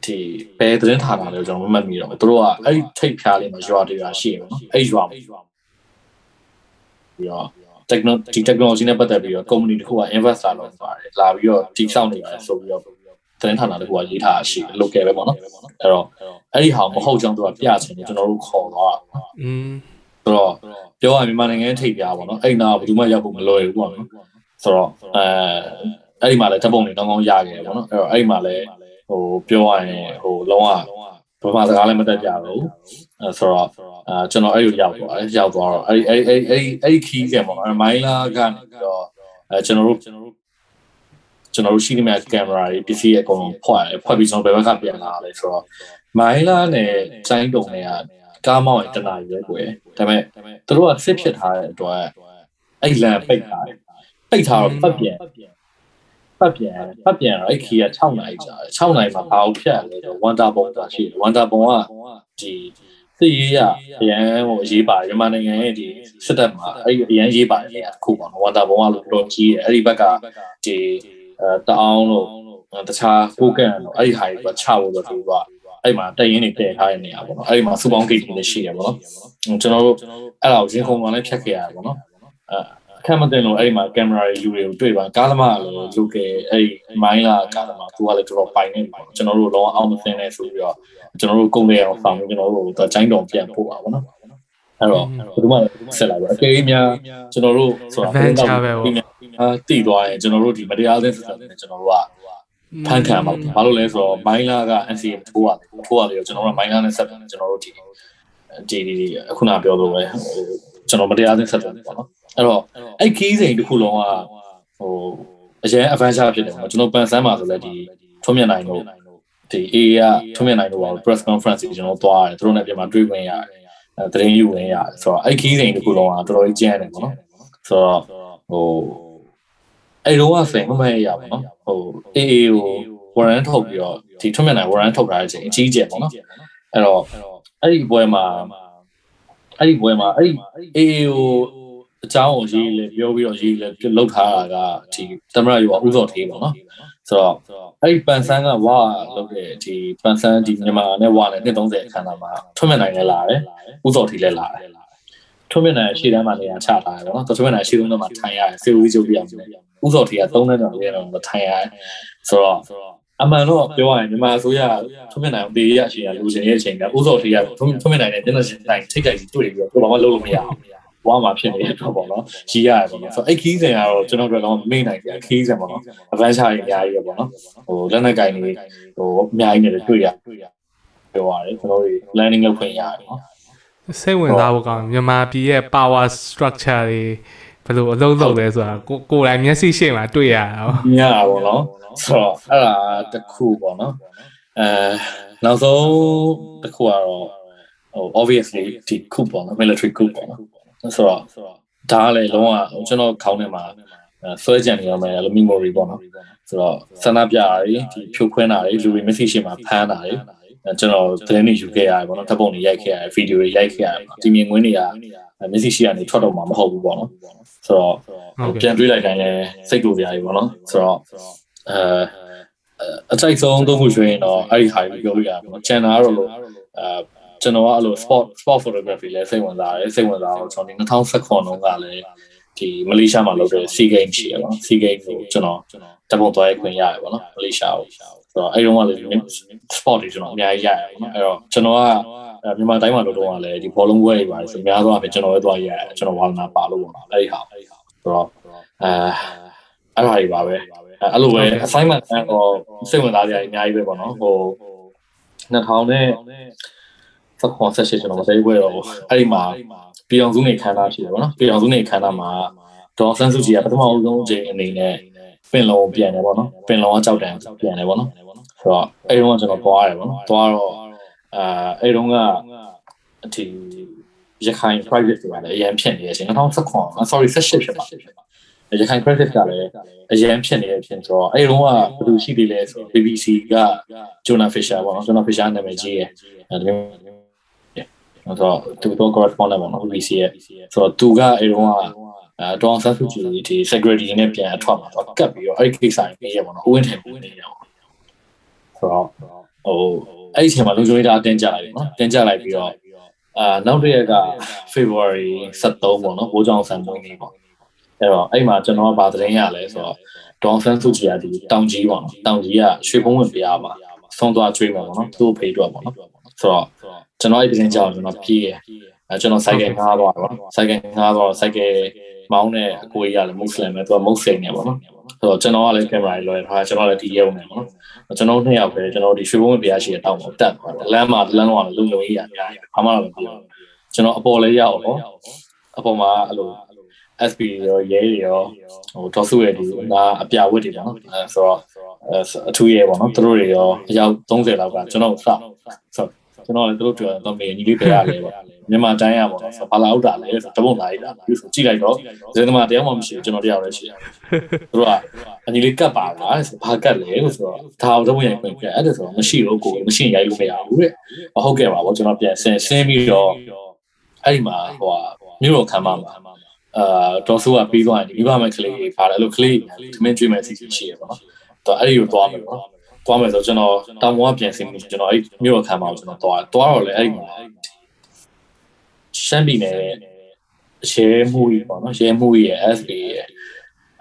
ဒီဘယ်သတင်းဌာနလဲကျွန်တော်မမှတ်မိတော့ဘူးသူတို့ကအဲ့ထိတ်ဖြားလေးမှာရွာတွေရွာရှိရပေါ့နော်အဲ့ရွာပြီးတော့ techno ဒီ technology နဲ့ပတ်သက်ပြီးတော့ company တစ်ခုက investor လုပ်ပါတယ်လာပြီးတော့တိဆောက်နေတယ်ဆိုပြီးတော့သတင်းဌာနတစ်ခုကရေးထားရှိ local ပဲပေါ့နော်အဲ့တော့အဲ့ဒီဟာမဟုတ်ကြောင်းသူကပြချင်တယ်ကျွန်တော်တို့ခေါ်သွားတာอืม ဆိုတော့ပြောရရင်မြန်မာနိုင်ငံထိပ်ပြားပေါ့နော်အဲ့နာဘယ်သူမှရောက်ဖို့မလွယ်ဘူးပေါ့နော်ဆိုတော့အဲအဲ့ဒီမှာလည်းဓာတ်ပုံတွေကောင်းကောင်းရခဲ့တယ်ပေါ့နော်အဲ့တော့အဲ့ဒီမှာလည်းဟိုပြောရရင်ဟိုလုံးဝဘာမှစကားလည်းမတတ်ကြဘူးအဲဆိုတော့အာကျွန်တော်အဲ့လိုရောက်သွားတယ်ရောက်သွားတော့အဲ့အဲ့အဲ့အဲ့အဲ့ခီးကပေါ့နော်မိုင်းလာကနေပြီးတော့အဲကျွန်တော်တို့ကျွန်တော်တို့ကျွန်တော်တို့ရှိနေမဲ့ကင်မရာတွေပစ္စည်းအကုန်လုံးဖွက်ဖွက်ပြီးကျွန်တော်ဘယ်ဘက်ကပြန်လာလဲဆိုတော့မိုင်းလာနဲ့စိုင်းတုံတွေက ကားမောင်းရင်တနာရွယ်ကွယ်ဒါပေမဲ့သူတို့ကစစ်ဖြစ်ထားတဲ့အတွက်အဲ့လန်ပိတ်ထားတယ်ပိတ်ထားတော့ပတ်ပြန်ပတ်ပြန်ပတ်ပြန်တော့အဲ့ခီက6နိုင်ကြာတယ်6နိုင်မှာဘာလို့ဖြတ်လဲဆိုတော့ဝမ်တာဘုံတာရှိတယ်ဝမ်တာဘုံကဒီစစ်ရေးရအရန်ဟိုအရေးပါတယ်မြန်မာနိုင်ငံရဲ့ဒီစစ်တပ်မှာအဲ့အရန်ရေးပါတယ်နေရာတစ်ခုပေါ့နော်ဝမ်တာဘုံကလို့တော်ကြီးတယ်အဲ့ဒီဘက်ကဒီအဲတအောင်လို့တခြားကိုကန်တော့အဲ့ဒီဟာတွေချဖို့တော့သူက အဲ့မှာတက်ရင်တွေတည်ထားတဲ့နေရာပေါ့နော်အဲ့ဒီမှာစူပေါင်းဂိတ်တွေလည်းရှိရပေါ့နော်ကျွန်တော်တို့အဲ့ဒါကိုရင်းခုံမှလည်းဖြတ်ခဲ့ရတယ်ပေါ့နော်အဲအခက်မတင်လို့အဲ့ဒီမှာကင်မရာတွေလူတွေကိုတွေ့ပါကားသမားလည်းလူကအဲ့ဒီမိုင်းလာကားသမားသူကလည်းတော်တော်ပိုင်နေပါကျွန်တော်တို့လောအောင်မသိနေဆိုပြီးတော့ကျွန်တော်တို့ကုန်နေအောင်ဆောင်ကျွန်တော်တို့တော့ကျိုင်းတော်ပြန်ပို့ပါဘောနော်အဲ့တော့ဘယ်သူမှဆက်လာပါအကယ်၍များကျွန်တော်တို့ဆိုတာ adventure ပဲပေါ့အာတည်သွားရင်ကျွန်တော်တို့ဒီ material တွေဆိုတော့ကျွန်တော်တို့က ဖန်ခံပါဘာလို့လဲဆိုတော့မိုင်းလာက NCM ထိုးရတယ်ထိုးရတယ်ကျွန်တော်တို့မိုင်းလာနဲ့ဆက်တယ်ကျွန်တော်တို့ဒီဒီဒီခုနပြောလို့ပဲကျွန်တော်မတရားသင်းဆက်တယ်ပေါ့နော်အဲ့တော့အဲ့ခီးစိန်တစ်ခုလုံးကဟိုအရင် adventure ဖြစ်တယ်ပေါ့ကျွန်တော်ပန်ဆန်းမှာဆိုလဲဒီထွန်းမြတ်နိုင်တို့ဒီ AA ကထွန်းမြတ်နိုင်တို့ပါ press conference ကိုကျွန်တော်သွားရတယ်သူတို့နဲ့ပြန်มาတွေ့ခွင့်ရတယ်အဲတရင်ယူဝင်ရတယ်ဆိုတော့အဲ့ခီးစိန်တစ်ခုလုံးကတော်တော်ကြီးကျန်းတယ်ပေါ့နော်ဆိုတော့ဟို အဲ့တော့ကစိန်မမရရပါတော့ဟို AA ကို warrant ထုတ်ပြီးတော့ဒီထွန်းမြတ်နိုင် warrant ထုတ်ထားတဲ့အချိန်အကြီးကျယ်ပေါ့နော်အဲ့တော့အဲ့ဒီပွဲမှာအဲ့ဒီပွဲမှာအဲ့ဒီ AA ကိုအကြောင်းကိုရေးလေပြောပြီးတော့ရေးလေလောက်ထားတာကဒီသမရရောဥစောထေးပေါ့နော်ဆိုတော့အဲ့ဒီပန်ဆန်းကဝါလောက်တဲ့ဒီပန်ဆန်းဒီမြန်မာနဲ့ဝါနဲ့230အခမ်းအနားမှာထွန်းမြတ်နိုင်လည်းလာတယ်ဥစောထေးလည်းလာတယ် ထွန်းမြတ်နိုင်ရှေ့တန်းမှာနေရာချထားတယ်ပေါ့နော်ထွန်းမြတ်နိုင်ရှေ့ဆုံးမှာထိုင်ရတယ်စေဦးချုပ်ပြရမယ်ဥစောထေးက3နှစ်တော့ရဲတော့ထိုင်ရတယ်ဆိုတော့အမှန်တော့ပြောရရင်မြန်မာအစိုးရထုံးမြနိုင်အောင်တေးရရှိရလူချင်းရဲ့အချိန်ကဥစောထေးရထုံးထုံးမြနိုင်တဲ့မျက်နှာချင်းတိုင်းထိတ်ကြိုက်ပြီးတွေ့ပြီးတော့ဘာမှလုပ်လို့မရအောင်ဝါမှာဖြစ်နေတဲ့တော့ပေါ့နော်ရှိရတယ်ပေါ့နော်ဆိုတော့အဲ့ခီးစဉ်ကတော့ကျွန်တော်တို့ကတော့မေ့နိုင်တယ်ခီးစဉ်ပေါ့နော် adventure ကြီးအများကြီးပဲပေါ့နော်ဟိုလက်နက်ကင်တွေဟိုအများကြီးနဲ့တွေ့ရပြောရတယ်ကျွန်တော်တို့ landing လုပ်ခွင့်ရတယ်နော် စိတ်ဝင်စားဖို့ကောင်းမြန်မာပြည်ရဲ့ power structure တွေဘယ်လိုအလုံးလုံးလဲဆိုတာကိုကိုယ်တိုင်မျက်စိရှေ့မှာတွေ့ရတာပေါ့မြင်ရတာပေါ့နော်ဆိုတော့အဲ့ဒါတခုပေါ့နော်အဲနောက်ဆုံးတခုကတော့ဟို obviously ဒီခုပေါ့နော် military coup ပေါ့နော်ဆိုတော့ဒါကလည်းလုံးဝကျွန်တော်ခေါင်းထဲမှာဆွဲကြံနေရမယ်လို့ memory ပေါ့နော်ဆိုတော့ဆန္ဒပြတာတွေဒီဖြိုခွင်းတာတွေလူတွေ message ရှင်းမှာဖမ်းတာတွေ ကျွန်တော်သတင်းတွေယူခဲ့ရတယ်ပေါ့နော်ဓာတ်ပုံတွေရိုက်ခဲ့ရတယ်ဗီဒီယိုတွေရိုက်ခဲ့ရတယ်ဒီမြင်ကွင်းတွေက message ရှိကနေထွက်တော့မှာမဟုတ်ဘူးပေါ့နော်ဆိုတော့ပြန်တွေးလိုက်တိုင်းလည်းစိတ်တူစရာကြီးပေါ့နော်ဆိုတော့အဲအချိုက်ဆုံးသုံးခုရွှေရင်တော့အဲ့ဒီဟာကိုပြောလို့ရတယ်ပေါ့နော်ကျန်တာကတော့လို့အဲကျွန်တော်ကအဲ့လို sport sport photography လည်းစိတ်ဝင်စားတယ်စိတ်ဝင်စားတော့ကျွန်တော်ဒီ2019ခုကလည်းဒီမလေးရှားမှာလုပ်တဲ့ SEA Games ရှိရပါတော့ SEA Games ကိုကျွန်တော်တပုံသွားရခွင့်ရတယ်ပေါ့နော်မလေးရှားကို ဆိုတော့အဲ့တုန်းကလည်း sport တွေကျွန်တော်အများကြီးရတယ်ပေါ့နော်အဲ့တော့ကျွန်တော်ကမြန်မာတိုင်းမှာလုပ်တော့ကလည်းဒီဘောလုံးပွဲတွေပါတယ်ဆိုများသောအားဖြင့်ကျွန်တော်လည်းသွားရကျွန်တော်ဝါသနာပါလို့ပေါ့နော်အဲ့ဒီဟာဆိုတော့အဲအဲ့ဒါတွေပါပဲအဲ့လိုပဲ assignment တော့စိတ်ဝင်စားစရာအများကြီးပဲပေါ့နော်ဟို2000နဲ့ဆက်ခွန်ဆက်ရှိကျွန်တော်မသိဘူးတော့အဲ့ဒီမှာပြည်အောင်စုနေခန်းသားရှိတယ်ဗောနော်ပြည်အောင်စုနေခန်းသားမှာဒေါ်ဆန်းစုကြည်ကပထမအဆုံးအချိန်အနေနဲ့ပင်လုံးပြန်တယ်ဗောနော်ပင်လုံးကကြောက်တန်ပြန်တယ်ဗောနော် ဆိုတော့အဲ့တုန်းကကျွန်တော်သွားရတယ်ဗောနော်သွားတော့အာအဲ့တုန်းကဒီရခိုင် private တွေပါလေအရင်ဖြစ်နေတဲ့အချိန်2019 sorry 18ဖြစ်ပါရခိုင် credit ကလည်းအရင်ဖြစ်နေတဲ့အဖြစ်ဆိုတော့အဲ့တုန်းကဘယ်လိုရှိသေးလဲဆိုတော့ BBC က Jonah Fisher ပေါ့နော် Jonah Fisher နာမည်ကြီးရဲ့အဲ့ဆိုတော့သူတော့ correspondent ပေါ့နော် BBC ရဲ့ဆိုတော့သူကအဲတော့အဲဒေါအောင်ဆန်းစုကြည်ဒီ secretary နဲ့ပြန်အထွက်မှာတော့ကတ်ပြီးတော့အဲ့ဒီကိစ္စကိုပြေးရပါတော့အဝင်းထင်ပြီးနေရအောင် ဆိုတော့ဟိုအဲ့ဒီအချိန်မှာလုံခြုံရေးတာတင်းကြလိုက်နော်တင်းကြလိုက်ပြီးတော့အာနောက်တစ်ရက်က February 23ပေါ့နော်ဘိုးကြောင်ဆန်မွေးနေ့ပေါ့အဲ့တော့အဲ့မှာကျွန်တော်ကဗာသတင်းရလဲဆိုတော့ဒေါအောင်ဆန်းစုကြည်ကဒီတောင်ကြီးပေါ့နော်တောင်ကြီးကရွှေဘုံဝင်ပြားမှာဆုံးသွားကျွေးမှာပေါ့နော်သူ့ဖေးတော့ပေါ့နော်ဆိုတော့ကျွန်တော်အဲ့ဒီကြောင်ကျွန်တော်ပြေးရအဲကျွန်တော်စိုက်ကယ်ငားသွားပါစိုက်ကယ်ငားသွားစိုက်ကယ် မောင်းတဲ့အကိုကြီးကလည်းမွတ်စလင်ပဲသူကမုတ်စိန်နေပါတော့ဆိုတော့ကျွန်တော်ကလည်းကင်မရာလွှဲထားကျွန်တော်လည်းဒီရုံနေပါတော့ကျွန်တော်နှစ်ယောက်ပဲကျွန်တော်ဒီရွှေဘုံမပြားရှိတဲ့တောင်းပေါ်တက်သွားတယ်လမ်းမှာလမ်းတော့လုံလုံကြီးရအများကြီးဘာမှမပြောကျွန်တော်အပေါ်လေးရောက်တော့အပေါ်မှာအဲ့လို SP ရောရဲတွေရောဟိုတော်စုရဲ့ဒီငါအပြာဝတ်တွေပေါ့နော်အဲဆိုတော့အထူးရဲပေါ့နော်သူတို့တွေရောအယောက်30လောက်ကကျွန်တော်စဆို ကျွန်တော်လည်းတို့ပြောတော့မေညီလေးပြရလဲပေါ့မြန်မာတိုင်းရပေါ့နော်ဆိုဘာလာ out တာလဲဆိုတပုံလာလိုက်တာပြီးဆိုကြည့်လိုက်တော့ဇင်းသမားတရားမှမရှိဘူးကျွန်တော်တရားလည်းရှိတယ်သူတို့ကအညီလေးကတ်ပါလားဆိုဘာကတ်လဲလို့ဆိုတော့ဒါအောင်တော့ရိုက်ခွင့်ပြအဲ့ဒါဆိုတော့မရှိတော့ကိုမရှိရိုက်လို့မရဘူးတဲ့ဟုတ်ကဲ့ပါဗောကျွန်တော်ပြန်ဆင်းဆင်းပြီးတော့အဲ့ဒီမှာဟိုမြို့တော်ခံမှာအာဒေါ်ဆူကပြီးသွားရင်ဒီမိဘမဲ့ကလေးတွေပါတယ်အဲ့လိုကလေးသမင်းကျွေးမဲ့စီစီရှိရပါတော့တော့အဲ့ဒီကိုသွားမယ်ပေါ့ သွားမယ်ဆိုကျွန်တော်တောင်ပေါ်ကပြန်ဆင်းပြီးကျွန်တော်အဲ့မြို့တော်ခံမှာကျွန်တော်သွားသွားတော့လေအဲ့ဒီမှာရှမ်းပြည်နယ်ရဲမှုကြီးပေါ့နော်ရဲမှုကြီးရဲ့ FA ရဲ့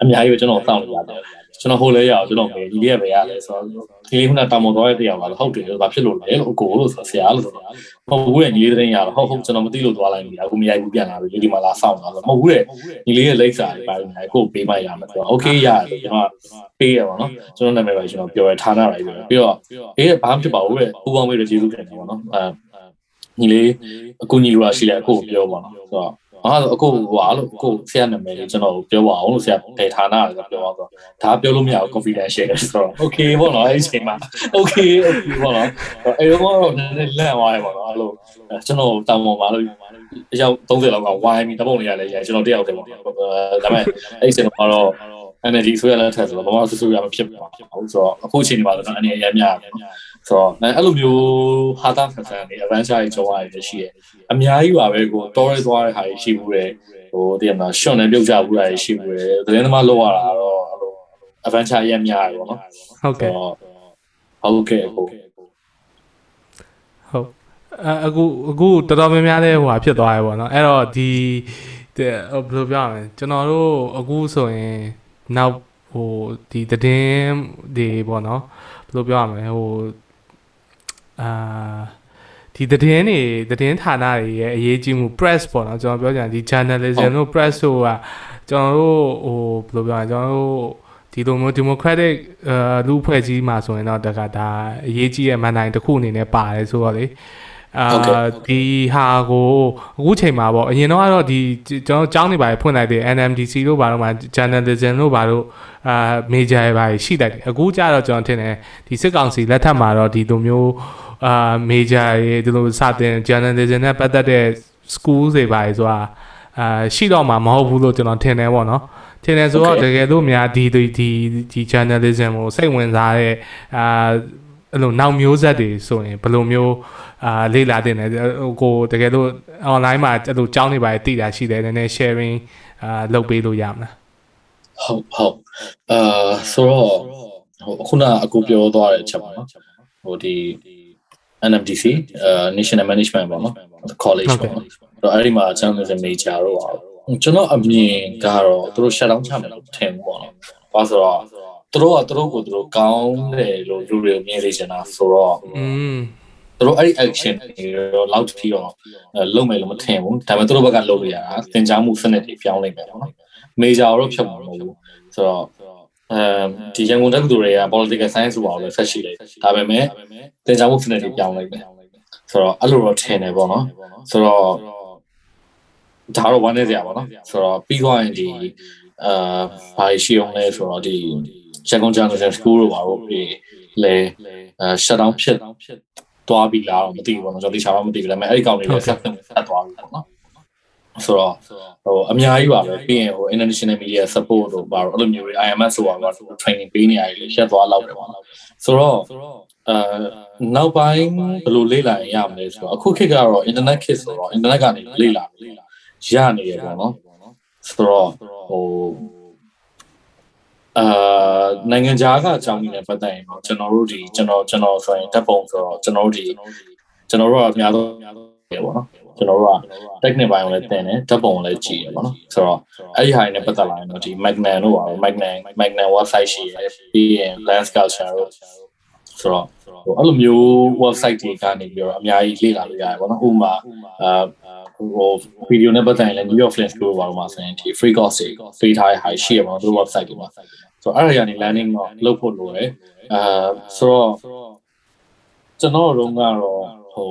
အများကြီးပဲကျွန်တော်စောင့်နေရတယ် ကျွန်တော်ဟိုလဲရအောင်ကျွန်တော်မေးဒီလေးပဲရလဲဆိုတော့ဒီလေးခုနတောင်ပေါ်သွားတဲ့တရားပါလို့ဟုတ်တယ်လို့ဘာဖြစ်လို့လဲလို့အကိုလို့ဆိုဆရာလို့ဆိုတော့မဟုတ်ဘူးတဲ့ညီလေးတဲ့ရတော့ဟုတ်ဟုတ်ကျွန်တော်မသိလို့သွားလိုက်ပြီအခုမရိုက်ဘူးပြန်လာပြီဒီမှာလာစောင့်တာဆိုမဟုတ်ဘူးတဲ့ညီလေးရဲ့လိပ်စာတွေပါနေကိုပေးမှရမယ်ဆိုတော့ okay ရတယ်ကျွန်တော်ပေးရပါတော့ကျွန်တော်နာမည်ပဲကျွန်တော်ပြောရဌာနလိုက်ပြောပြီးတော့အေးဘာမှဖြစ်ပါဘူးတဲ့ပူပေါင်းမေးတဲ့ကျေးဇူးတင်တယ်ပေါ့နော်အဲညီလေးအကူညီလိုရှိလဲအခုပြောပါတော့ဆိုတော့ ဟာအခုဟိုအားလို့အခုဆရာနာမည်လေးကျွန်တော်ပြောပါအောင်လို့ဆရာဒေဌာနလည်းပြောအောင်ဆိုဒါပြောလို့မရဘူး confidential ဆိုတော့ okay ပေါ့နော်အဲ့ဒီချိန်မှာ okay okay ပေါ့နော်အဲ့တော့နည်းနည်းလန့်သွားရပါတော့အဲ့လိုကျွန်တော်တောင်ပေါ်မှာလို့အယောက်30လောက်ကဝိုင်းပြီးတပုံလေးရလဲရကျွန်တော်တယောက်တည်းပေါ့ဒါပေမဲ့အဲ့ဒီချိန်မှာတော့ energy ဆိုရလက်ထက်ဆိုတော့ဘာမှဆူဆူရမဖြစ်ပါဘူးဆိုတော့အခုအချိန်ဒီမှာတော့အနေအများများ ဆိုတော့အဲ့လိုမျိုးဟာတာဖန်ဆန်နေ adventure ကြီးကြောင်းရတယ်ရှိရအများကြီးပါပဲကို torrent သွားတဲ့ဟာရှိဘူးတယ်ဟိုတည်မှာ short နဲ့ပြုတ်ကြဘူးတာရှိဘူးတယ်သတင်းသမားလောက်ရတာတော့အဲ့လို adventure ရများရပေါ့နော်ဟုတ်ကဲ့ဟုတ်ကဲ့ကိုဟုတ်အခုအခုတော်တော်များများလဲဟိုဟာဖြစ်သွားရပေါ့နော်အဲ့တော့ဒီဘယ်လိုပြောရမလဲကျွန်တော်တို့အခုဆိုရင်နောက်ဟိုဒီသတင်းတွေပေါ့နော်ဘယ်လိုပြောရမလဲဟို အာဒီသတင်းတွေသတင်းဌာနတွေရဲ့အရေးကြီးမှု press ပေါ့နော်ကျွန်တော်ပြောကြရင်ဒီ journalism တို့ press တို့ကကျွန်တော်တို့ဟိုဘယ်လိုပြောရလဲကျွန်တော်တို့ဒီလိုမျိုး democratic အာလူဖွဲ့ကြီးမှာဆိုရင်တော့တကဒါအရေးကြီးရဲ့မန်တိုင်းတစ်ခုအနေနဲ့ပါတယ်ဆိုတော့လေအာဒီဟာကိုအခုချိန်မှာပေါ့အရင်တော့ကတော့ဒီကျွန်တော်ကျောင်းနေပါဖွင့်လိုက်တဲ့ NMDC တို့ဘာလို့မှ journalism တို့ဘာလို့အာ major တွေပါရှိတတ်တယ်အခုကျတော့ကျွန်တော်ထင်တယ်ဒီစစ်ကောင်စီလက်ထက်မှာတော့ဒီလိုမျိုး အာ major တွေဒီလိုစတင် journalism နဲ့ပတ်သက်တဲ့ school တွေပါဆိုတာအာရှိတော့မှာမဟုတ်ဘူးလို့ကျွန်တော်ထင်တယ်ပေါ့နော်ထင်တယ်ဆိုတော့တကယ်လို့များဒီဒီဒီဒီ journalism ကိုစိတ်ဝင်စားတဲ့အာအဲ့လိုနောက်မျိုးဆက်တွေဆိုရင်ဘယ်လိုမျိုးအာလေ့လာတင်တယ်ကိုတကယ်လို့ online မှာအဲ့လိုကြောင်းနေပါတည်တာရှိတယ်နည်းနည်း sharing အာလုပ်ပေးလို့ရမလားဟုတ်ဟုတ်အာဆိုတော့ဟိုခုနအခုပြောသွားတဲ့အချက်ပါနော်ဟိုဒီ NMDC အာ National Management ပေါ့နော် college ပေါ့နော်အဲ့တော့အဲ့ဒီမှာ journalism major တော့ပါကျွန်တော်အမြင်ကတော့သူတို့ shut down ချမယ်လို့ထင်ပေါ့နော်ဘာဆိုတော့သူတို့ကသူတို့ကိုသူတို့ကောင်းတယ်လို့လူတွေမြင်နေကြတာဆိုတော့อืมသူတို့အဲ့ဒီ action တွေတော့လောက်ပြီးတော့လုံးမယ်လို့မထင်ဘူးဒါပေမဲ့သူတို့ဘက်ကလုပ်လို့ရတာသင်ကြားမှုစနစ်တွေပြောင်းလိုက်မယ်ပေါ့နော် major တော့ဖြတ်မှာမဟုတ်ဘူးဆိုတော့ အဲဒီရန်ကုန်တက္ကသိုလ်တွေက political science ဆိုတာလည်းဆက်ရှိတယ်ဒါပေမဲ့သင်ကြားမှုစနစ်တွေပြောင်းလိုက်မယ်ဆိုတော့အဲ့လိုတော့ထင်တယ်ပေါ့နော်ဆိုတော့ဒါတော့ဝမ်းနေစရာပါနော်ဆိုတော့ပြီးသွားရင်ဒီအာဘာရှိအောင်လဲဆိုတော့ဒီရန်ကုန် journalism school တို့ဘာလို့ပြီးလဲအဲ shut down ဖြစ်သွားပြီလားတော့မသိဘူးပေါ့နော်ကျွန်တော်တခြားမသိဘူးဒါပေမဲ့အဲ့ဒီကောင်တွေလည်းဆက်ဆက်သွားပြီပေါ့နော် ဆိုတော့ဟိုအများကြီးပါပဲပြီးရင်ဟို international media support တို့ဘာလို့အဲ့လိုမျိုးတွေ IMS ဆိုတာက training ပေးနေရတယ်ရှက်သွားလောက်တယ်ပေါ့နော်ဆိုတော့အဲနောက်ပိုင်းဘယ်လိုလေ့လာရင်ရမလဲဆိုတော့အခုခေတ်ကတော့ internet ခေတ်ဆိုတော့ internet ကနေလေ့လာရနေရပေါ့နော်ဆိုတော့ဟိုအာနိုင်ငံခြားကအကြောင်းကြီးနဲ့ပတ်သက်ရင်တော့ကျွန်တော်တို့ဒီကျွန်တော်ကျွန်တော်ဆိုရင်ဓာတ်ပုံဆိုတော့ကျွန်တော်တို့ဒီကျွန်တော်တို့ကအများဆုံးပဲပေါ့နော် ကျွန်တော်တို့က technical ဘိုင်းကိုလည်းသင်တယ်ဓာတ်ပုံကိုလည်းကြည့်ရပေါ့နော်ဆိုတော့အဲ့ဒီဟာတွေနဲ့ပတ်သက်လာရင်တော့ဒီ Magnan တို့ပါတော့ Magnan Magnan website ရှိရပြီးရင် Lens Culture တို့ဆိုတော့ဟိုအဲ့လိုမျိုး website တွေကနေပြီးတော့အများကြီးလေ့လာလို့ရတယ်ပေါ့နော်ဥပမာအာဟိုဗီဒီယိုနဲ့ပတ်သက်ရင်လည်း New York Film School ဘာလို့မှဆိုရင်ဒီ free course တွေပေးထားတဲ့ဟာရှိရပါတော့သူ website တွေမှာဆိုတော့အဲ့ဒါကနေ learning တော့လုပ်ဖို့လိုတယ်အာဆိုတော့ကျွန်တော်တို့ကတော့ဟို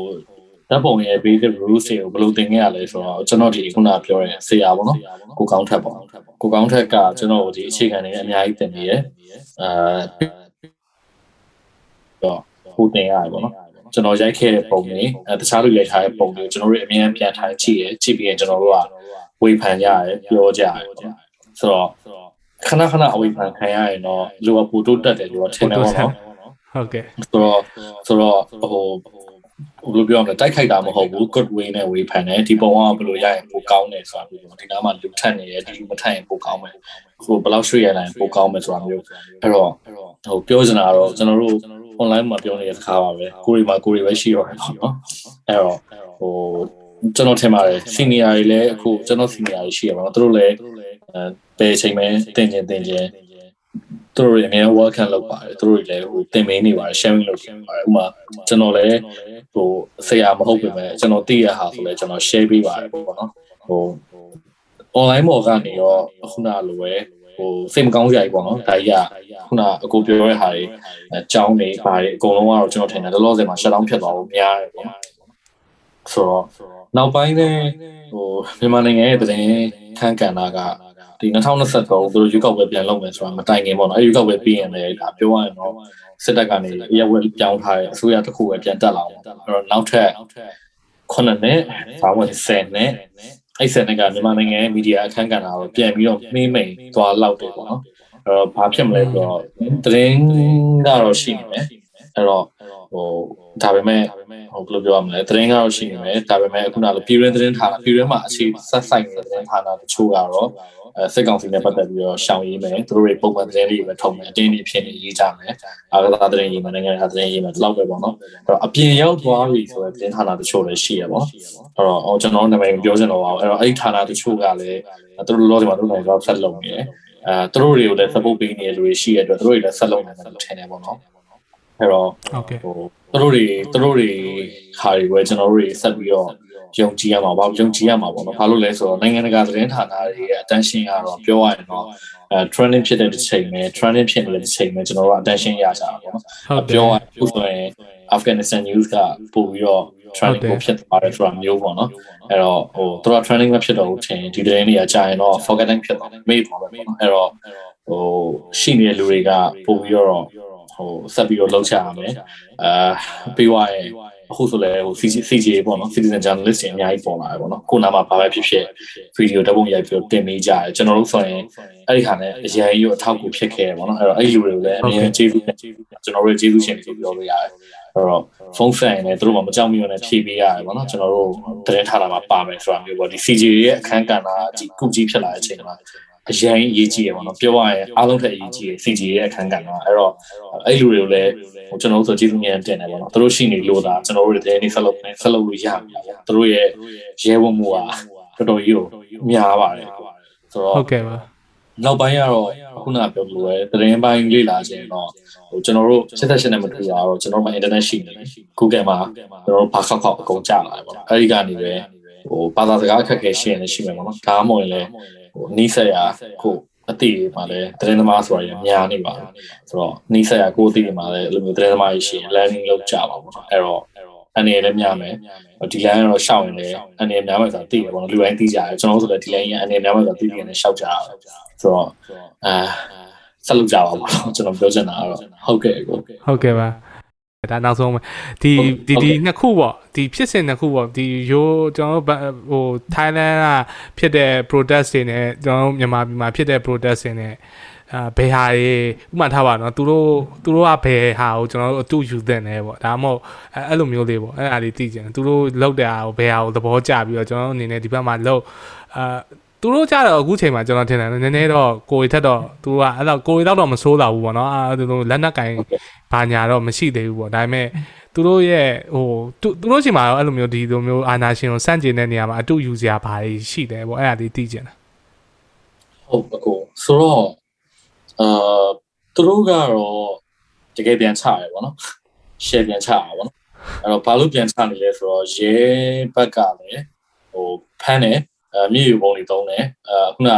ဓာတ်ပုံရဲ့ basic rules တွေကိုဘယ်လိုသင်ခဲ့ရလဲဆိုတော့ကျွန်တော်ဒီခုနပြောတဲ့ဆရာပေါ့နော်ကိုကောင်းထက်ပေါ့ကိုကောင်းထက်ကကျွန်တော်ဒီအခြေခံတွေအများကြီးသင်နေရအာတော့ဟိုသင်ရတယ်ပေါ့နော်ကျွန်တော်ရိုက်ခဲ့တဲ့ပုံတွေအဲတခြားလူရိုက်ထားတဲ့ပုံတွေကိုကျွန်တော်တို့အမြင်ပြန်ထိုင်ကြည့်ရကြည့်ပြီးရင်ကျွန်တော်တို့ကဝေဖန်ကြရတယ်ပြောကြရတယ်ဆိုတော့ခဏခဏအဝေဖန်ခံရရင်တော့လူကပူတိုးတက်တယ်လို့ထင်တယ်ပေါ့နော်ဟုတ်ကဲ့ဆိုတော့ဆိုတော့ဟို ဘယ်လိုပြောမလဲတိုက်ခိုက်တာမဟုတ်ဘူး good way နဲ့ဝေဖန်တယ်ဒီပုံကဘယ်လိုရရင်ပိုကောင်းတယ်ဆိုတာမျိုးဒီနားမှာလူထက်နေတယ်ဒီလူမထက်ရင်ပိုကောင်းမယ်ဟိုဘယ်လောက်ရွှေ့ရနိုင်ပိုကောင်းမယ်ဆိုတာမျိုးအဲ့တော့ဟိုပြောချင်တာတော့ကျွန်တော်တို့ online မှာပြောနေတဲ့စကားပါပဲကိုရီမှာကိုရီပဲရှိတော့တယ်ပေါ့နော်အဲ့တော့ဟိုကျွန်တော်ထင်ပါတယ် senior တွေလည်းအခုကျွန်တော် senior တွေရှိရပါတော့သူတို့လည်းအဲဘယ်အချိန်မှတင်ကျင်တင်ကျင် သူတို့တွေအများ welcome လုပ်ပါတယ်သူတို့တွေလည်းဟိုတင်မင်းနေပါတယ် sharing လုပ်နေပါတယ်ဥပမာကျွန်တော်လည်းဟိုဆရာမဟုတ်ပေမဲ့ကျွန်တော်သိရဟာဆိုလည်းကျွန်တော် share ပေးပါတယ်ပေါ့နော်ဟို online ပေါ်ကနေရောခုနလိုပဲဟိုစိတ်မကောင်းစရာကြီးပေါ့နော်ဒါကြီးကခုနအကိုပြောတဲ့ဟာတွေအကြောင်းတွေပါတယ်အကုန်လုံးကတော့ကျွန်တော်ထင်တယ်လောလောဆယ်မှာ shutdown ဖြစ်သွားဖို့များတယ်ပေါ့ဆိုတော့နောက်ပိုင်းလည်းဟိုမြန်မာနိုင်ငံရဲ့တဲ့ခန်းကန်တာက ဒီ2023သူတို့ရွေးကောက်ပွဲပြန်လုပ်မယ်ဆိုတာမတိုင်ခင်ပေါ့နော်အဲရွေးကောက်ပွဲပြီးရင်လည်းဒါပြောရရင်တော့စစ်တပ်ကနေရဝဲပြောင်းထားတဲ့အစိုးရတစ်ခုပဲပြန်တက်လာအောင်အဲ့တော့နောက်ထပ်9နှစ်ဘာဝင်10နှစ်အဲ့ဆက်နဲ့ကမြန်မာနိုင်ငံရဲ့မီဒီယာအခန်းကဏ္ဍကိုပြန်ပြီးတော့နှိမ့်မိန်သွားလောက်တယ်ပေါ့နော်အဲ့တော့ဘာဖြစ်မလဲဆိုတော့သတင်းကတော့ရှိနေမယ် အဲ့တော့ဟိုဒါပေမဲ့ဟိုဘယ်လိုပြောရမလဲသတင်းကတော့ရှိနေမယ်ဒါပေမဲ့ခုနကပြည်ရင်းသတင်းဌာနပြည်ရင်းမှာအခြေဆက်ဆိုင်နေတဲ့သတင်းဌာနတချို့ကတော့အဲစစ်ကောင်စီနဲ့ပတ်သက်ပြီးတော့ရှောင်ရေးမယ်သူတို့တွေပုံမှန်သတင်းတွေပဲထုတ်မယ်အတင်းတွေဖြစ်နေရေးကြမယ်အာကစားသတင်းရေးမယ်နိုင်ငံရေးသတင်းရေးမယ်ဒီလောက်ပဲပေါ့နော်အဲ့တော့အပြင်ရောက်သွားပြီဆိုတော့သတင်းဌာနတချို့လည်းရှိရပါအဲ့တော့ဟိုကျွန်တော်နာမည်ပြောချင်တော့ပါဘူးအဲ့တော့အဲ့ဒီဌာနတချို့ကလည်းသူတို့လောဒီမှာတို့နိုင်ငံကဆက်လုပ်နေတယ်အဲသူတို့တွေကိုလည်း support ပေးနေတဲ့လူတွေရှိရတဲ့အတွက်သူတို့တွေလည်းဆက်လုပ်နေတယ်လို့ထင်တယ်ပေါ့နော် အဲ့တော့ဟုတ်ကဲ့ဟိုသူတို့တွေသူတို့တွေဟာတွေပဲကျွန်တော်တို့တွေဆက်ပြီးတော့ယုံကြည်ရမှာပါယုံကြည်ရမှာပေါ့နော်ဘာလို့လဲဆိုတော့နိုင်ငံတကာသတင်းဌာနတွေရဲ့ attention ကတော့ပြောရရင်တော့အဲ trending ဖြစ်တဲ့တစ်ချိန်ပဲ trending ဖြစ်နေတဲ့တစ်ချိန်ပဲကျွန်တော်တို့ attention ရကြတာပေါ့နော်ပြောရရင်ဆိုရင် Afghanistan news ကပို့ပြီးတော့ trending ကိုဖြစ်သွားတယ်ဆိုတာမျိုးပေါ့နော်အဲ့တော့ဟိုသူတို့ trending မဖြစ်တော့ဘူးထင်ဒီသတင်းတွေကကြာရင်တော့ forgetting ဖြစ်သွားတယ်မေ့သွားတယ်ပေါ့နော်အဲ့တော့ဟိုရှိနေတဲ့လူတွေကပို့ပြီးတော့ ဟိုဆက်ပြီးတော့လှုပ်ချရမယ်အာပြီးွားရင်အခုဆိုလည်းဟို CCA ပေါ့နော် citizen journalist တွေအများကြီးပေါ်လာတယ်ပေါ့နော်ကိုနာမှာဘာပဲဖြစ်ဖြစ်ဗီဒီယိုဓာတ်ပုံရိုက်ပြီးတော့တင်ပေးကြတယ်ကျွန်တော်တို့ဆိုရင်အဲ့ဒီခါနဲ့အရင်ကြီးအထောက်အကူဖြစ်ခဲ့တယ်ပေါ့နော်အဲ့တော့အဲ့ဒီလူတွေကိုလည်းအမြဲကျေးဇူးကျွန်တော်တို့ကျေးဇူးရှင်တွေပြောလို့ရတယ်အဲ့တော့ဖုန်းဆိုင်နဲ့သူတို့မှမကြောက်မိရနဲ့ဖြည့်ပေးရတယ်ပေါ့နော်ကျွန်တော်တို့သတင်းထားတာမှာပါမယ်ဆိုတာမျိုးပေါ့ဒီ CGA ရဲ့အခန်းကဏ္ဍအကြီးကုကြီးဖြစ်လာတဲ့အချိန်မှာ အရင်အရေးကြီးရပါတော့ပြောရရင်အားလုံးထက်အရေးကြီးရ CGA ရဲ့အခန်းကဏ္ဍအဲ့တော့အဲ့လူတွေကိုလည်းဟိုကျွန်တော်တို့ဆိုကျေးဇူးများတင်တယ်ပေါ့နော်သူတို့ရှိနေလို့ဒါကျွန်တော်တို့တွေတင်းဆက်လုပ်ဆက်လုပ်လို့ရမှာသူတို့ရဲ့ရဲဝံ့မှုကတော်တော်ကြီးကိုများပါတယ်ဆိုတော့ဟုတ်ကဲ့ပါနောက်ပိုင်းကတော့ခုနပြောလို့ပဲသတင်းပိုင်းလေ့လာခြင်းတော့ဟိုကျွန်တော်တို့စစ်သက်ရှင်နဲ့မတူတာတော့ကျွန်တော်တို့မှာ internet ရှိနေတယ် Google မှာကျွန်တော်တို့ဘာခောက်ခောက်အကုန်ကြလာတယ်ပေါ့နော်အဲဒီကနေပဲဟိုဘာသာစကားအခက်အခဲရှိရင်လည်းရှိမယ်ပေါ့နော်ဒါမှမဟုတ်ရင်လည်း ဟိုနီးစက်ရာကိုအတိတွေမှာလည်းသတင်းသမားဆိုတာရများနေပါဆိုတော့နီးစက်ရာကိုအတိတွေမှာလည်းအဲ့လိုမျိုးသတင်းသမားကြီးရှိရင် learning လုပ်ကြပါပေါ့နော်အဲ့တော့အနေနဲ့လည်းများမယ်ဒီ line ကတော့ရှောက်ရင်လည်းအနေနဲ့များမယ်ဆိုတာသိရပေါ့နော်လူတိုင်းသိကြတယ်ကျွန်တော်တို့ဆိုလည်းဒီ line ရအနေနဲ့များမယ်ဆိုတာသိနေတယ်ရှောက်ကြတာဆိုတော့အာဆက်လုပ်ကြပါပေါ့ကျွန်တော်ပြောချင်တာကတော့ဟုတ်ကဲ့ကိုဟုတ်ကဲ့ပါ ဒါနောက်ဆုံးဒီဒီဒီနှစ်ခုပေါ့ဒီဖြစ်စဉ်နှစ်ခုပေါ့ဒီရိုးကျွန်တော်တို့ဟို Thailand ကဖြစ်တဲ့ protest တွေနဲ့ကျွန်တော်တို့မြန်မာပြည်မှာဖြစ်တဲ့ protest တွေနဲ့အာဘယ်ဟာတွေဥမာထားပါတော့သူတို့သူတို့ကဘယ်ဟာကိုကျွန်တော်တို့အတူယူသင့်တယ်ပေါ့ဒါမှမဟုတ်အဲ့လိုမျိုးလေးပေါ့အဲ့ဒါလေးသိကြတယ်သူတို့လောက်တဲ့ဟာကိုဘယ်ဟာကိုသဘောကျပြီးတော့ကျွန်တော်တို့အနေနဲ့ဒီဘက်မှာလောက်အာ သူတို့ကြတော့အခုချိန်မှာကျွန်တော်ထင်တယ်နည်းနည်းတော့ကိုရီထက်တော့သူကအဲ့တော့ကိုရီတော့တော့မဆိုးတော့ဘူးပေါ့နော်အဲ့လိုလက်နက်ကင်ဘာညာတော့မရှိသေးဘူးပေါ့ဒါပေမဲ့သူတို့ရဲ့ဟိုသူတို့ချိန်မှာတော့အဲ့လိုမျိုးဒီလိုမျိုးအာနာရှင်ကိုစန့်ကျင်တဲ့နေရာမှာအတူယူစရာဘာတွေရှိတယ်ပေါ့အဲ့ဒါလေးသိကြတယ်ဟုတ်အကိုဆိုတော့အာသူတို့ကတော့တကယ်ပြန်ချရတယ်ပေါ့နော် share ပြန်ချရပါပေါ့နော်အဲ့တော့ဘာလို့ပြန်ချနေလဲဆိုတော့ရဲဘက်ကလည်းဟိုဖမ်းတယ်အဲ မြေယူပုံတွေတုံးတယ်အဲခုန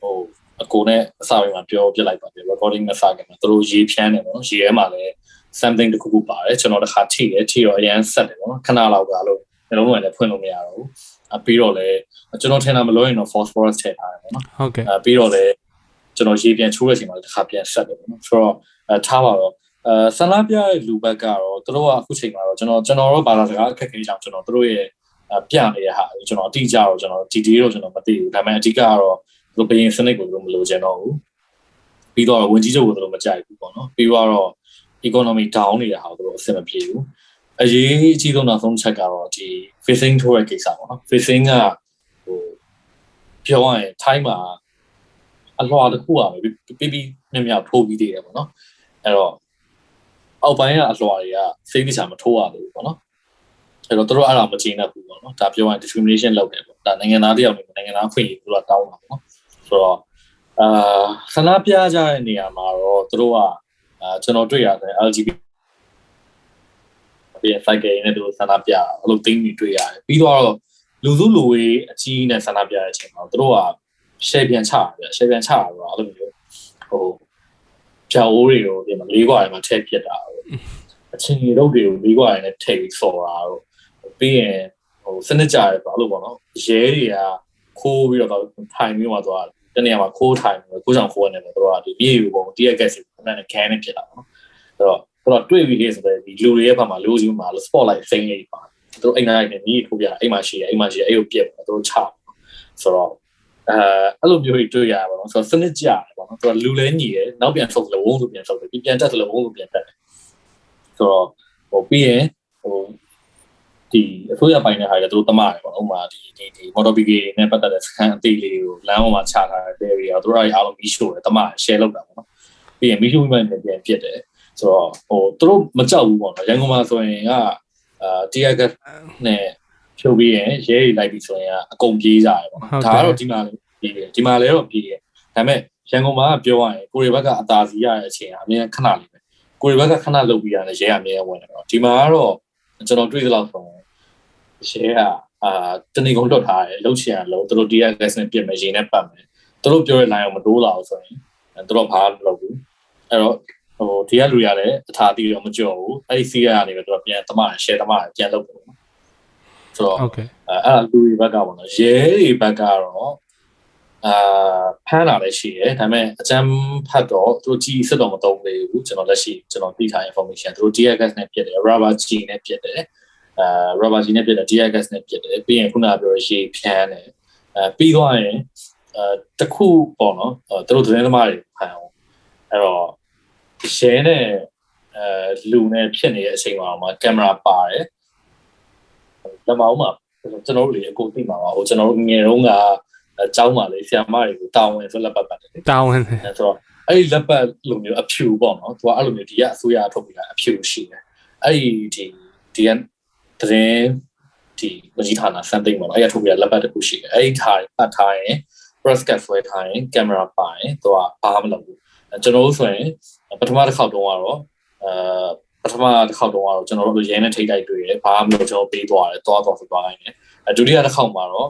ဟိုအကိုနဲ့အစာပိုင်းမှာပြောပြလိုက်ပါတယ် recording နဲ့စกันမှာသူတို့ရေးဖြန်းတယ်ပေါ့နော်ရေးထဲမှာလည်း something တခုခုပါတယ်ကျွန်တော်တခါထိတယ်ထိတော့အရင်ဆက်တယ်ပေါ့နော်ခဏလောက်ကတော့နှလုံးသွင်းလည်းဖွင့်လို့မရတော့ဘူးအပြီးတော့လည်းကျွန်တော်ထင်တာမလို့ရင်တော့ phosphorus ထည့်ထားတယ်ပေါ့နော်ဟုတ်ကဲ့အပြီးတော့လည်းကျွန်တော်ရေးပြန်ချိုးတဲ့အချိန်မှာတခါပြန်ဆက်တယ်ပေါ့နော်ဆိုတော့အဲထားပါတော့အဲဆန္ဒပြတဲ့လူဘက်ကတော့သူတို့ကအခုချိန်မှာတော့ကျွန်တော်ကျွန်တော်တို့ဘာသာစကားအခက်အခဲကြောင့်ကျွန်တော်တို့ရဲ့ ပြနေတဲ့ဟာကျွန်တော်အတိအကျတော့ကျွန်တော် detail တော့ကျွန်တော်မသိဘူးဒါပေမဲ့အဓိကကတော့သူဘယင်စနစ်ကိုသူမလိုချင်တော့ဘူးပြီးတော့ဝင်ကြီးချုပ်ကိုသူတို့မကြိုက်ဘူးပေါ့နော်ပြီးတော့ economy down နေတဲ့ဟာကိုသူတို့အဆင်မပြေဘူးအရေးအကြီးဆုံးနောက်ဆုံးချက်ကတော့ဒီ facing ထိုးရဲ့ကိစ္စပေါ့နော် facing ကဟိုပြောရရင် time မှာအလွှာတစ်ခုอ่ะပြီးပြီးမြင်မြထိုးပြီးသေးတယ်ပေါ့နော်အဲ့တော့အောက်ပိုင်းကအလွှာတွေကစိတ်တခြားမထိုးရဘူးပေါ့နော် အဲ့တော့တို့အဲ့ဒါမကျေနပ်ဘူးပေါ့နော်ဒါပြောရင် discrimination လုပ်တယ်ပေါ့ဒါနိုင်ငံသားတယောက်နေနိုင်ငံသားခွင့်ရသူကတောင်းတာပေါ့နော်ဆိုတော့အာဆန္ဒပြကြတဲ့နေရာမှာတော့တို့ကအာကျွန်တော်တွေ့ရတယ် LGBT ပြန် cycle နဲ့တို့ဆန္ဒပြအဲ့လိုတင်းပြီးတွေ့ရတယ်ပြီးတော့လူစုလူဝေးအကြီးနဲ့ဆန္ဒပြတဲ့အချိန်မှာတို့က share ပြန်ချတယ် share ပြန်ချတာတော့အဲ့လိုမျိုးဟိုဖြာအိုးတွေကိုဒီမှာလေးခွာရမှာထည့်ပြစ်တာအချင်းကြီးတို့တွေကိုလေးခွာရနဲ့ထည့်ပြီးဆော်တာတော့ ပြီးရင်ဟိုစနစ်ကြရဲပေါ့အဲ့လိုပေါ့နော်ရဲတွေကခိုးပြီးတော့ထိုင်ပြီးမှသွားတနေရာမှာခိုးထိုင်ပြီးကိုကြောင်ခိုးနေတယ်တို့ကဒီမြေယူပုံတရက်ကက်စီနဲ့ can နဲ့ဖြစ်တာပေါ့နော်အဲ့တော့ဆိုတော့တွေ့ပြီးဆိုတော့ဒီလူတွေရဲ့ဘက်မှာလူကြီးမှာ spotlight စိမ့်နေပါသူတို့အိမ်နိုင်နေမြေထိုးပြအိမ်မှာရှိရအိမ်မှာရှိရအဲ့ကိုပြက်သူတို့ချဆိုတော့အဲအဲ့လိုမျိုးတွေတွေ့ရပါတော့ဆိုတော့စနစ်ကြတယ်ပေါ့နော်သူကလူလဲညီတယ်နောက်ပြန်ဆုပ်လို့ဝုန်းလို့ပြန်ဆုပ်တယ်ပြန်တက်လို့ဝုန်းလို့ပြန်တက်တယ်ဆိုတော့ဟိုပြီးရင်ဟို ဒီအစိုးရပိုင်းတဲ့ဟာကသူတို့တမတယ်ပေါ့ဥပမာဒီဒီဒီ motor brigade နဲ့ပတ်သက်တဲ့စကန်အသေးလေးကိုလမ်းပေါ်မှာချထားတဲ့ area သူတို့အားလုံးပြီးရှို့တယ်တမ share လုပ်တာပေါ့နော်ပြီးရင်မီးရှို့မှပြန်ပြန်ပြစ်တယ်ဆိုတော့ဟိုသူတို့မကြောက်ဘူးပေါ့နော်ရန်ကုန်မှာဆိုရင်ကအာတီယာကနဲ့ဖြုတ်ပြီးရင်ရဲတွေလိုက်ပြီးဆိုရင်အကုန်ပြေးကြတယ်ပေါ့နော်ဒါကတော့ဒီမှာလည်းပြေးတယ်ဒီမှာလည်းတော့ပြေးတယ်ဒါပေမဲ့ရန်ကုန်မှာပြောရရင်ကိုရီဘက်ကအသာစီရတဲ့အချိန်အမြဲခဏလေးပဲကိုရီဘက်ကခဏလုပ်ပြီးရတယ်ရဲအမြဲဝင်တယ်ပေါ့ဒီမှာကတော့ကျွန်တော်တွေ့သလောက်ဆိုရင် ရဲကအာတနေကုန်လွတ်ထားတယ်လှုပ်ချင်ရလို့သူတို့ DRS နဲ့ပြင်မယ်ရေနဲ့ပတ်မယ်သူတို့ပြောတဲ့ line ကိုမတိုးလာဘူးဆိုရင်သူတို့ဘာမလုပ်ဘူးအဲ့တော့ဟိုဒီကလူရလည်းအထာတီတော့မကြော်ဘူးအဲ့ဒီစီးရကနေပဲသူကပြန်တမ share တမပြန်လုပ်တယ်ဆိုတော့ okay အဲ့အဲ့လူတွေဘက်ကပေါ့နော်ရဲတွေဘက်ကတော့အာဖမ်းလာလည်းရှိတယ်ဒါပေမဲ့အကြမ်းဖတ်တော့သူတို့ကြီးစစ်တော့မသုံးသေးဘူးကျွန်တော်လက်ရှိကျွန်တော်သိထား information သူတို့ DRS နဲ့ပြစ်တယ် rubber G နဲ့ပြစ်တယ် အဲ rubber ကြီးနဲ့ပြစ်တယ် DI gas နဲ့ပြစ်တယ်ပြီးရင်ခုနကပြောရရှေ့ဖြန်းတယ်အဲပြီးသွားရင်အဲတခုပေါ့နော်သူတို့သတင်းသမားတွေဖန်အောင်အဲ့တော့ရဲနဲ့အဲလူနဲ့ဖြစ်နေတဲ့အချိန်မှာမှကင်မရာပါတယ်လမောင်းမှာကျွန်တော်တို့လေအကုန်သိမှာပါဟိုကျွန်တော်တို့ငယ်တုန်းကကျောင်းမှာလေဆရာမတွေကိုတာဝန်ဆိုလက်ပတ်ပတ်တယ်တာဝန်ဆိုတော့အဲ့ဒီလက်ပတ်လိုမျိုးအဖြူပေါ့နော်သူကအဲ့လိုမျိုးဒီကအစိုးရထုတ်ပေးတာအဖြူရှိတယ်အဲ့ဒီဒီဒီ ကတရင်ဒီမကြီးဌာန something ပေါ့နော်အဲ့ရထုတ်ပြီးလက်ပတ်တစ်ခုရှိတယ်အဲ့ဒီထားပတ်ထားရင် press cat ဆွဲထားရင်ကင်မရာပါရင်သူကဘာမှမလုပ်ဘူးကျွန်တော်တို့ဆိုရင်ပထမတစ်ခေါက်တုန်းကတော့အာပထမတစ်ခေါက်တုန်းကတော့ကျွန်တော်တို့ရဲနဲ့ထိတ်တိုက်တွေ့တယ်ဘာမှမလုပ်ကျွန်တော်ပေးသွားတယ်သွားသွားဆိုသွားနိုင်တယ်အဲဒုတိယတစ်ခေါက်မှာတော့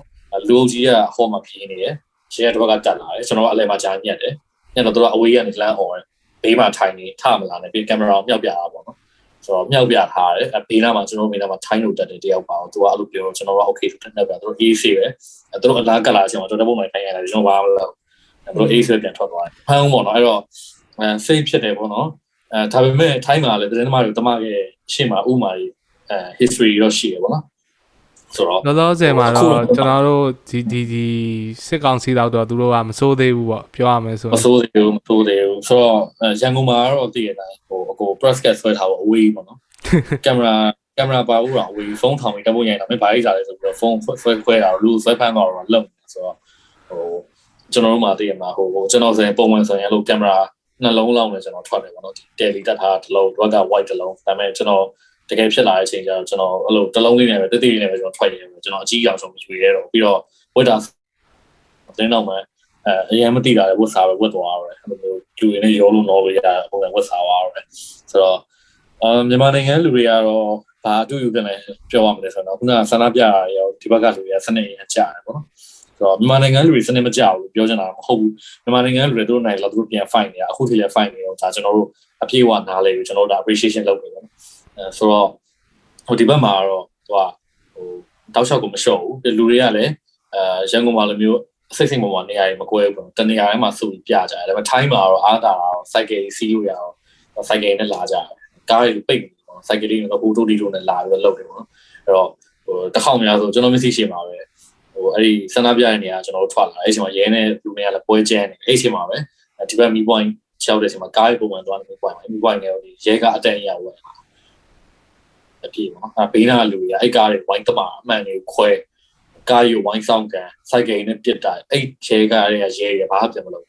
လူအုပ်ကြီးကဟောမှာပြေးနေတယ်ရဲတစ်ဘက်ကတက်လာတယ်ကျွန်တော်အလဲမှာကြားညက်တယ်ညက်တော့သူကအဝေးကနေလမ်းអော်တယ်ဘေးမှာထိုင်နေထမလာနဲ့ပြီးကင်မရာကိုမြောက်ပြတာပေါ့နော် ဆိုတော့မြောက်ပြထားတယ်အဲဘေးနားမှာကျွန်တော်ဘေးနားမှာထိုင်းလို့တက်တယ်တယောက်ပါတော့သူကအဲ့လိုပြောတော့ကျွန်တော်က okay ဆိုတက်နေပြသူတို့ AC ပဲအဲသူတို့အလားကလာအချိန်မှာကျွန်တော်ပုံမှန်ထိုင်ရတယ်ကျွန်တော်ဘာမလုပ်သူတို့ AC ပြန်ထွက်သွားတယ်ဖမ်းပေါ့နော်အဲ့တော့အဲ safe ဖြစ်တယ်ပေါ့နော်အဲဒါပေမဲ့ထိုင်းမှာလည်းသတင်းသမားတွေတမရဲ့ရှေ့မှာဥမာကြီးအဲ history တော့ရှိရပေါ့နော် ဆိုတော့လောလောဆယ်မှာတော့ကျွန်တော်တို့ဒီဒီဒီစစ်ကောင်စီတော့တော့သူတို့ကမစိုးသေးဘူးပေါ့ပြောရမယ်ဆိုမစိုးသေးဘူးမစိုးသေးဘူးဆိုတော့ရန်ကုန်မှာတော့တည်ရတိုင်းဟိုအကို press cat ဆွဲထားဖို့အဝေးပေါ့နော်ကင်မရာကင်မရာပါဦးတော့အဝေးဖုန်းထောင်ပြီးတက်ဖို့ရိုင်တာမင်းဘာကြီးစားလဲဆိုပြီးတော့ဖုန်းဆွဲခွဲတာလူဆွဲဖမ်းတော့တော့လုံနေဆိုတော့ဟိုကျွန်တော်တို့မှာတည်ရမှာဟိုကျွန်တော်ဆိုရင်ပုံမှန်ဆိုရင်အဲ့လိုကင်မရာနှလုံးလောက်နဲ့ကျွန်တော်ထွက်တယ်ပေါ့နော်ဒီ daily တက်ထားတစ်လုံးတော့က white တစ်လုံးဒါပေမဲ့ကျွန်တော် တကယ်ဖြစ်လာတဲ့အချိန်ကျတော့ကျွန်တော်အဲ့လိုတစ်လုံးလေးနဲ့ပဲတိတိလေးနဲ့ပဲကျွန်တော်ထွက်ရတယ်ကျွန်တော်အကြီးအောင်ဆုံးမယူရဲတော့ပြီးတော့ဝတ်တာတင်းတော့မှအဲအရင်မသိတာလေဝတ်စားပဲဝတ်သွားရတယ်အဲ့လိုမျိုးလူတွေနဲ့ရောလို့တော့လို့ရပုံစံဝတ်စားသွားရတယ်ဆိုတော့အမ်မြန်မာနိုင်ငံလူတွေကတော့ဘာအတူယူပြန်လဲပြောရမလဲဆိုတော့ခုနကဆန္ဒပြရရောဒီဘက်ကလူတွေကစနေရကြတယ်ပေါ့နော်ဆိုတော့မြန်မာနိုင်ငံလူတွေစနေမကြဘူးပြောချင်တာမဟုတ်ဘူးမြန်မာနိုင်ငံလူတွေတို့နိုင်လာသူတို့ပြန် fight နေတာအခုထိလည်း fight နေတော့ဒါကျွန်တော်တို့အပြေးအဝနားလေကျွန်တော်တို့ဒါ appreciation လုပ်နေတယ်အဲ ဆိုတော့ဟိုဒီဘက်မှာတော့သူကဟိုတောက်လျှောက်ကိုမလျှော့ဘူးလူတွေကလည်းအဲရန်ကုန်မှာလိုမျိုးစိတ်စိတ်ပေါ်မှာနေရာတွေမကွဲဘူးပေါ့တနေရာတိုင်းမှာစုပြီးပြကြတယ်ဒါပေမဲ့ time မှာတော့အားတာတော့ cycle စီးလို့ရအောင် cycle နဲ့လာကြတယ်ကားတွေပိတ်နေပေါ့ cycle တွေတော့ဟိုတိုးတီတိုနဲ့လာပြီးတော့လုပ်တယ်ပေါ့နော်အဲ့တော့ဟိုတစ်ခေါက်များဆိုကျွန်တော်မသိရှိမှာပဲဟိုအဲ့ဒီဆန္ဒပြတဲ့နေရာကျွန်တော်တို့ထွက်လာအဲ့ချိန်မှာရဲနဲ့လူတွေကလည်းပွဲကျန်းနေအဲ့ချိန်မှာပဲဒီဘက်မီပွိုင်းချောက်တဲ့ချိန်မှာကားတွေပုံမှန်သွားနေမီပွိုင်းမီပွိုင်းနဲ့ရဲကအတန်ရဝယ် အပြည့်ပေါ့အဲဘေးနာလူတွေကအဲ့ကားတွေဝိုင်းတမအမှန်တွေခွဲကားယူဝိုင်းဆောင်ကန်စိုက်ကယ်နဲ့ပြစ်တာအဲ့ချဲကားတွေကရဲရဘာမှပြန်မလုပ်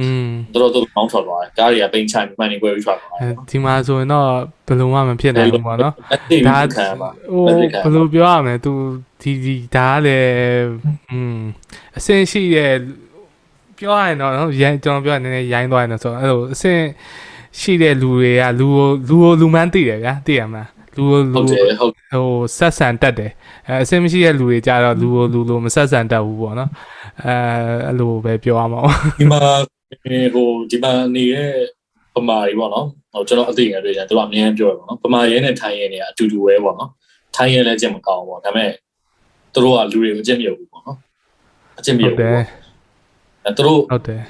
อืม တော်တော်ကောင်းထွက်သွားတယ်ကားတွေကပိန်ချိုင်မှန်နေကွဲပြီးထွက်သွားတယ် ဒီမှာဆိုရင်တော့ဘယ်လိုမှမဖြစ်နိုင်ဘူးပေါ့နော် အဲ့ဒီ ဒါ ခံပါ ဟိုဘယ်လိုပြောရမလဲ तू ဒီဒီဒါကလည်းอืมအဆင်ရှိတဲ့ပြောရရင်တော့နော်ရိုင်းကျွန်တော်ပြောရရင်နည်းနည်းရိုင်းသွားရင်တော့ဆိုတော့အဲ့လိုအဆင်ရှိတဲ့လူတွေကလူကိုလူကိုလူမှန်းသိတယ်ဗျာသိရမလား လူကိုလူဟုတ်တယ်ဟုတ်ဟိုဆက်ဆံတတ်တယ်အဲအဆင်မရှိတဲ့လူတွေကြတော့လူကိုလူလိုမဆက်ဆံတတ်ဘူးပေါ့နော်အဲအဲ့လိုပဲပြောရမှာပေါ့ဒီမှာဟိုဒီမှာနေတဲ့ပမာကြီးပေါ့နော်ဟိုကျွန်တော်အသိငယ်တွေကျတော့အမြင်ပြောရပါတော့ပမာရဲနဲ့ထိုင်းရဲနဲ့အတူတူပဲပေါ့နော်ထိုင်းရဲလည်းအကျင့်မကောင်းဘူးပေါ့ဒါပေမဲ့သူတို့ကလူတွေကိုအကျင့်မြုပ်ဘူးပေါ့နော်အကျင့်မြုဟုပ်တ်တယ်အဲသူတို့ဟုတ်တယ်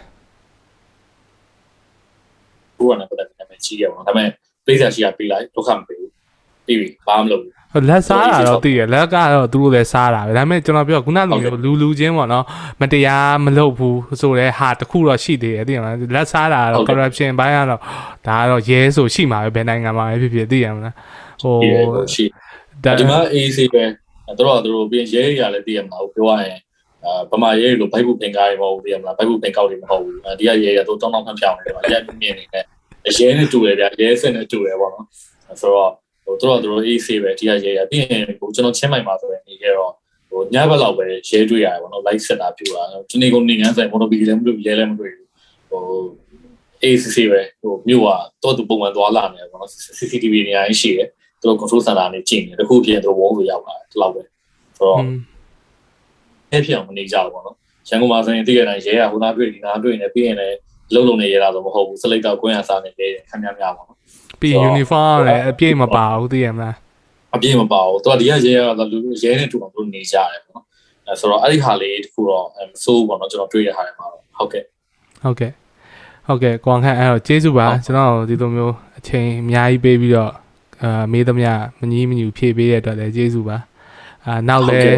ဘုရားနဲ့ပတ်သက်တဲ့ကြီးရပေါ့နော်ဒါပေမဲ့ပိဿာရှိကပေးလိုက်ဒုက္ခမပေးဘူး ပြီးပြီဘာမှမလုပ်ဘူးဟိုလက်စားတာတော့သိရလက်ကတော့သူတို့လည်းစားတာပဲဒါပေမဲ့ကျွန်တော်ပြောခုနလိုမျိုးလူလူချင်းပေါ့နော်မတရားမလုပ်ဘူးဆိုတော့ဟာတခုတော့ရှိသေးတယ်သိရမလားလက်စားတာတော့ corruption ဘိုင်းကတော့ဒါကတော့ရဲဆိုရှိမှာပဲဘယ်နိုင်ငံမှာပဲဖြစ်ဖြစ်သိရမလားဟိုရှိဒါဒီမှာ AC ပဲသူတို့ကသူတို့ပြင်ရဲရလည်းသိရမှာပြောရရင်အာဗမာရဲလိုဘိုက်ဘူးပင်ကားတွေမဟုတ်ဘူးသိရမလားဘိုက်ဘူးပင်ကောက်တွေမဟုတ်ဘူးဒီကရဲရတော့တောင်းတောင်းဖျောင်းနေတယ်ပါရဲမြင်နေတယ်ရဲနဲ့တူတယ်ဗျရဲစက်နဲ့တူတယ်ပေါ့နော်ဆိုတော့ဟို သူတို့ကသူတို့ AC ပဲဒီကရဲရပြီးရင်ဟိုကျွန်တော်ချင်းမိုင်မှာဆိုရင်နေခဲ့တော့ဟိုညဘက်လောက်ပဲရဲတွေ့ရတယ်ပေါ့နော် live set တာပြူတာဒီနေ့ကုန်နေငန်းဆိုင်မို့တော့ဘီလည်းမတွေ့ရဲလည်းမတွေ့ဘူးဟို ACC ပဲဟိုမြို့ကတော့သူပုံမှန်သွားလာနေတယ်ပေါ့နော် CCTV နေရာရှိတယ်သူတို့ control center နေကြည့်နေတခုပြင်သူတို့ဝုန်းကိုရောက်လာတယ်ဒီလောက်ပဲဆိုတော့အဲ့ဖြစ်အောင်မနေကြဘူးပေါ့နော်ရန်ကုန်မှာဆိုရင်တည့်ရတိုင်းရဲကဟိုသားတွေ့ဒီနာတွေ့နေပြီးရင်လည်းလုံလုံနေရတာဆိုမဟုတ်ဘူးစလိတ်တော့ကွင်းရစားနေတယ်ခမ်းများများပေါ့နော် ပြီး uniform လည်းအပြည့်မပါဘူးသိရမလားအပြည့်မပါဘူးသူကဒီကရဲကတော့လူရဲနဲ့တူအောင်သူနေကြတယ်ပေါ့နော်အဲဆိုတော့အဲ့ဒီဟာလေးတခုတော့မဆိုးပေါ့နော်ကျွန်တော်တွေ့ရတဲ့ဟာတွေမှာတော့ဟုတ်ကဲ့ဟုတ်ကဲ့ဟုတ်ကဲ့ကွန်ခန့်အဲ့တော့ကျေးဇူးပါကျွန်တော်ဒီလိုမျိုးအချိန်အများကြီးပေးပြီးတော့အာမေးသမျှမငီးမညူဖြည့်ပေးတဲ့အတွက်လည်းကျေးဇူးပါအာနောက်လည်း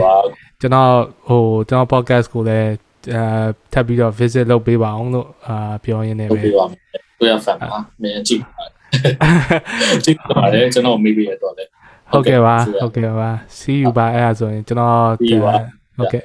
ကျွန်တော်ဟိုကျွန်တော် podcast ကိုလည်းအာထပ်ပြီးတော့ visit လုပ်ပေးပါအောင်လို့အာပြောရင်းနေဟုတ်ပဲပြီပါတွေ့ရဖန်ပါမင်းကြည့်ပါ ကြည့်ပါတယ်ကျွန်တော်မေးပြီးရတော့လေဟုတ်ကဲ့ပါဟုတ်ကဲ့ပါ see you ပါအဲ့ဒါဆိုရင်ကျွန်တော် See you ပါဟုတ်ကဲ့